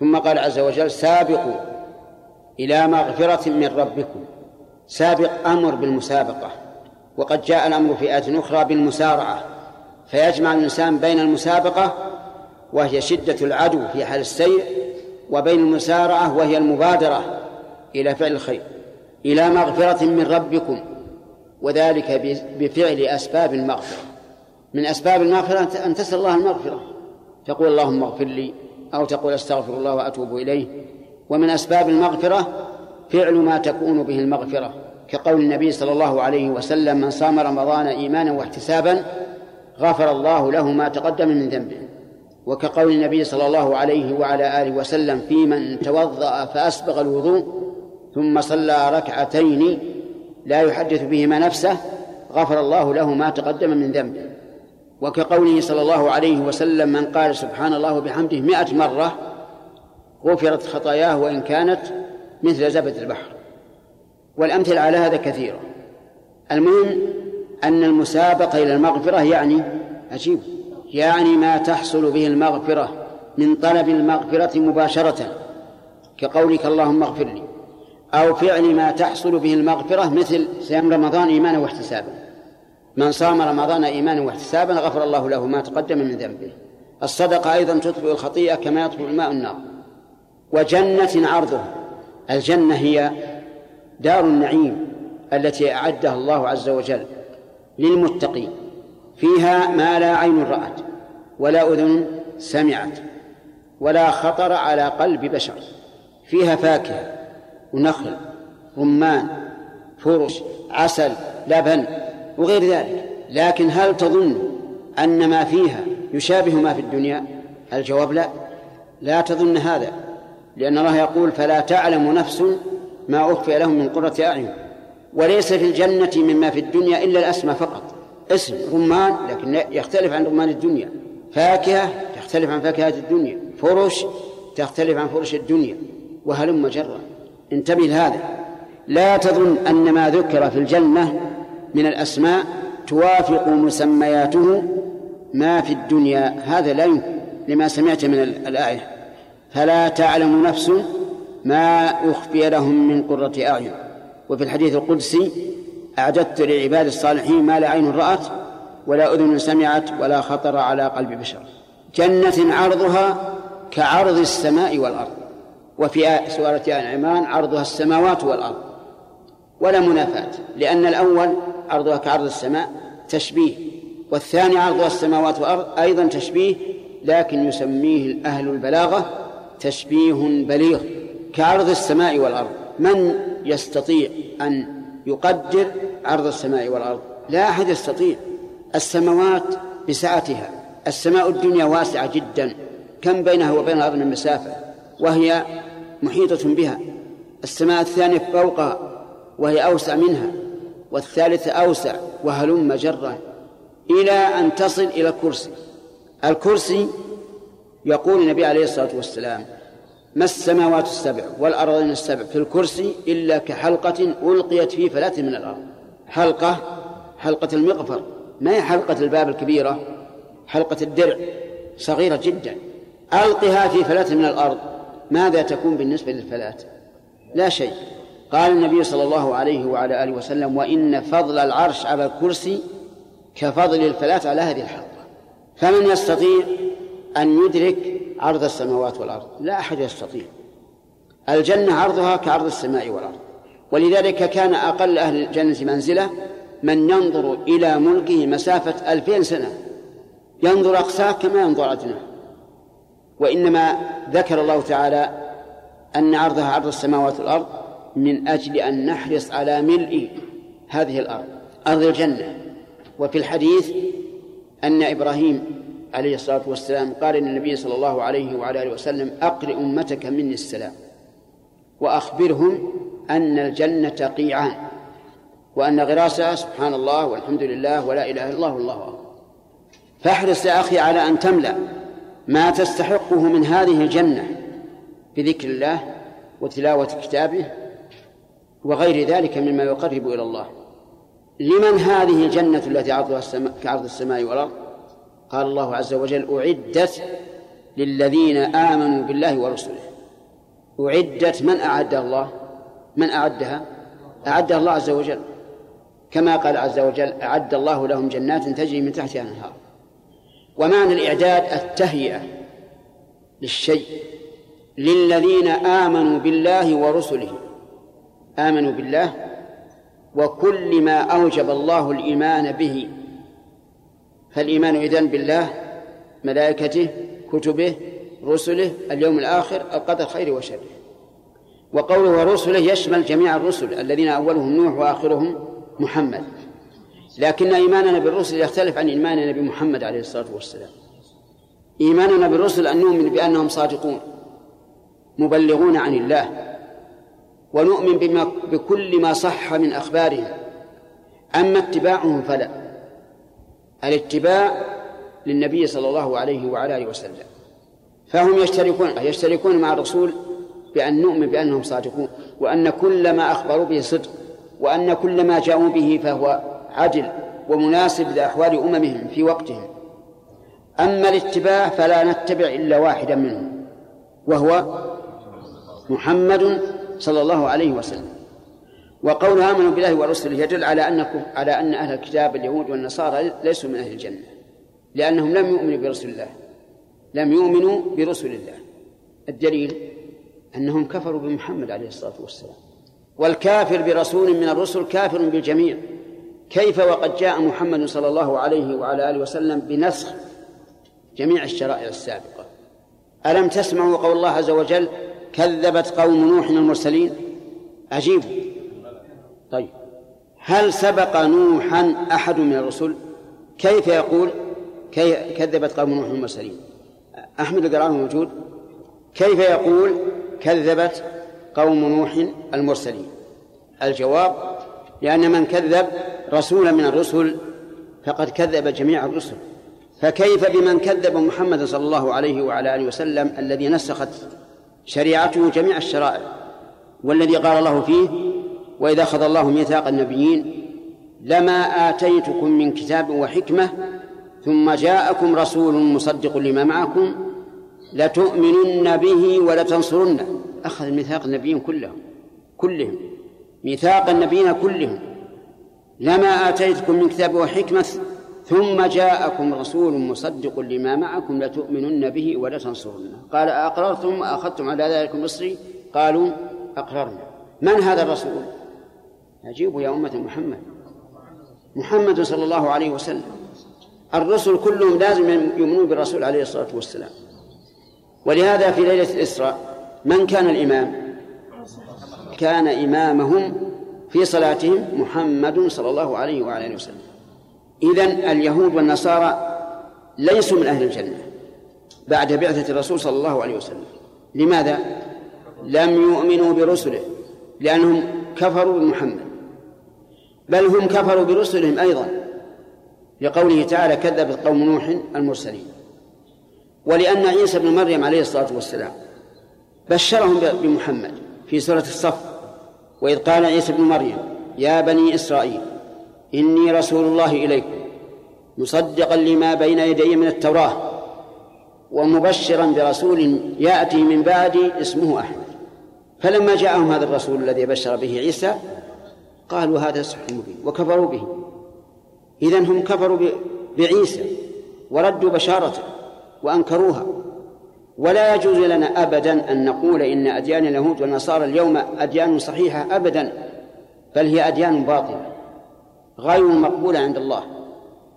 ثم قال عز وجل سابقوا إلى مغفرة من ربكم سابق أمر بالمسابقة وقد جاء الأمر في آية أخرى بالمسارعة فيجمع الإنسان بين المسابقة وهي شدة العدو في حال السير وبين المسارعة وهي المبادرة إلى فعل الخير. إلى مغفرة من ربكم. وذلك بفعل أسباب المغفرة. من أسباب المغفرة أن تسأل الله المغفرة. تقول اللهم اغفر لي أو تقول أستغفر الله وأتوب إليه. ومن أسباب المغفرة فعل ما تكون به المغفرة. كقول النبي صلى الله عليه وسلم من صام رمضان إيمانا واحتسابا غفر الله له ما تقدم من ذنبه. وكقول النبي صلى الله عليه وعلى آله وسلم في من توضأ فأسبغ الوضوء ثم صلى ركعتين لا يحدث بهما نفسه غفر الله له ما تقدم من ذنبه وكقوله صلى الله عليه وسلم من قال سبحان الله بحمده مئة مرة غفرت خطاياه وإن كانت مثل زبد البحر. والأمثلة على هذا كثيرة. المهم أن المسابقة إلى المغفرة يعني عجيب يعني ما تحصل به المغفرة من طلب المغفرة مباشرة. كقولك اللهم اغفر لي. أو فعل ما تحصل به المغفرة مثل صيام رمضان إيمانا واحتسابا. من صام رمضان إيمانا واحتسابا غفر الله له ما تقدم من ذنبه. الصدقة أيضا تطفئ الخطيئة كما يطفئ الماء النار. وجنة عرضها. الجنة هي دار النعيم التي أعدها الله عز وجل للمتقين. فيها ما لا عين رأت ولا أذن سمعت ولا خطر على قلب بشر. فيها فاكهة. ونخل رمان فرش عسل لبن وغير ذلك. لكن هل تظن أن ما فيها يشابه ما في الدنيا؟ الجواب لا. لا تظن هذا لأن الله يقول فلا تعلم نفس ما أخفي لهم من قرة أعين. وليس في الجنة مما في الدنيا إلا الأسماء فقط. اسم رمان لكن يختلف عن رمان الدنيا. فاكهة تختلف عن فاكهة الدنيا. فرش تختلف عن فرش الدنيا. وهلم جرا. انتبه لهذا. لا تظن أن ما ذكر في الجنة من الأسماء توافق مسمياته ما في الدنيا. هذا لا يمكن لما سمعت من الآية. فلا تعلم نفس ما أخفي لهم من قرة أعين. وفي الحديث القدسي أعددت لعباد الصالحين ما لا عين رأت ولا أذن سمعت ولا خطر على قلب بشر. جنة عرضها كعرض السماء والأرض. وفي سورة آل عمران عرضها السماوات والأرض. ولا منافاة لأن الأول عرضها كعرض السماء تشبيه والثاني عرضها السماوات والأرض أيضا تشبيه لكن يسميه أهل البلاغة تشبيه بليغ كعرض السماء والأرض. من يستطيع أن يقدر عرض السماء والأرض؟ لا أحد يستطيع. السماوات بسعتها السماء الدنيا واسعة جدا. كم بينها وبين الأرض من مسافة؟ وهي محيطة بها. السماء الثانية فوقها وهي أوسع منها والثالثة أوسع وهلم جرا إلى أن تصل إلى الكرسي الكرسي يقول النبي عليه الصلاة والسلام ما السماوات السبع والأرضين السبع في الكرسي إلا كحلقة ألقيت في فلاة من الأرض. حلقة حلقة المغفر ما هي حلقة الباب الكبيرة؟ حلقة الدرع صغيرة جدا. ألقها في فلاة من الأرض. ماذا تكون بالنسبة للفلاة لا شيء. قال النبي صلى الله عليه وعلى آله وسلم وإن فضل العرش على الكرسي كفضل الفلاة على هذه الحلقة. فمن يستطيع أن يدرك عرض السماوات والأرض؟ لا أحد يستطيع. الجنة عرضها كعرض السماء والأرض. ولذلك كان أقل أهل الجنة منزلة من ينظر إلى ملكه مسافة ألفين سنة. ينظر أقصاه كما ينظر أدناه. وإنما ذكر الله تعالى أن عرضها عرض السماوات والأرض من أجل أن نحرص على ملء هذه الأرض أرض الجنة. وفي الحديث أن إبراهيم عليه الصلاة والسلام قال للنبي صلى الله عليه وعلى آله وسلم أقرئ أمتك مني السلام وأخبرهم أن الجنة قيعان وأن غراسها سبحان الله والحمد لله ولا إله إلا الله والله أكبر. فاحرص يا أخي على أن تملأ. ما تستحقه من هذه الجنة بذكر الله وتلاوة كتابه وغير ذلك مما يقرب إلى الله. لمن هذه الجنة التي عرضها السماء كعرض السماء والأرض؟ قال الله عز وجل أعدت للذين آمنوا بالله ورسله. أعدت من أعدها الله؟ من أعدها؟ أعدها الله عز وجل. كما قال عز وجل أعد الله لهم جنات تجري من تحتها الأنهار. ومعنى الإعداد التهيئة للشيء للذين آمنوا بالله ورسله. آمنوا بالله وكل ما أوجب الله الإيمان به. فالإيمان إذن بالله ملائكته كتبه رسله اليوم الآخر القدر خير وشره. وقوله ورسله يشمل جميع الرسل الذين أولهم نوح وآخرهم محمد. لكن إيماننا بالرسل يختلف عن إيماننا بمحمد عليه الصلاة والسلام. إيماننا بالرسل أن نؤمن بأنهم صادقون مبلغون عن الله ونؤمن بما بكل ما صح من أخبارهم. أما اتباعهم فلا. الاتباع للنبي صلى الله عليه وعلى آله وسلم. فهم يشتركون يشتركون مع الرسول بأن نؤمن بأنهم صادقون وأن كل ما أخبروا به صدق وأن كل ما جاءوا به فهو عدل ومناسب لأحوال أممهم في وقتهم. أما الاتباع فلا نتبع إلا واحدا منهم وهو محمد صلى الله عليه وسلم. وقول آمنوا بالله ورسله يدل على أنكم على أن أهل الكتاب اليهود والنصارى ليسوا من أهل الجنة لأنهم لم يؤمنوا برسل الله لم يؤمنوا برسل الله. الدليل أنهم كفروا بمحمد عليه الصلاة والسلام والكافر برسول من الرسل كافر بالجميع. كيف وقد جاء محمد صلى الله عليه وعلى آله وسلم بنسخ جميع الشرائع السابقة؟ ألم تسمعوا قول الله عز وجل كذبت قوم نوح المرسلين؟ عجيب طيب. هل سبق نوحا أحد من الرسل؟ كيف يقول كي كذبت قوم نوح المرسلين؟ أحمد القرآن موجود. كيف يقول كذبت قوم نوح المرسلين؟ الجواب لأن من كذب رسولا من الرسل فقد كذب جميع الرسل. فكيف بمن كذب محمد صلى الله عليه وعلى آله وسلم الذي نسخت شريعته جميع الشرائع والذي قال الله فيه وإذا أخذ الله ميثاق النبيين لما آتيتكم من كتاب وحكمة ثم جاءكم رسول مصدق لما معكم لتؤمنن به ولتنصرنه. أخذ ميثاق النبيين كلهم كلهم ميثاق النبيين كلهم. لما آتيتكم من كتاب وحكمة ثم جاءكم رسول مصدق لما معكم لتؤمنن به ولتنصرنه. قال أقررتم وأخذتم على ذلك مصري؟ قالوا أقررنا. من هذا الرسول؟ أجيبوا يا أمة محمد. محمد صلى الله عليه وسلم. الرسل كلهم لازم يؤمنون بالرسول عليه الصلاة والسلام. ولهذا في ليلة الإسراء من كان الإمام؟ كان إمامهم في صلاتهم محمد صلى الله عليه وعلى آله وسلم. إذن اليهود والنصارى ليسوا من أهل الجنة بعد بعثة الرسول صلى الله عليه وسلم. لماذا؟ لم يؤمنوا برسله لأنهم كفروا بمحمد. بل هم كفروا برسلهم أيضا لقوله تعالى كذبت قوم نوح المرسلين ولأن عيسى بن مريم عليه الصلاة والسلام بشرهم بمحمد في سورة الصف. وإذ قال عيسى بن مريم يا بني إسرائيل إني رسول الله إليكم مصدقا لما بين يدي من التوراة ومبشرا برسول يأتي من بعدي اسمه أحمد. فلما جاءهم هذا الرسول الذي بشر به عيسى قالوا هذا سحر مبين وكفروا به. إذن هم كفروا بعيسى وردوا بشارته وأنكروها. ولا يجوز لنا أبدا أن نقول إن أديان اليهود والنصارى اليوم أديان صحيحة أبدا بل هي أديان باطلة غير مقبولة عند الله.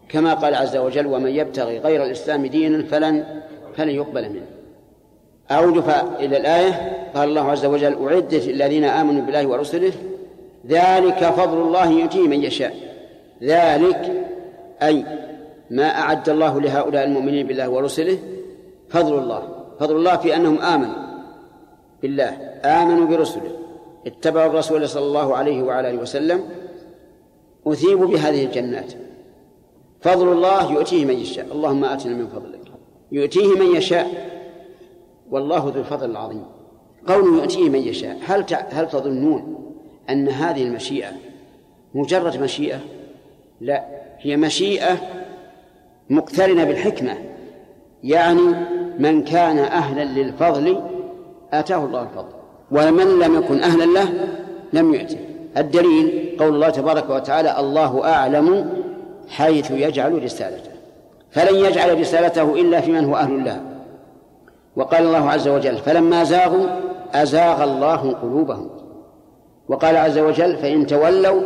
كما قال عز وجل ومن يبتغي غير الإسلام دينا فلن فلن يقبل منه أوجف إلى الآية قال الله عز وجل أعدت الذين آمنوا بالله ورسله ذلك فضل الله يؤتيه من يشاء. ذلك أي ما أعد الله لهؤلاء المؤمنين بالله ورسله فضل الله. فضل الله في أنهم آمنوا بالله آمنوا برسله اتبعوا الرسول صلى الله عليه وعلى آله وسلم أثيبوا بهذه الجنات. فضل الله يؤتيه من يشاء. اللهم آتنا من فضلك. يؤتيه من يشاء. والله ذو الفضل العظيم. قوله يؤتيه من يشاء هل هل تظنون أن هذه المشيئة مجرد مشيئة؟ لا هي مشيئة مقترنة بالحكمة. يعني من كان أهلا للفضل آتاه الله الفضل ومن لم يكن أهلا له لم يؤته. الدليل قول الله تبارك وتعالى الله أعلم حيث يجعل رسالته. فلن يجعل رسالته إلا في من هو أهل الله وقال الله عز وجل فلما زاغوا أزاغ الله قلوبهم. وقال عز وجل فإن تولوا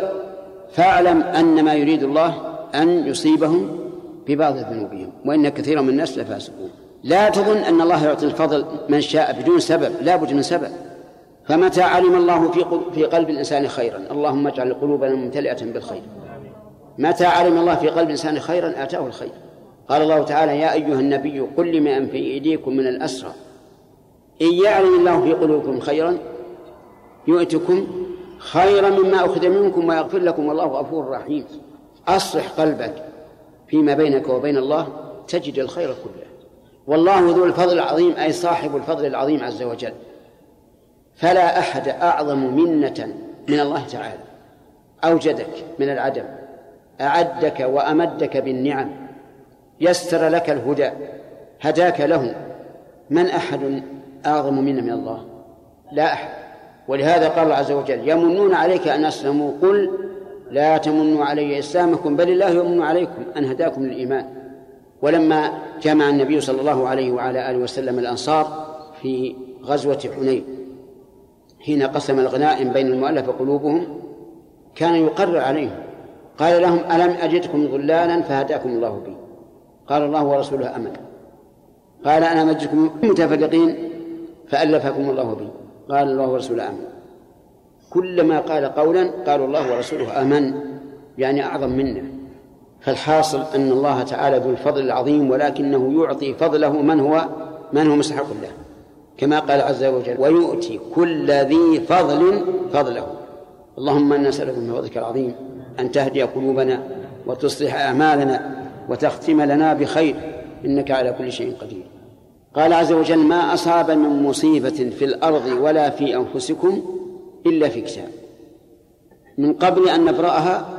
فاعلم أن ما يريد الله أن يصيبهم ببعض ذنوبهم وإن كثيرا من الناس لفاسقون. لا تظن أن الله يعطي الفضل من شاء بدون سبب لا بد من سبب. فمتى علم الله في في قلب الإنسان خيرا؟ اللهم اجعل قلوبنا ممتلئة بالخير. متى علم الله في قلب الإنسان خيرا؟ آتاه الخير. قال الله تعالى يا أيها النبي قل لمن في أيديكم من الأسرى. إن يعلم الله في قلوبكم خيرا يؤتكم خيرا مما أخذ منكم ويغفر لكم والله غفور رحيم. أصلح قلبك فيما بينك وبين الله تجد الخير كله. والله ذو الفضل العظيم أي صاحب الفضل العظيم عز وجل. فلا أحد أعظم منة من الله تعالى. أوجدك من العدم. أعدك وأمدك بالنعم. يسر لك الهدى. هداك له. من أحد أعظم منا من الله؟ لا أحد. ولهذا قال الله عز وجل يمنون عليك أن أسلموا. قل لا تمنوا علي إسلامكم بل الله يمن عليكم أن هداكم للإيمان. ولما جمع النبي صلى الله عليه وعلى آله وسلم الأنصار في غزوة حنين حين قسم الغنائم بين المؤلف قلوبهم كان يقرر عليهم قال لهم ألم أجدكم ضلالا فهداكم الله بي؟ قال الله ورسوله أمن قال أنا أجدكم متفرقين فألفكم الله بي. قال الله ورسوله أمن كلما قال قولا قالوا الله ورسوله أمن يعني أعظم منا فالحاصل أن الله تعالى ذو الفضل العظيم ولكنه يعطي فضله من هو من هو مستحق له. كما قال عز وجل ويؤتي كل ذي فضل فضله. اللهم إنا نسألك من فضلك العظيم أن تهدي قلوبنا وتصلح أعمالنا وتختم لنا بخير إنك على كل شيء قدير. قال عز وجل ما أصاب من مصيبة في الأرض ولا في أنفسكم إلا في كتاب. من قبل أن نبرأها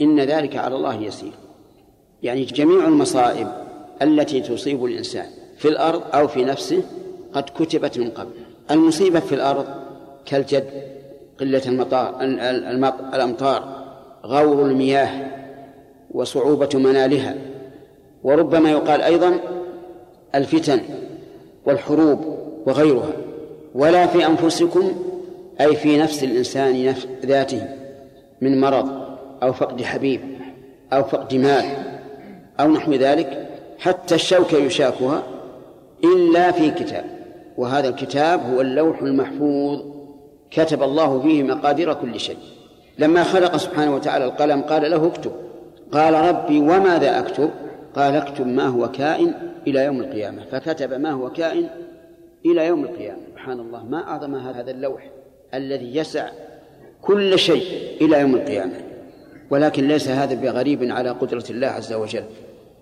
إن ذلك على الله يسير. يعني جميع المصائب التي تصيب الإنسان في الأرض أو في نفسه قد كتبت من قبل. المصيبة في الأرض كالجد قلة المطار الأمطار غور المياه وصعوبة منالها. وربما يقال أيضا الفتن والحروب وغيرها. ولا في أنفسكم أي في نفس الإنسان ذاته من مرض أو فقد حبيب أو فقد مال أو نحو ذلك حتى الشوكة يشاكها إلا في كتاب. وهذا الكتاب هو اللوح المحفوظ كتب الله فيه مقادير كل شيء. لما خلق سبحانه وتعالى القلم قال له اكتب. قال ربي وماذا أكتب؟ قال اكتب ما هو كائن إلى يوم القيامة. فكتب ما هو كائن إلى يوم القيامة. سبحان الله ما أعظم هذا اللوح الذي يسع كل شيء إلى يوم القيامة. ولكن ليس هذا بغريب على قدرة الله عز وجل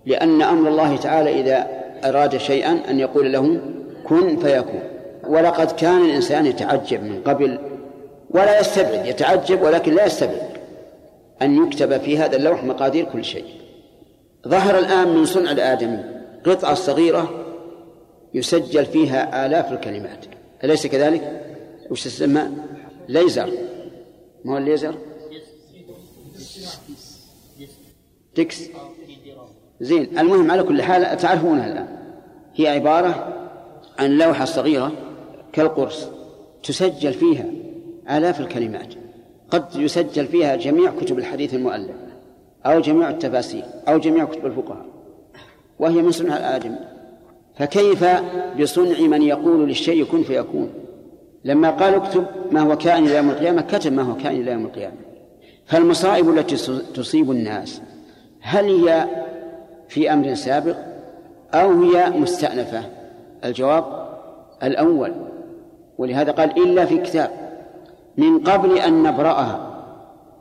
لأن أمر الله تعالى إذا أراد شيئا أن يقول له كن فيكون ولقد كان الإنسان يتعجب من قبل ولا يستبعد يتعجب ولكن لا يستبعد أن يكتب في هذا اللوح مقادير كل شيء ظهر الآن من صنع الآدمي قطعة صغيرة يسجل فيها آلاف الكلمات أليس كذلك؟ وش تسمى؟ ليزر ما هو الليزر؟ تكس. زين المهم على كل حال تعرفونها الآن هي عبارة عن لوحة صغيرة كالقرص تسجل فيها آلاف الكلمات. قد يسجل فيها جميع كتب الحديث المؤلف أو جميع التفاسير أو جميع كتب الفقهاء. وهي من صنع الآدم. فكيف بصنع من يقول للشيء كن فيكون؟ لما قال اكتب ما هو كائن إلى يوم القيامة كتب ما هو كائن إلى يوم القيامة. فالمصائب التي تصيب الناس. هل هي في أمر سابق أو هي مستأنفة؟ الجواب الأول ولهذا قال إلا في كتاب من قبل أن نبرأها.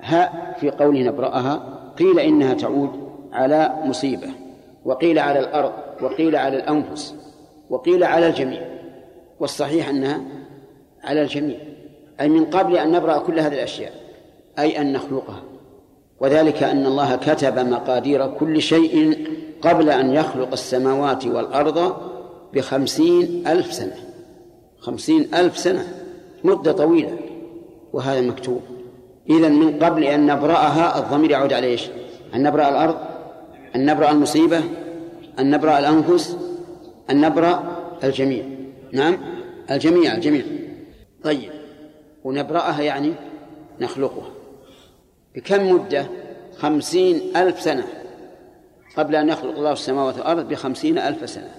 ها في قوله نبرأها قيل إنها تعود على مصيبة وقيل على الأرض وقيل على الأنفس وقيل على الجميع والصحيح أنها على الجميع. أي من قبل أن نبرأ كل هذه الأشياء أي أن نخلقها. وذلك أن الله كتب مقادير كل شيء قبل أن يخلق السماوات والأرض بخمسين ألف سنة. خمسين ألف سنة. مدة طويلة. وهذا مكتوب. إذا من قبل أن نبرأها الضمير يعود على إيش؟ أن نبرأ الأرض؟ أن نبرأ المصيبة؟ أن نبرأ الأنفس؟ أن نبرأ الجميع. نعم؟ الجميع الجميع. طيب. ونبرأها يعني نخلقها. بكم مدة؟ خمسين ألف سنة. قبل أن يخلق الله السماوات والأرض بخمسين ألف سنة.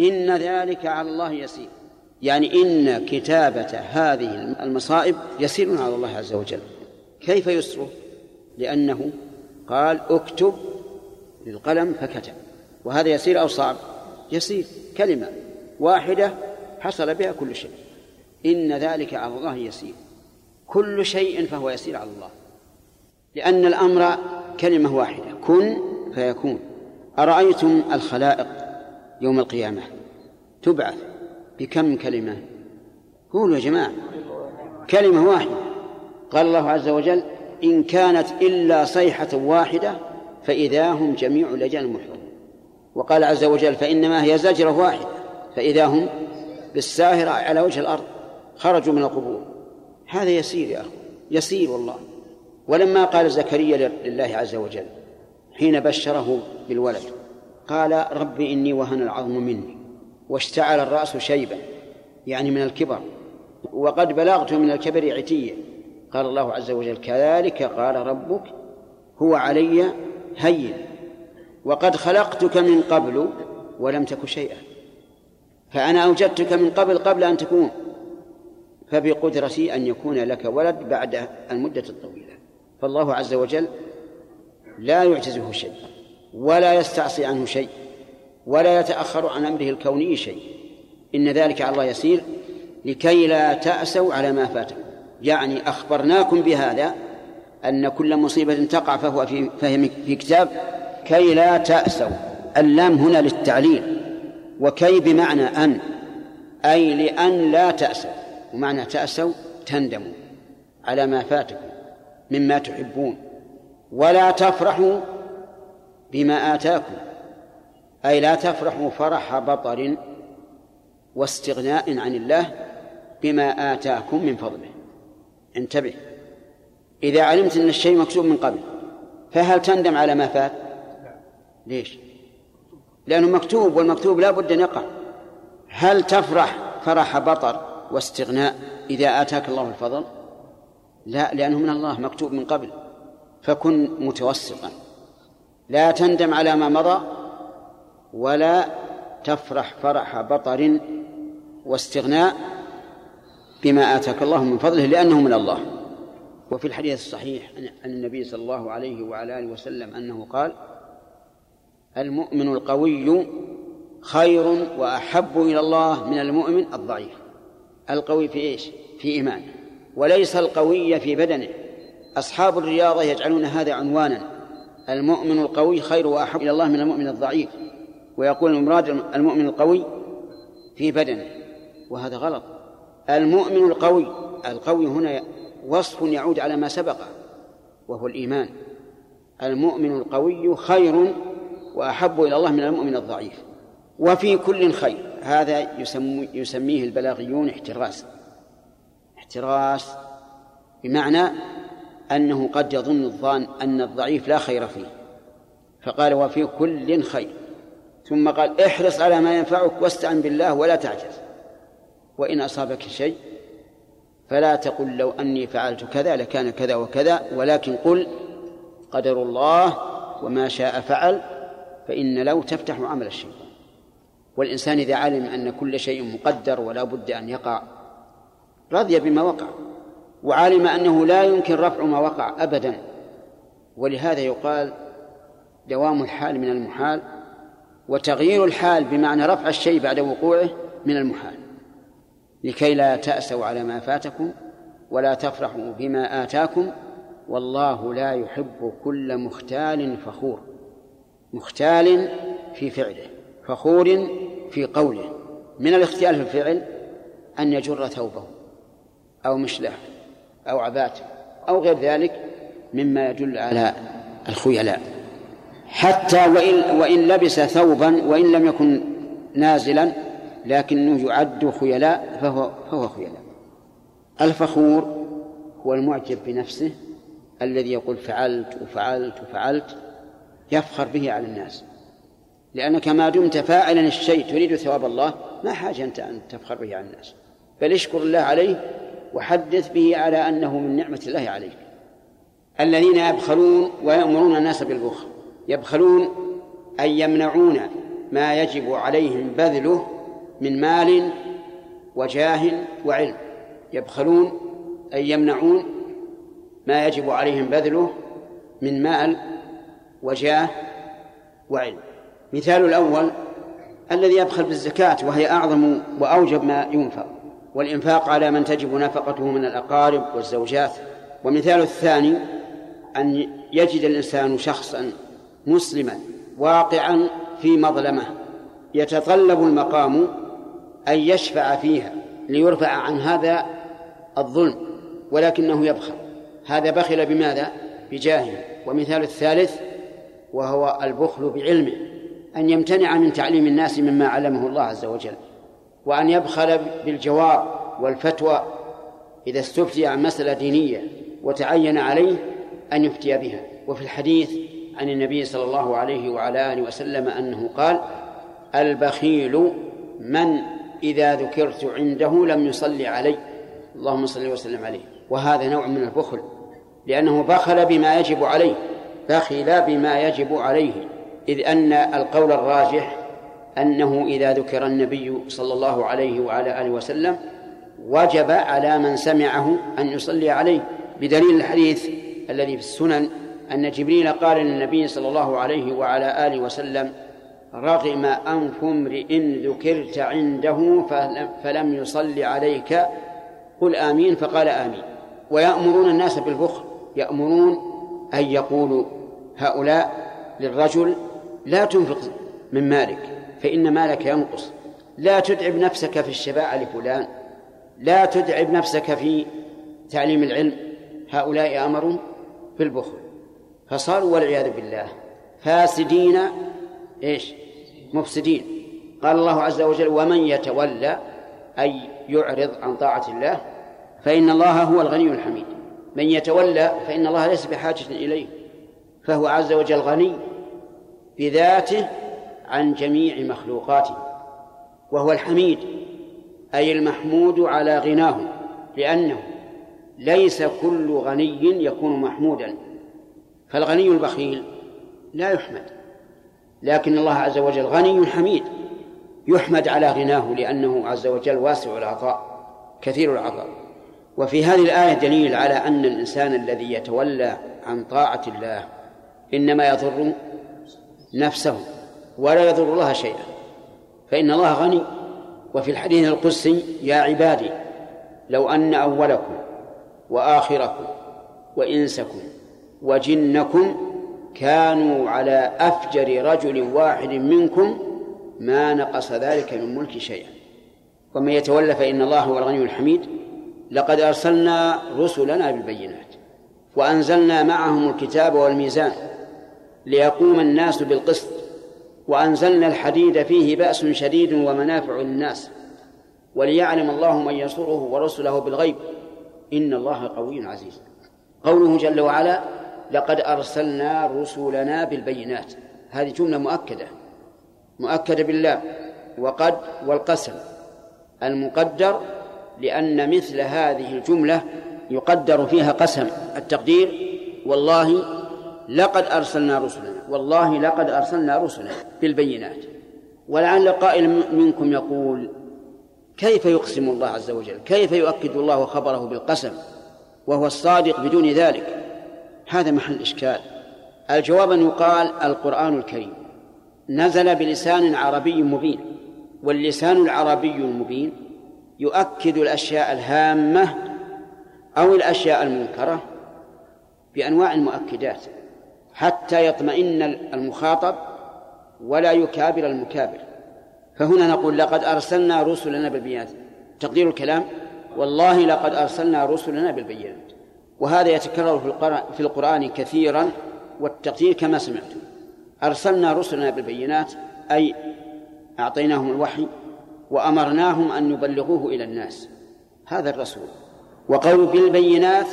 إن ذلك على الله يسير. يعني إن كتابة هذه المصائب يسير على الله عز وجل. كيف يسره لأنه قال اكتب للقلم فكتب. وهذا يسير أو صعب؟ يسير. كلمة واحدة حصل بها كل شيء. إن ذلك على الله يسير. كل شيء فهو يسير على الله. لأن الأمر كلمة واحدة كن فيكون. أرأيتم الخلائق يوم القيامة؟ تبعث بكم كلمة؟ قولوا يا جماعة. كلمة واحدة. قال الله عز وجل إن كانت إلا صيحة واحدة فإذا هم جميع لجان محضرون وقال عز وجل فإنما هي زجرة واحدة فإذا هم بالساهرة على وجه الأرض خرجوا من القبور. هذا يسير يا أخي يسير والله. ولما قال زكريا لله عز وجل حين بشره بالولد قال رب إني وهن العظم مني واشتعل الرأس شيبا يعني من الكبر وقد بلغت من الكبر عتيا. قال الله عز وجل كذلك قال ربك هو علي هين وقد خلقتك من قبل ولم تك شيئا فأنا أوجدتك من قبل قبل أن تكون فبقدرتي أن يكون لك ولد بعد المدة الطويلة. فالله عز وجل لا يعجزه شيء ولا يستعصي عنه شيء ولا يتأخر عن أمره الكوني شيء. إن ذلك على الله يسير لكي لا تأسوا على ما فاتكم. يعني أخبرناكم بهذا أن كل مصيبة تقع فهو في فهم في كتاب كي لا تأسوا. اللام هنا للتعليل وكي بمعنى أن أي لأن لا تأسوا. ومعنى تأسوا تندموا على ما فاتكم. مما تحبون. ولا تفرحوا بما آتاكم. أي لا تفرحوا فرح بطر واستغناء عن الله بما آتاكم من فضله. انتبه. إذا علمت أن الشيء مكتوب من قبل فهل تندم على ما فات؟ ليش؟ لأنه مكتوب والمكتوب لا بد أن يقع. هل تفرح فرح بطر واستغناء إذا آتاك الله الفضل؟ لا لأنه من الله مكتوب من قبل. فكن متوسطا. لا تندم على ما مضى ولا تفرح فرح بطر واستغناء بما آتاك الله من فضله لأنه من الله. وفي الحديث الصحيح عن النبي صلى الله عليه وعلى آله وسلم أنه قال المؤمن القوي خير وأحب إلى الله من المؤمن الضعيف. القوي في إيش؟ في إيمانه. وليس القوي في بدنه. أصحاب الرياضة يجعلون هذا عنوانا. المؤمن القوي خير وأحب إلى الله من المؤمن الضعيف ويقول المراد المؤمن القوي في بدنه وهذا غلط. المؤمن القوي القوي هنا وصف يعود على ما سبق وهو الإيمان. المؤمن القوي خير وأحب إلى الله من المؤمن الضعيف وفي كل خير. هذا يسمي يسميه البلاغيون احتراس. احتراس بمعنى أنه قد يظن الظان أن الضعيف لا خير فيه. فقال وفي كل خير. ثم قال احرص على ما ينفعك واستعن بالله ولا تعجز. وإن أصابك شيء فلا تقل لو أني فعلت كذا لكان كذا وكذا ولكن قل قدر الله وما شاء فعل فإن لو تفتح عمل الشيطان. والإنسان إذا علم أن كل شيء مقدر ولا بد أن يقع رضي بما وقع وعلم أنه لا يمكن رفع ما وقع أبدا. ولهذا يقال دوام الحال من المحال وتغيير الحال بمعنى رفع الشيء بعد وقوعه من المحال. لكي لا تأسوا على ما فاتكم ولا تفرحوا بما آتاكم والله لا يحب كل مختال فخور. مختال في فعله فخور في قوله. من الاختيال في الفعل أن يجر ثوبه. أو مشله أو عباته أو غير ذلك مما يدل على الخيلاء. حتى وإن وإن لبس ثوبا وإن لم يكن نازلا لكنه يعد خيلاء فهو فهو خيلاء. الفخور هو المعجب بنفسه الذي يقول فعلت وفعلت وفعلت يفخر به على الناس. لأنك ما دمت فاعلا الشيء تريد ثواب الله ما حاجة أنت أن تفخر به على الناس. بل اشكر الله عليه وحدث به على أنه من نعمة الله عليك الذين يبخلون ويأمرون الناس بالبخل. يبخلون أي يمنعون ما يجب عليهم بذله من مال وجاه وعلم. يبخلون أي يمنعون ما يجب عليهم بذله من مال وجاه وعلم. مثال الأول الذي يبخل بالزكاة وهي أعظم وأوجب ما ينفق والإنفاق على من تجب نفقته من الأقارب والزوجات. ومثال الثاني أن يجد الإنسان شخصا مسلما واقعا في مظلمة يتطلب المقام أن يشفع فيها ليرفع عن هذا الظلم ولكنه يبخل. هذا بخل بماذا؟ بجاهه. ومثال الثالث وهو البخل بعلمه أن يمتنع من تعليم الناس مما علمه الله عز وجل. وأن يبخل بالجواب والفتوى إذا استفتي عن مسألة دينية وتعين عليه أن يفتي بها. وفي الحديث عن النبي صلى الله عليه وعلى آله وسلم أنه قال البخيل من إذا ذكرت عنده لم يصلي علي. اللهم صل وسلم عليه. وهذا نوع من البخل لأنه بخل بما يجب عليه بخل بما يجب عليه إذ أن القول الراجح أنه إذا ذكر النبي صلى الله عليه وعلى آله وسلم وجب على من سمعه أن يصلي عليه بدليل الحديث الذي في السنن أن جبريل قال للنبي صلى الله عليه وعلى آله وسلم رغم أنف امرئ ذكرت عنده فلم يصل عليك قل آمين فقال آمين. ويأمرون الناس بالبخل يأمرون أن يقولوا هؤلاء للرجل لا تنفق من مالك. فإن مالك ينقص. لا تتعب نفسك في الشفاعة لفلان. لا تتعب نفسك في تعليم العلم. هؤلاء أمروا بالبخل. فصاروا والعياذ بالله. فاسدين إيش؟ مفسدين. قال الله عز وجل ومن يتولى أي يعرض عن طاعة الله فإن الله هو الغني الحميد. من يتولى فإن الله ليس بحاجة إليه فهو عز وجل غني بذاته عن جميع مخلوقاته وهو الحميد أي المحمود على غناه لأنه ليس كل غني يكون محمودا. فالغني البخيل لا يحمد لكن الله عز وجل غني حميد يحمد على غناه لأنه عز وجل واسع العطاء كثير العطاء. وفي هذه الآية دليل على أن الإنسان الذي يتولى عن طاعة الله إنما يضر نفسه. ولا يضر الله شيئا. فإن الله غني. وفي الحديث القدسي يا عبادي لو أن أولكم وآخركم وإنسكم وجنكم كانوا على أفجر رجل واحد منكم ما نقص ذلك من ملك شيئا. ومن يتولى فإن الله هو الغني الحميد. لقد أرسلنا رسلنا بالبينات وأنزلنا معهم الكتاب والميزان ليقوم الناس بالقسط. وأنزلنا الحديد فيه بأس شديد ومنافع للناس وليعلم الله من ينصره ورسله بالغيب. إن الله قوي عزيز. قوله جل وعلا لقد أرسلنا رسلنا بالبينات هذه جملة مؤكدة مؤكدة بالله. وقد والقسم. المقدر لأن مثل هذه الجملة يقدر فيها قسم التقدير. والله لقد أرسلنا رسلنا. والله لقد أرسلنا رسلنا بالبينات. ولعل قائل منكم يقول كيف يقسم الله عز وجل؟ كيف يؤكد الله خبره بالقسم وهو الصادق بدون ذلك؟ هذا محل إشكال. الجواب أن يقال القرآن الكريم نزل بلسان عربي مبين واللسان العربي المبين يؤكد الأشياء الهامة أو الأشياء المنكرة بأنواع المؤكدات. حتى يطمئن المخاطب ولا يكابر المكابر. فهنا نقول لقد أرسلنا رسلنا بالبينات. تقدير الكلام؟ والله لقد أرسلنا رسلنا بالبينات. وهذا يتكرر في القرآن كثيرا والتقدير كما سمعتم. أرسلنا رسلنا بالبينات أي أعطيناهم الوحي وأمرناهم أن يبلغوه إلى الناس. هذا الرسول. وقول بالبينات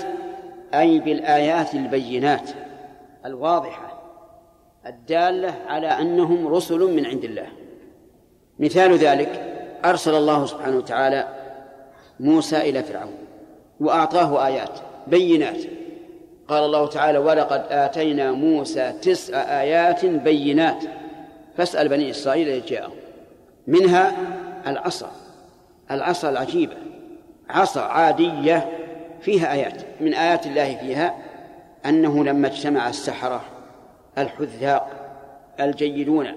أي بالآيات البينات. الواضحة الدالة على أنهم رسل من عند الله. مثال ذلك أرسل الله سبحانه وتعالى موسى إلى فرعون وأعطاه آيات بينات. قال الله تعالى ولقد آتينا موسى تسع آيات بينات. فاسأل بني إسرائيل إذ جاءهم. منها العصا العصا العجيبة عصا عادية فيها آيات. من آيات الله فيها أنه لما اجتمع السحرة الحذاق الجيدون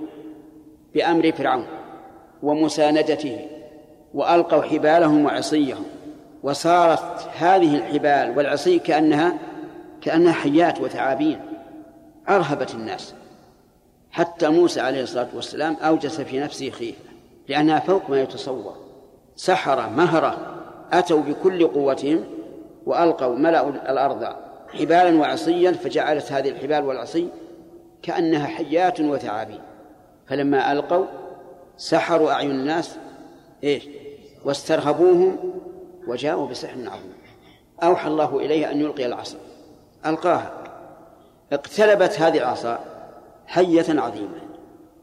بأمر فرعون ومساندته وألقوا حبالهم وعصيهم وصارت هذه الحبال والعصي كأنها كأنها حيات وثعابين أرهبت الناس. حتى موسى عليه الصلاة والسلام أوجس في نفسه خيفة لأنها فوق ما يتصور. سحرة مهرة أتوا بكل قوتهم وألقوا ملأوا الأرض حبالا وعصيا فجعلت هذه الحبال والعصي كأنها حيات وثعابين. فلما ألقوا سحروا أعين الناس إيش؟ واسترهبوهم وجاءوا بسحر عظيم. أوحى الله إليه أن يلقي العصا. ألقاها. اقتلبت هذه العصا حية عظيمة.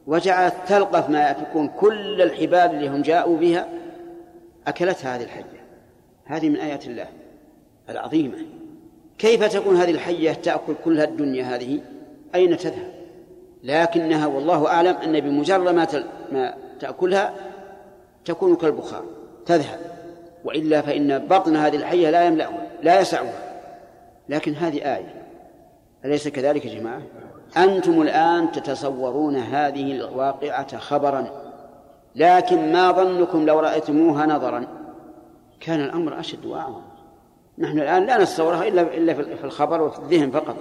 وجعلت تلقف ما يكون كل الحبال اللي هم جاءوا بها. أكلتها هذه الحية. هذه من آيات الله العظيمة. كيف تكون هذه الحية تأكل كل الدنيا هذه؟ أين تذهب؟ لكنها والله أعلم أن بمجرد ما, ما تأكلها تكون كالبخار تذهب. وإلا فإن بطن هذه الحية لا يملأها لا يسعها. لكن هذه آية. أليس كذلك يا جماعة؟ أنتم الآن تتصورون هذه الواقعة خبرا. لكن ما ظنكم لو رأيتموها نظرا؟ كان الأمر أشد وأعظم. نحن الآن لا نتصورها إلا إلا في الخبر وفي الذهن فقط.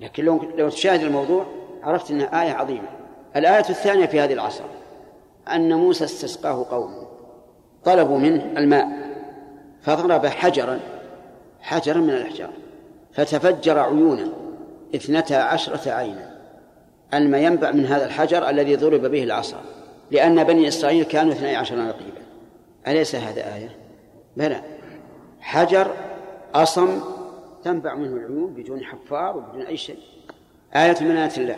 لكن لو لو تشاهد الموضوع عرفت أنها آية عظيمة. الآية الثانية في هذه العصر أن موسى استسقاه قومه طلبوا منه الماء فضرب حجرا حجرا من الأحجار فتفجر عيونا اثنتا عشرة عينا. الماء ينبع من هذا الحجر الذي ضرب به العصا؟ لأن بني إسرائيل كانوا اثني عشر نقيبا أليس هذا آية؟ بلى. حجر أصم تنبع منه العيون بدون حفار وبدون أي شيء. آية من آيات الله.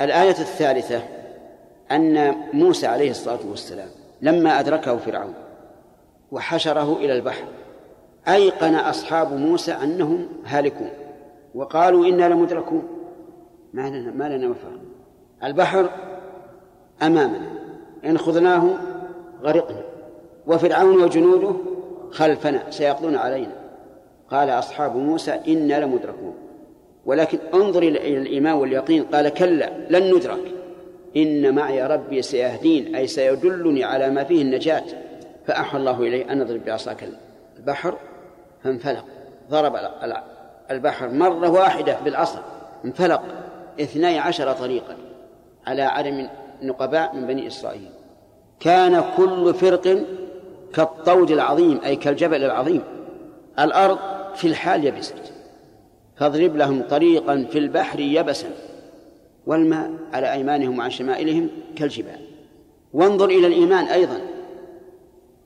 الآية الثالثة أن موسى عليه الصلاة والسلام لما أدركه فرعون وحشره إلى البحر أيقن أصحاب موسى أنهم هالكون وقالوا إنا لمدركون. ما لنا ما لنا مفر البحر أمامنا. إن خذناه غرقنا. وفرعون وجنوده خلفنا. سيقضون علينا. قال أصحاب موسى إنا لمدركون. ولكن انظر إلى الإيمان واليقين. قال كلا لن ندرك. إن معي ربي سيهدين أي سيدلني على ما فيه النجاة. فأحى الله إليه أن نضرب بعصاك البحر فانفلق. ضرب البحر مرة واحدة بالعصا انفلق. اثني عشر طريقا على عدم نقباء من بني إسرائيل. كان كل فرق كالطود العظيم أي كالجبل العظيم. الأرض في الحال يبست. فاضرب لهم طريقا في البحر يبسا. والماء على أيمانهم وعن شمائلهم كالجبال. وانظر إلى الإيمان أيضا.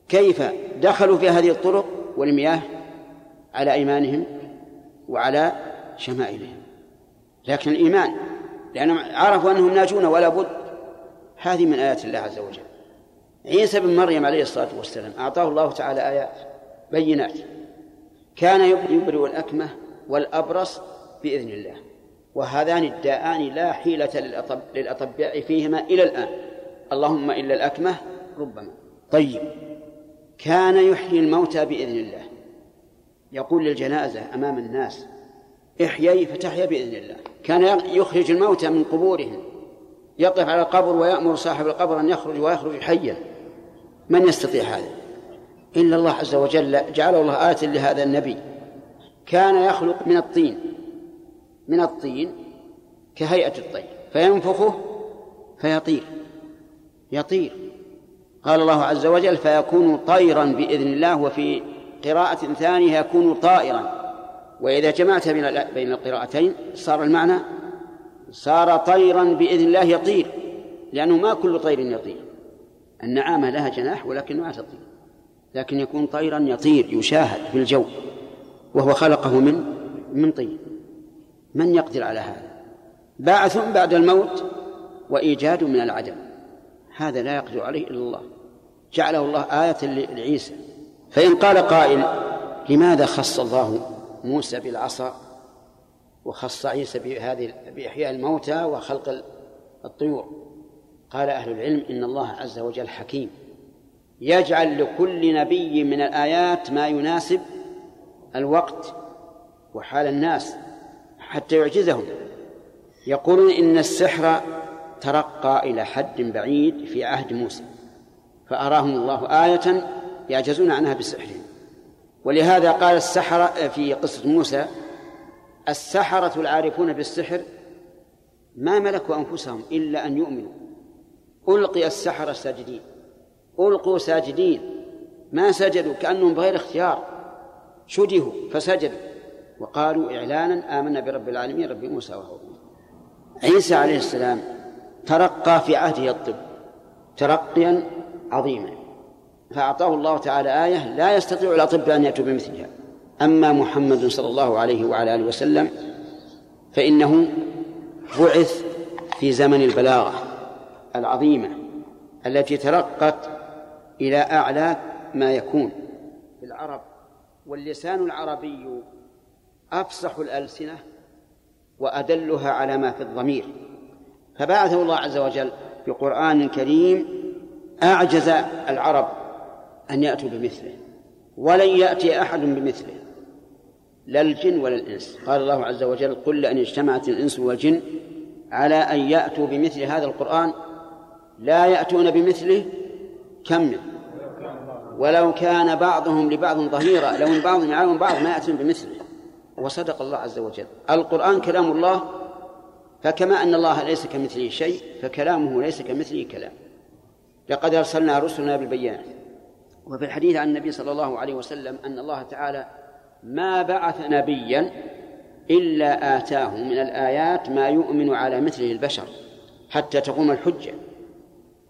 كيف دخلوا في هذه الطرق والمياه على أيمانهم وعلى شمائلهم. لكن الإيمان لأنهم عرفوا أنهم ناجون ولا بد. هذه من آيات الله عز وجل. عيسى بن مريم عليه الصلاة والسلام أعطاه الله تعالى آيات بينات. كان يبرئ الأكمة والأبرص بإذن الله. وهذان الداءان لا حيلة للأطباء فيهما إلى الآن. اللهم إلا الأكمة ربما. طيب. كان يحيي الموتى بإذن الله. يقول للجنازة أمام الناس إحيي فتحيا بإذن الله. كان يخرج الموتى من قبورهم. يقف على القبر ويأمر صاحب القبر أن يخرج ويخرج حيا. من يستطيع هذا؟ إلا الله عز وجل جعل الله آية لهذا النبي. كان يخلق من الطين. من الطين كهيئة الطير. فينفخه فيطير. يطير. قال الله عز وجل فيكون طيرا بإذن الله وفي قراءة ثانية يكون طائرا. وإذا جمعت بين بين القراءتين صار المعنى صار طيرا بإذن الله يطير لأنه ما كل طير يطير. النعامة لها جناح ولكن ما تطير. لكن يكون طيرا يطير يشاهد في الجو وهو خلقه من من طين. من يقدر على هذا؟ بعث بعد الموت وإيجاد من العدم. هذا لا يقدر عليه إلا الله. جعله الله آية لعيسى. فإن قال قائل لماذا خص الله موسى بالعصا؟ وخص عيسى بهذه بإحياء الموتى وخلق الطيور. قال أهل العلم إن الله عز وجل حكيم. يجعل لكل نبي من الآيات ما يناسب الوقت وحال الناس حتى يعجزهم. يقولون إن السحر ترقى إلى حد بعيد في عهد موسى فأراهم الله آية يعجزون عنها بسحرهم ولهذا قال السحرة في قصة موسى السحرة العارفون بالسحر ما ملكوا أنفسهم إلا أن يؤمنوا. ألقي السحرة ساجدين. ألقوا ساجدين. ما سجدوا كأنهم بغير اختيار. شدهوا فسجدوا. وقالوا إعلانا آمنا برب العالمين رب موسى وهارون. عيسى عليه السلام ترقى في عهده الطب ترقيا عظيما. فأعطاه الله تعالى آية لا يستطيع الأطباء أن يأتوا بمثلها. أما محمد صلى الله عليه وعلى آله وسلم فإنه بعث في زمن البلاغة العظيمة التي ترقت إلى أعلى ما يكون. في العرب واللسان العربي أفصح الألسنة وأدلها على ما في الضمير. فبعثه الله عز وجل بقرآن كريم أعجز العرب أن يأتوا بمثله ولن يأتي أحد بمثله لا الجن ولا الإنس. قال الله عز وجل قل لأن اجتمعت الإنس والجن على أن يأتوا بمثل هذا القرآن لا يأتون بمثله كم ولو كان بعضهم لبعض ظهيرا لو إن بعضهم يعاون بعض ما يأتون بمثله. وصدق الله عز وجل. القرآن كلام الله فكما أن الله ليس كمثله شيء فكلامه ليس كمثله كلام. لقد أرسلنا رسلنا بالبينات وفي الحديث عن النبي صلى الله عليه وسلم أن الله تعالى ما بعث نبيا إلا آتاه من الآيات ما يؤمن على مثله البشر حتى تقوم الحجة.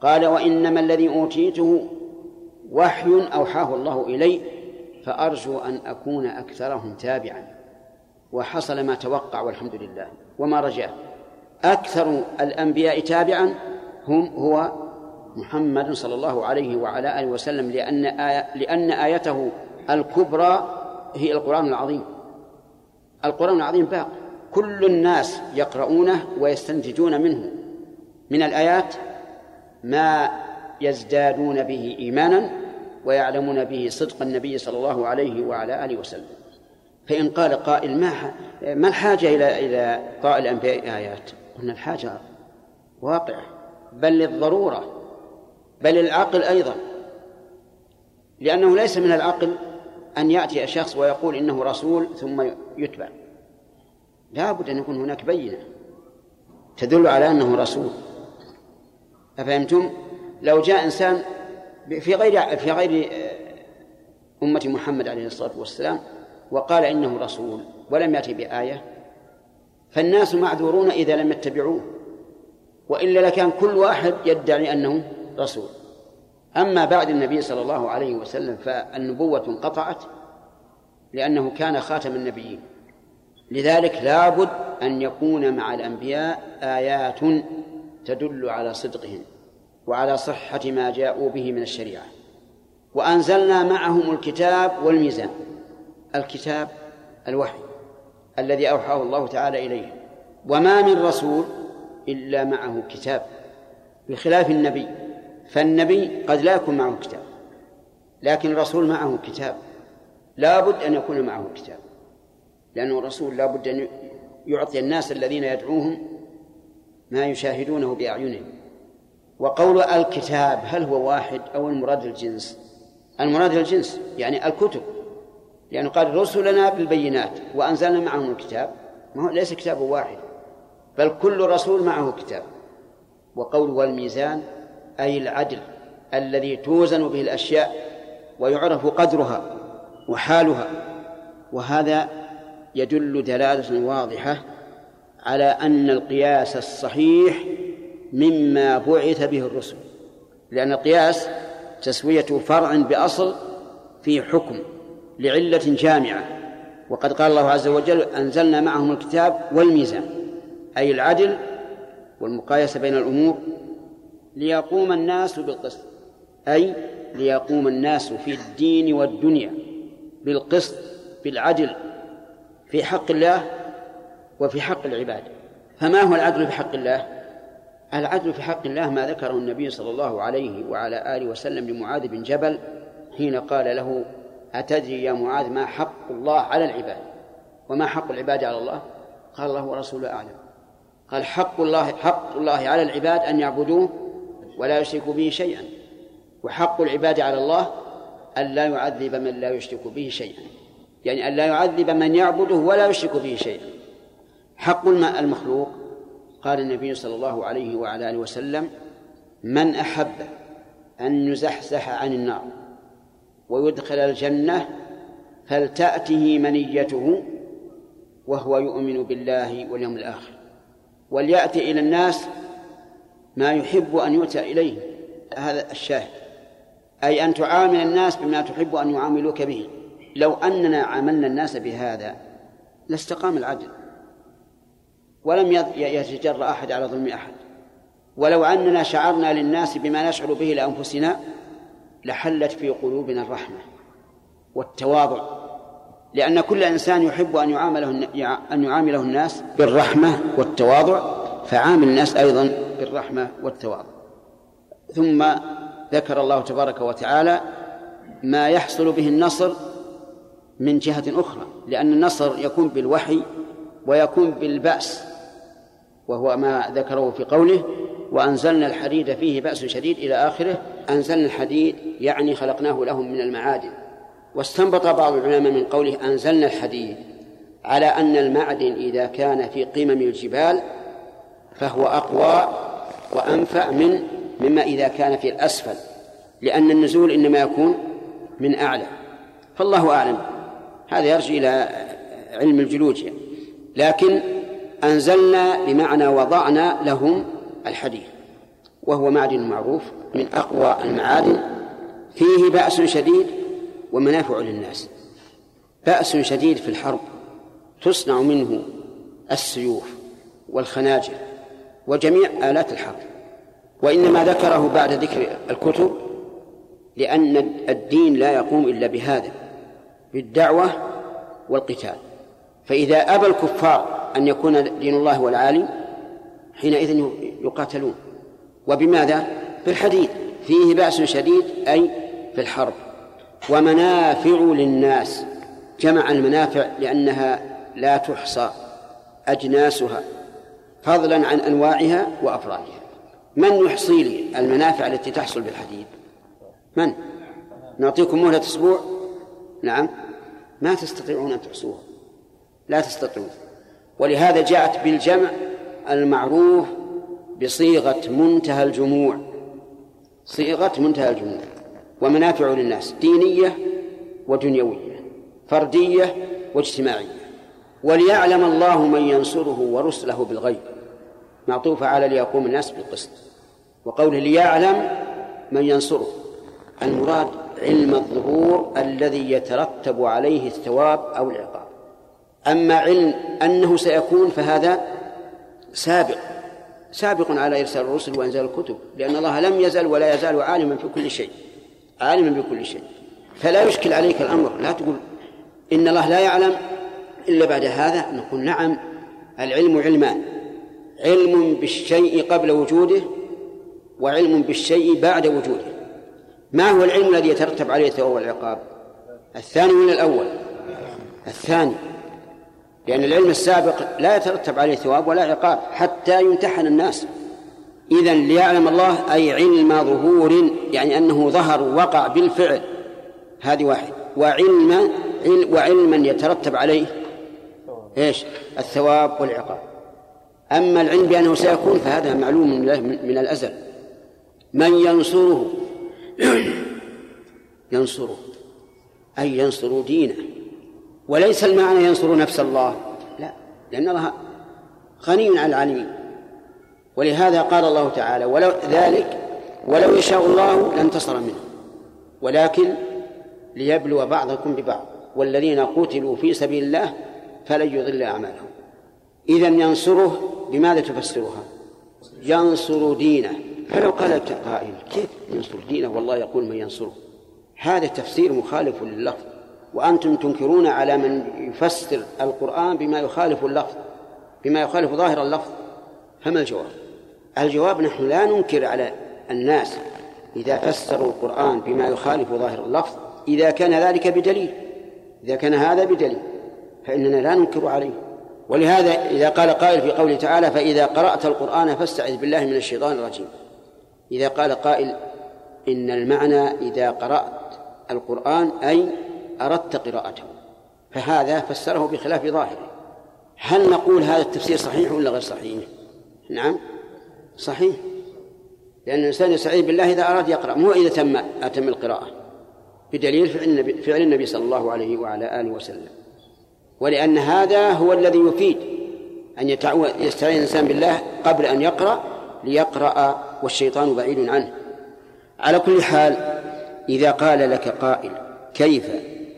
قال وإنما الذي أوتيته وحي أوحاه الله إلي فأرجو أن أكون أكثرهم تابعا. وحصل ما توقع والحمد لله. وما رجاه أكثر الأنبياء تابعا هم هو محمد صلى الله عليه وعلى آله وسلم لأن آية لأن آيته الكبرى هي القرآن العظيم. القرآن العظيم باق. كل الناس يقرؤونه ويستنتجون منه. من الآيات ما يزدادون به إيمانا ويعلمون به صدق النبي صلى الله عليه وعلى آله وسلم. فإن قال قائل ما ما الحاجة إلى إلى قاء الأنبياء آيات؟ قلنا الحاجة واقعة بل للضرورة بل العقل أيضا. لأنه ليس من العقل أن يأتي شخص ويقول إنه رسول ثم يتبع. لا بد أن يكون هناك بينة تدل على أنه رسول. أفهمتم؟ لو جاء إنسان في غير في غير أمة محمد عليه الصلاة والسلام وقال إنه رسول ولم يأتي بآية فالناس معذورون إذا لم يتبعوه وإلا لكان كل واحد يدعي أنه رسول. أما بعد النبي صلى الله عليه وسلم فالنبوة انقطعت لأنه كان خاتم النبيين. لذلك لابد أن يكون مع الأنبياء آيات تدل على صدقهم. وعلى صحة ما جاءوا به من الشريعة. وأنزلنا معهم الكتاب والميزان. الكتاب الوحي الذي أوحاه الله تعالى إليه. وما من رسول إلا معه كتاب. بخلاف النبي. فالنبي قد لا يكون معه كتاب. لكن الرسول معه كتاب. لا بد أن يكون معه كتاب. لأنه الرسول لا بد أن يعطي الناس الذين يدعوهم ما يشاهدونه بأعينهم. وقول الكتاب هل هو واحد أو المراد الجنس؟ المراد الجنس يعني الكتب لأنه قال رسلنا بالبينات وأنزلنا معهم الكتاب. ما هو ليس كتاب واحد بل كل رسول معه كتاب. وقول والميزان أي العدل الذي توزن به الأشياء ويعرف قدرها وحالها. وهذا يدل دلالة واضحة على أن القياس الصحيح مما بعث به الرسل لأن القياس تسوية فرع بأصل في حكم لعلة جامعة. وقد قال الله عز وجل أنزلنا معهم الكتاب والميزان أي العدل والمقايسة بين الأمور ليقوم الناس بالقسط أي ليقوم الناس في الدين والدنيا بالقسط بالعدل في حق الله وفي حق العباد. فما هو العدل في حق الله؟ العدل في حق الله ما ذكره النبي صلى الله عليه وعلى آله وسلم لمعاذ بن جبل حين قال له أتدري يا معاذ ما حق الله على العباد؟ وما حق العباد على الله؟ قال الله ورسوله أعلم. قال حق الله حق الله على العباد أن يعبدوه ولا يشركوا به شيئا وحق العباد على الله أن لا يعذب من لا يشرك به شيئا. يعني أن لا يعذب من يعبده ولا يشرك به شيئا. حق المخلوق قال النبي صلى الله عليه وعلى آله وسلم من أحب أن يزحزح عن النار ويدخل الجنة فلتأته منيته وهو يؤمن بالله واليوم الآخر. وليأتي إلى الناس ما يحب أن يؤتى إليه. هذا الشاهد. أي أن تعامل الناس بما تحب أن يعاملوك به. لو أننا عاملنا الناس بهذا لاستقام العدل. ولم يتجرأ أحد على ظلم أحد. ولو أننا شعرنا للناس بما نشعر به لأنفسنا لحلت في قلوبنا الرحمة والتواضع. لأن كل إنسان يحب أن يعامله أن يعامله الناس بالرحمة والتواضع فعامل الناس أيضا بالرحمة والتواضع. ثم ذكر الله تبارك وتعالى ما يحصل به النصر من جهة أخرى لأن النصر يكون بالوحي ويكون بالبأس. وهو ما ذكره في قوله وأنزلنا الحديد فيه بأس شديد إلى آخره. أنزلنا الحديد يعني خلقناه لهم من المعادن. واستنبط بعض العلماء من قوله أنزلنا الحديد على أن المعدن إذا كان في قمم الجبال فهو أقوى وأنفع من مما إذا كان في الأسفل لأن النزول إنما يكون من أعلى. فالله أعلم. هذا يرجع إلى علم الجيولوجيا لكن أنزلنا بمعنى وضعنا لهم الحديد وهو معدن معروف من أقوى المعادن فيه بأس شديد ومنافع للناس. بأس شديد في الحرب تصنع منه السيوف والخناجر وجميع آلات الحرب وإنما ذكره بعد ذكر الكتب لأن الدين لا يقوم إلا بهذا بالدعوة والقتال. فإذا أبى الكفار أن يكون دين الله هو العالم حينئذ يقاتلون. وبماذا؟ بالحديد فيه بأس شديد أي في الحرب ومنافع للناس. جمع المنافع لأنها لا تحصى أجناسها فضلا عن أنواعها وأفرادها. من يحصي لي؟ المنافع التي تحصل بالحديد من؟ نعطيكم مهلة أسبوع؟ نعم. ما تستطيعون أن تحصوها. لا تستطيعون. ولهذا جاءت بالجمع المعروف بصيغة منتهى الجموع. صيغة منتهى الجموع. ومنافع للناس دينية ودنيوية فردية واجتماعية. وليعلم الله من ينصره ورسله بالغيب. معطوفة على ليقوم الناس بالقسط. وقوله ليعلم من ينصره. المراد علم الظهور الذي يترتب عليه الثواب أو العقاب. أما علم أنه سيكون فهذا سابق سابق على إرسال الرسل وإنزال الكتب لأن الله لم يزل ولا يزال عالما في كل شيء عالما بكل شيء. فلا يشكل عليك الأمر لا تقول إن الله لا يعلم إلا بعد هذا. نقول نعم العلم علمان علم بالشيء قبل وجوده وعلم بالشيء بعد وجوده. ما هو العلم الذي يترتب عليه الثواب والعقاب؟ الثاني من الأول الثاني. لأن العلم السابق لا يترتب عليه ثواب ولا عقاب حتى يمتحن الناس. إذا ليعلم الله أي علم ظهور يعني أنه ظهر وقع بالفعل. هذه واحد. وعلم وعلما يترتب عليه إيش؟ الثواب والعقاب. أما العلم بأنه سيكون فهذا معلوم من الأزل. من ينصره؟ ينصره. أي ينصر دينه. وليس المعنى ينصر نفس الله. لا لأن الله غني عن العالمين ولهذا قال الله تعالى ولو ذلك ولو يشاء الله لانتصر منه. ولكن ليبلو بعضكم ببعض. والذين قتلوا في سبيل الله فلن يضل أعمالهم. إذا ينصره بماذا تفسرها؟ ينصر دينه. فلو قال قائل كيف ينصر دينه؟ والله يقول من ينصره. هذا تفسير مخالف لللفظ. وأنتم تنكرون على من يفسر القرآن بما يخالف اللفظ بما يخالف ظاهر اللفظ. فما الجواب؟ الجواب نحن لا ننكر على الناس إذا فسروا القرآن بما يخالف ظاهر اللفظ إذا كان ذلك بدليل. إذا كان هذا بدليل فإننا لا ننكر عليه. ولهذا إذا قال قائل في قوله تعالى فإذا قرأت القرآن فاستعذ بالله من الشيطان الرجيم إذا قال قائل إن المعنى إذا قرأت القرآن أي أردت قراءته فهذا فسره بخلاف ظاهره. هل نقول هذا التفسير صحيح ولا غير صحيح؟ نعم صحيح. لأن الإنسان يستعيذ بالله إذا أراد يقرأ مو إذا تم أتم القراءة. بدليل فعل النبي, فعل النبي صلى الله عليه وعلى آله وسلم. ولأن هذا هو الذي يفيد أن يستعين الإنسان بالله قبل أن يقرأ ليقرأ والشيطان بعيد عنه. على كل حال إذا قال لك قائل كيف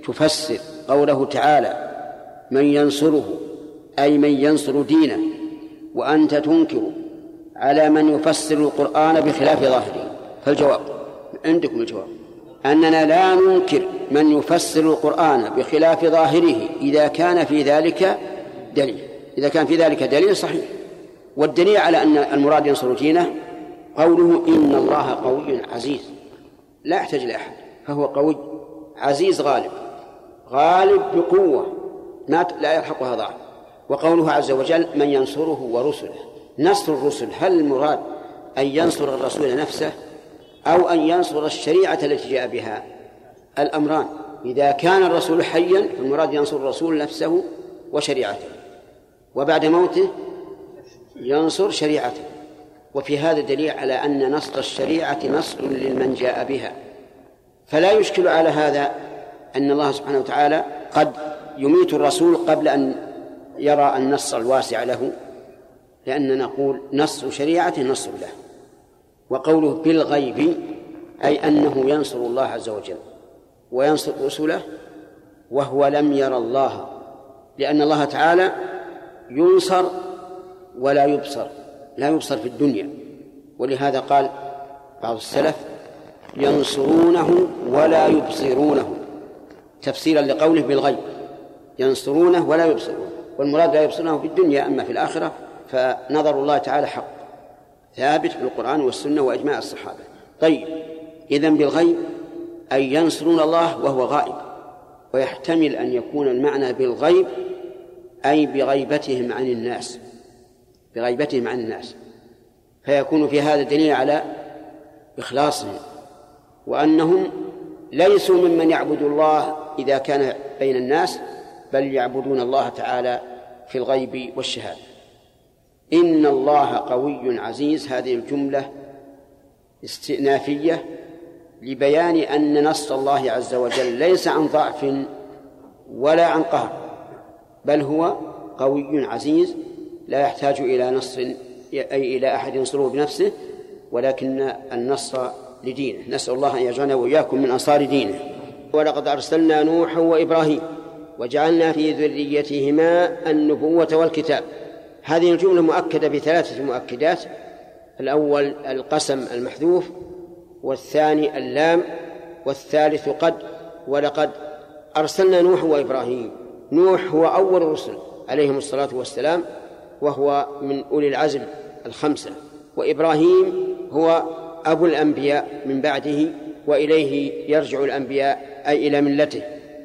تفسر قوله تعالى من ينصره أي من ينصر دينه وأنت تنكر على من يفسر القرآن بخلاف ظاهره. فالجواب عندكم الجواب. أننا لا ننكر من يفسر القرآن بخلاف ظاهره إذا كان في ذلك دليل. إذا كان في ذلك دليل صحيح. والدليل على أن المراد ينصر دينه قوله إن الله قوي عزيز. لا يحتاج لأحد فهو قوي عزيز غالب. غالب بقوة. ما لا يلحقها ضعف وقوله عز وجل من ينصره ورسله. نصر الرسل هل المراد أن ينصر الرسول نفسه أو أن ينصر الشريعة التي جاء بها؟ الأمران. إذا كان الرسول حيا فالمراد ينصر الرسول نفسه وشريعته. وبعد موته ينصر شريعته. وفي هذا دليل على أن نصر الشريعة نصر لمن جاء بها. فلا يشكل على هذا أن الله سبحانه وتعالى قد يميت الرسول قبل أن يرى النص الواسع له لأننا نقول نص شريعته نصر له وقوله بالغيب أي أنه ينصر الله عز وجل وينصر رسله وهو لم ير الله لأن الله تعالى ينصر ولا يبصر لا يبصر في الدنيا ولهذا قال بعض السلف ينصرونه ولا يبصرونه. تفسيرا لقوله بالغيب ينصرونه ولا يبصرونه. والمراد لا يبصرونه في الدنيا أما في الآخرة فنظر الله تعالى حق ثابت في القرآن والسنة وإجماع الصحابة. طيب إذن بالغيب أي ينصرون الله وهو غائب ويحتمل أن يكون المعنى بالغيب أي بغيبتهم عن الناس بغيبتهم عن الناس. فيكون في هذا دليل على إخلاصهم وأنهم ليسوا ممن يعبد الله إذا كان بين الناس بل يعبدون الله تعالى في الغيب والشهادة. إن الله قوي عزيز. هذه الجملة استئنافية لبيان أن نص الله عز وجل ليس عن ضعف ولا عن قهر بل هو قوي عزيز. لا يحتاج إلى نص أي إلى أحد ينصره بنفسه ولكن النصر لدينه. نسأل الله أن يجعلنا وإياكم من أنصار دينه. ولقد أرسلنا نوحا وإبراهيم وجعلنا في ذريتهما النبوة والكتاب. هذه الجملة مؤكدة بثلاثة مؤكدات. الأول القسم المحذوف والثاني اللام والثالث قد. ولقد أرسلنا نوح وإبراهيم. نوح هو أول الرسل عليهم الصلاة والسلام وهو من أولي العزم الخمسة. وإبراهيم هو أبو الأنبياء من بعده وإليه يرجع الأنبياء أي إلى ملته.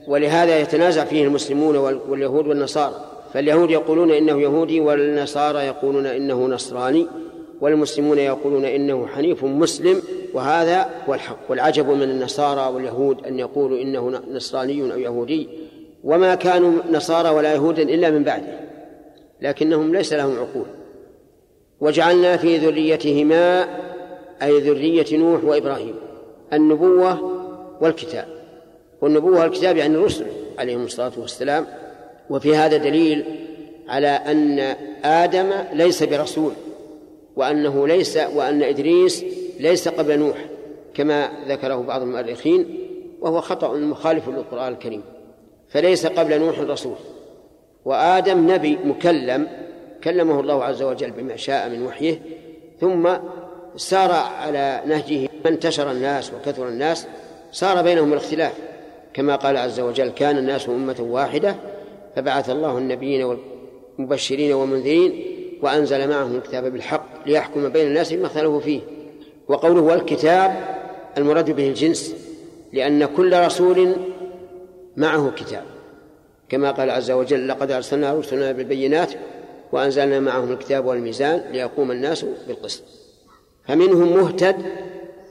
ولهذا يتنازع فيه المسلمون واليهود والنصارى. فاليهود يقولون إنه يهودي والنصارى يقولون إنه نصراني والمسلمون يقولون إنه حنيف مسلم. وهذا هو الحق. والعجب من النصارى واليهود أن يقولوا إنه نصراني أو يهودي. وما كانوا نصارى ولا يهودا إلا من بعده. لكنهم ليس لهم عقول. وجعلنا في ذريتهما أي ذرية نوح وإبراهيم النبوة والكتاب. والنبوة والكتاب يعني الرسل عليهم الصلاة والسلام. وفي هذا دليل على أن آدم ليس برسول وأنه ليس وأن إدريس ليس قبل نوح كما ذكره بعض المؤرخين وهو خطأ مخالف للقرآن الكريم. فليس قبل نوح رسول. وآدم نبي مكلم كلمه الله عز وجل بما شاء من وحيه ثم سار على نهجه فانتشر الناس وكثر الناس صار بينهم الاختلاف. كما قال عز وجل كان الناس أمة واحدة فبعث الله النبيين والمبشرين والمنذرين وأنزل معهم الكتاب بالحق ليحكم بين الناس بما اختلفوا فيه. وقوله والكتاب المراد به الجنس لأن كل رسول معه كتاب. كما قال عز وجل لقد أرسلنا رسلنا بالبينات وأنزلنا معهم الكتاب والميزان ليقوم الناس بالقسط. فمنهم مهتد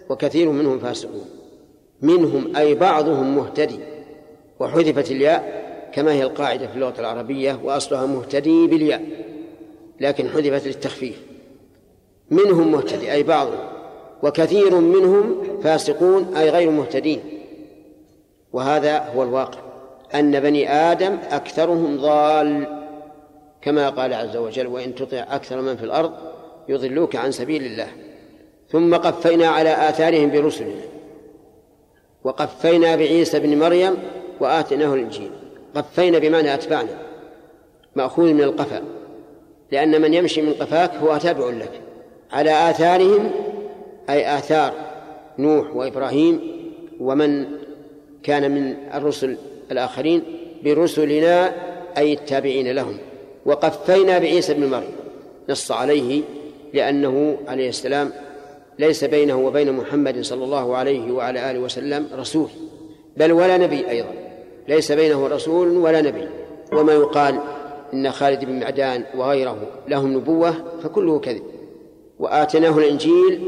وكثير منهم فاسقون. منهم أي بعضهم مهتدي وحذفت الياء كما هي القاعدة في اللغة العربية وأصلها مهتدي بالياء لكن حذفت للتخفيف. منهم مهتدي أي بعضهم وكثير منهم فاسقون أي غير مهتدين. وهذا هو الواقع أن بني آدم أكثرهم ضال. كما قال عز وجل وإن تطع أكثر من في الأرض يضلوك عن سبيل الله. ثم قفينا على آثارهم برسلنا. وقفينا بعيسى بن مريم وآتيناه الإنجيل. قفينا بمعنى أتبعنا. مأخوذ من القفا. لأن من يمشي من قفاك هو تابع لك. على آثارهم أي آثار نوح وإبراهيم ومن كان من الرسل الآخرين برسلنا أي التابعين لهم. وقفينا بعيسى بن مريم. نص عليه لأنه عليه السلام ليس بينه وبين محمد صلى الله عليه وعلى آله وسلم رسول بل ولا نبي أيضا. ليس بينه رسول ولا نبي. وما يقال إن خالد بن معدان وغيره لهم نبوة فكله كذب. وآتيناه الإنجيل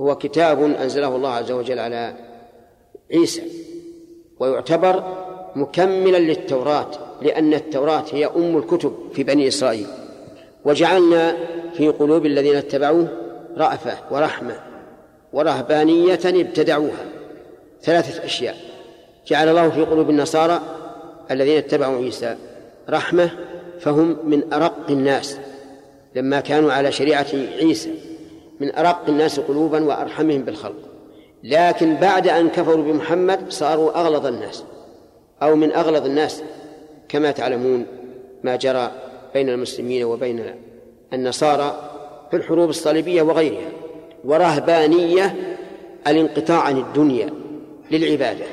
هو كتاب أنزله الله عز وجل على عيسى. ويعتبر مكملا للتوراة لأن التوراة هي أم الكتب في بني إسرائيل. وجعلنا في قلوب الذين اتبعوه رأفة ورحمة ورهبانية ابتدعوها. ثلاثة أشياء. جعل الله في قلوب النصارى الذين اتبعوا عيسى رحمة فهم من أرق الناس. لما كانوا على شريعة عيسى من أرق الناس قلوبا وأرحمهم بالخلق. لكن بعد أن كفروا بمحمد صاروا أغلظ الناس. أو من أغلظ الناس كما تعلمون ما جرى بين المسلمين وبين النصارى في الحروب الصليبية وغيرها ورهبانية الانقطاع عن الدنيا للعبادة.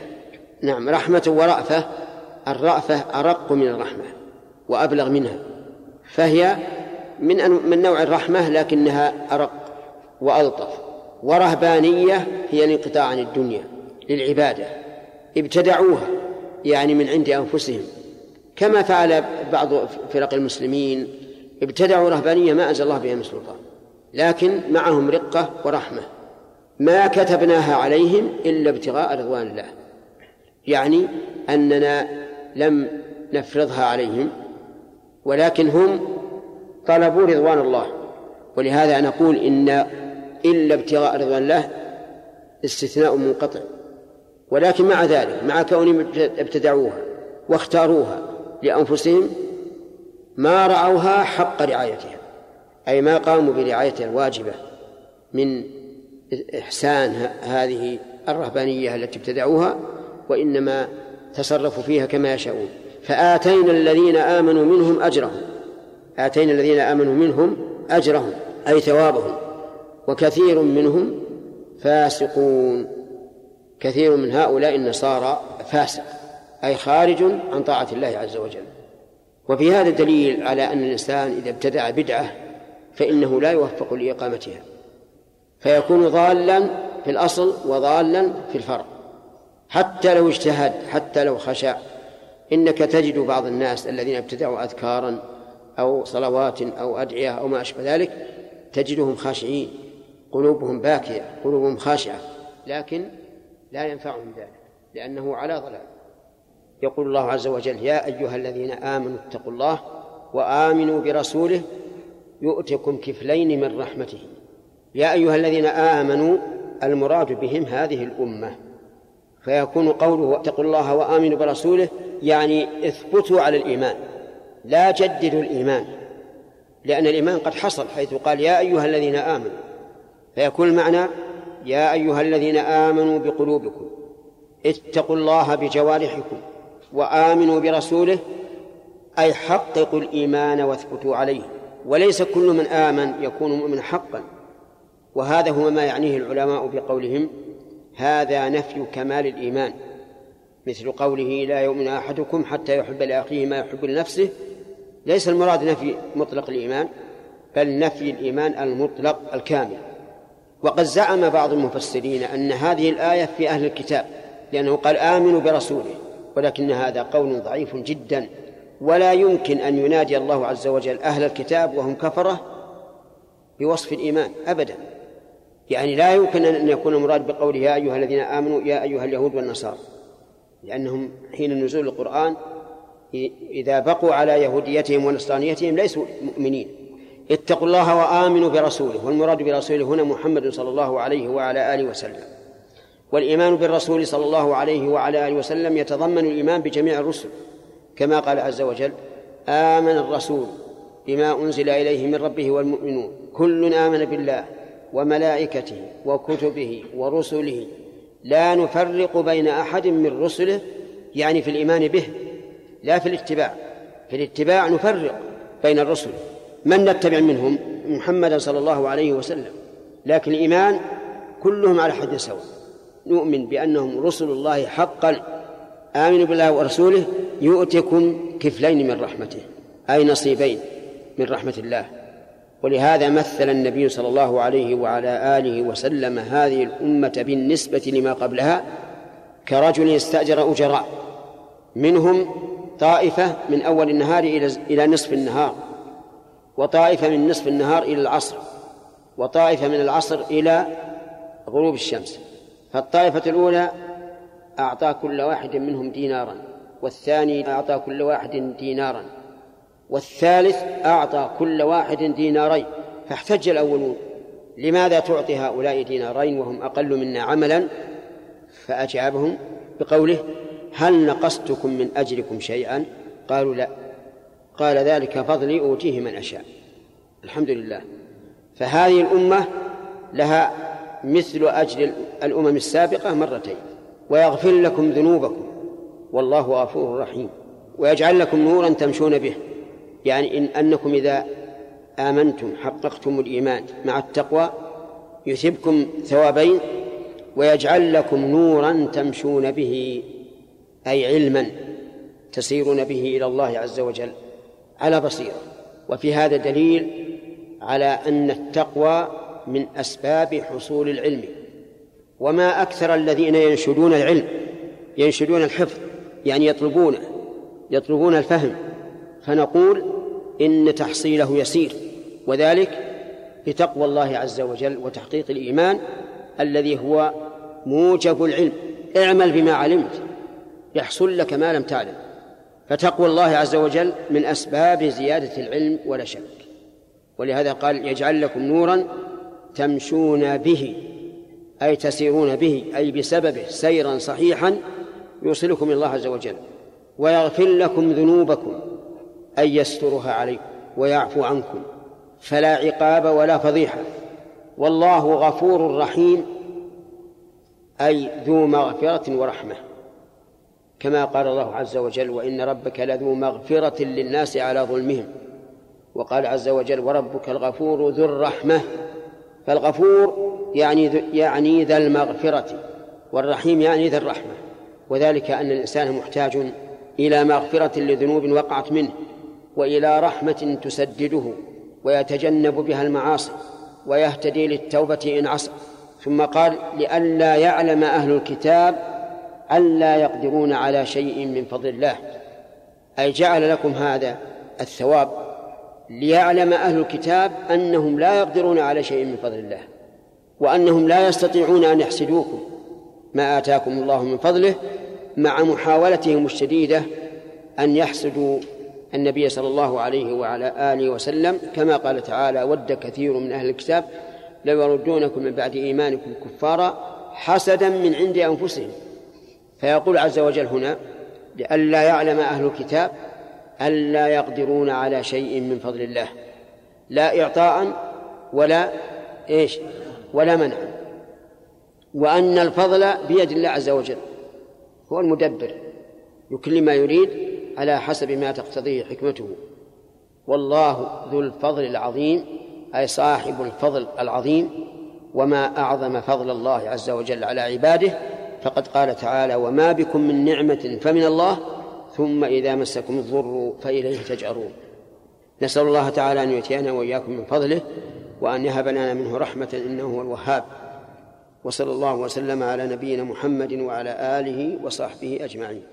نعم رحمة ورأفة الرأفة أرق من الرحمة وأبلغ منها. فهي من من نوع الرحمة لكنها أرق وألطف. ورهبانية هي الانقطاع عن الدنيا للعبادة. ابتدعوها يعني من عند أنفسهم. كما فعل بعض فرق المسلمين ابتدعوا رهبانية ما أنزل الله بها من سلطان. لكن معهم رقة ورحمة. ما كتبناها عليهم إلا ابتغاء رضوان الله. يعني أننا لم نفرضها عليهم ولكن هم طلبوا رضوان الله. ولهذا نقول إن إلا ابتغاء رضوان الله استثناء منقطع. ولكن مع ذلك مع كونهم ابتدعوها واختاروها لأنفسهم ما رعوها حق رعايتها. أي ما قاموا برعايتها الواجبة من إحسان هذه الرهبانية التي ابتدعوها وإنما تصرفوا فيها كما يشاءون. فآتينا الذين آمنوا منهم أجرهم. آتينا الذين آمنوا منهم أجرهم أي ثوابهم. وكثير منهم فاسقون. كثير من هؤلاء النصارى فاسق أي خارج عن طاعة الله عز وجل. وفي هذا دليل على أن الإنسان إذا ابتدع بدعة فإنه لا يوفق لإقامتها. فيكون ضالا في الأصل وضالا في الفرع. حتى لو اجتهد حتى لو خشع إنك تجد بعض الناس الذين ابتدعوا أذكارا أو صلوات أو أدعية أو ما أشبه ذلك تجدهم خاشعين. قلوبهم باكية قلوبهم خاشعة. لكن لا ينفعهم ذلك لأنه على ضلال. يقول الله عز وجل يا أيها الذين آمنوا اتقوا الله وآمنوا برسوله يؤتكم كفلين من رحمته. يا أيها الذين آمنوا المراد بهم هذه الأمة. فيكون قوله اتقوا الله وآمنوا برسوله يعني اثبتوا على الإيمان. لا جددوا الإيمان لأن الإيمان قد حصل حيث قال يا أيها الذين آمنوا. فيكون المعنى يا أيها الذين آمنوا بقلوبكم اتقوا الله بجوارحكم وآمنوا برسوله أي حققوا الإيمان واثبتوا عليه. وليس كل من آمن يكون مؤمنا حقا. وهذا هو ما يعنيه العلماء بقولهم هذا نفي كمال الإيمان. مثل قوله لا يؤمن أحدكم حتى يحب لأخيه ما يحب لنفسه. ليس المراد نفي مطلق الإيمان بل نفي الإيمان المطلق الكامل. وقد زعم بعض المفسرين أن هذه الآية في أهل الكتاب لأنه قال آمنوا برسوله ولكن هذا قول ضعيف جدا. ولا يمكن أن ينادي الله عز وجل أهل الكتاب وهم كفرة بوصف الإيمان أبدا. يعني لا يمكن أن يكون المراد بقوله يا أيها الذين آمنوا يا أيها اليهود والنصارى. لأنهم حين نزول القرآن إذا بقوا على يهوديتهم ونصرانيتهم ليسوا مؤمنين. اتقوا الله وآمنوا برسوله والمراد برسوله هنا محمد صلى الله عليه وعلى آله وسلم. والإيمان بالرسول صلى الله عليه وعلى آله وسلم يتضمن الإيمان بجميع الرسل. كما قال عز وجل آمن الرسول بما أنزل إليه من ربه والمؤمنون. كل آمن بالله وملائكته وكتبه ورسله. لا نفرق بين أحد من رسله يعني في الإيمان به لا في الاتباع. في الاتباع نفرق بين الرسل. من نتبع منهم؟ محمدا صلى الله عليه وسلم. لكن الإيمان كلهم على حد سواء. نؤمن بأنهم رسل الله حقا. آمنوا بالله ورسوله يؤتكم كفلين من رحمته أي نصيبين من رحمة الله. ولهذا مثل النبي صلى الله عليه وعلى آله وسلم هذه الأمة بالنسبة لما قبلها كرجل استأجر أجراء منهم طائفة من أول النهار إلى نصف النهار وطائفة من نصف النهار إلى العصر وطائفة من العصر إلى غروب الشمس. فالطائفة الأولى أعطى كل واحد منهم دينارا والثاني أعطى كل واحد دينارا والثالث أعطى كل واحد دينارين فاحتج الأولون. لماذا تعطي هؤلاء دينارين وهم أقل منا عملا؟ فأجابهم بقوله هل نقصتكم من أجركم شيئا؟ قالوا لا. قال ذلك فضلي أوتيه من أشاء. الحمد لله. فهذه الأمة لها مثل أجر الأمم السابقة مرتين. ويغفر لكم ذنوبكم. والله غفور رحيم. ويجعل لكم نورا تمشون به. يعني إن أنكم إذا آمنتم حققتم الإيمان مع التقوى يثبكم ثوابين ويجعل لكم نورا تمشون به أي علما تسيرون به إلى الله عز وجل. على بصيرة. وفي هذا دليل على أن التقوى من أسباب حصول العلم. وما أكثر الذين ينشدون العلم ينشدون الحفظ يعني يطلبونه يطلبون الفهم. فنقول إن تحصيله يسير وذلك بتقوى الله عز وجل وتحقيق الإيمان الذي هو موجب العلم. اعمل بما علمت يحصل لك ما لم تعلم. فتقوى الله عز وجل من أسباب زيادة العلم ولا شك. ولهذا قال يجعل لكم نورا تمشون به. أي تسيرون به أي بسببه سيرا صحيحا يوصلكم إلى الله عز وجل ويغفر لكم ذنوبكم أي يسترها عليكم ويعفو عنكم فلا عقاب ولا فضيحة. والله غفور رحيم أي ذو مغفرة ورحمة كما قال الله عز وجل وإن ربك لذو مغفرة للناس على ظلمهم وقال عز وجل وربك الغفور ذو الرحمة فالغفور يعني يعني ذا المغفرة والرحيم يعني ذا الرحمة. وذلك أن الإنسان محتاج إلى مغفرة لذنوب وقعت منه وإلى رحمة تسدده ويتجنب بها المعاصي ويهتدي للتوبة إن عصى. ثم قال لئلا يعلم أهل الكتاب ألا يقدرون على شيء من فضل الله. أي جعل لكم هذا الثواب؟ ليعلم أهل الكتاب أنهم لا يقدرون على شيء من فضل الله وأنهم لا يستطيعون أن يحسدوكم ما آتاكم الله من فضله مع محاولتهم الشديدة أن يحسدوا النبي صلى الله عليه وعلى آله وسلم. كما قال تعالى ود كثير من أهل الكتاب لو يردونكم من بعد إيمانكم كفارا حسدا من عند أنفسهم فيقول عز وجل هنا لئلا يعلم أهل الكتاب ألا يقدرون على شيء من فضل الله. لا إعطاء ولا إيش؟ ولا منع وأن الفضل بيد الله عز وجل. هو المدبر. يكل ما يريد على حسب ما تقتضيه حكمته. والله ذو الفضل العظيم أي صاحب الفضل العظيم. وما أعظم فضل الله عز وجل على عباده. فقد قال تعالى وما بكم من نعمة فمن الله ثم إذا مسكم الضر فإليه تجأرون. نسأل الله تعالى أن يؤتينا وإياكم من فضله وأن يهب لنا منه رحمة إنه هو الوهاب. وصلى الله وسلم على نبينا محمد وعلى آله وصحبه أجمعين.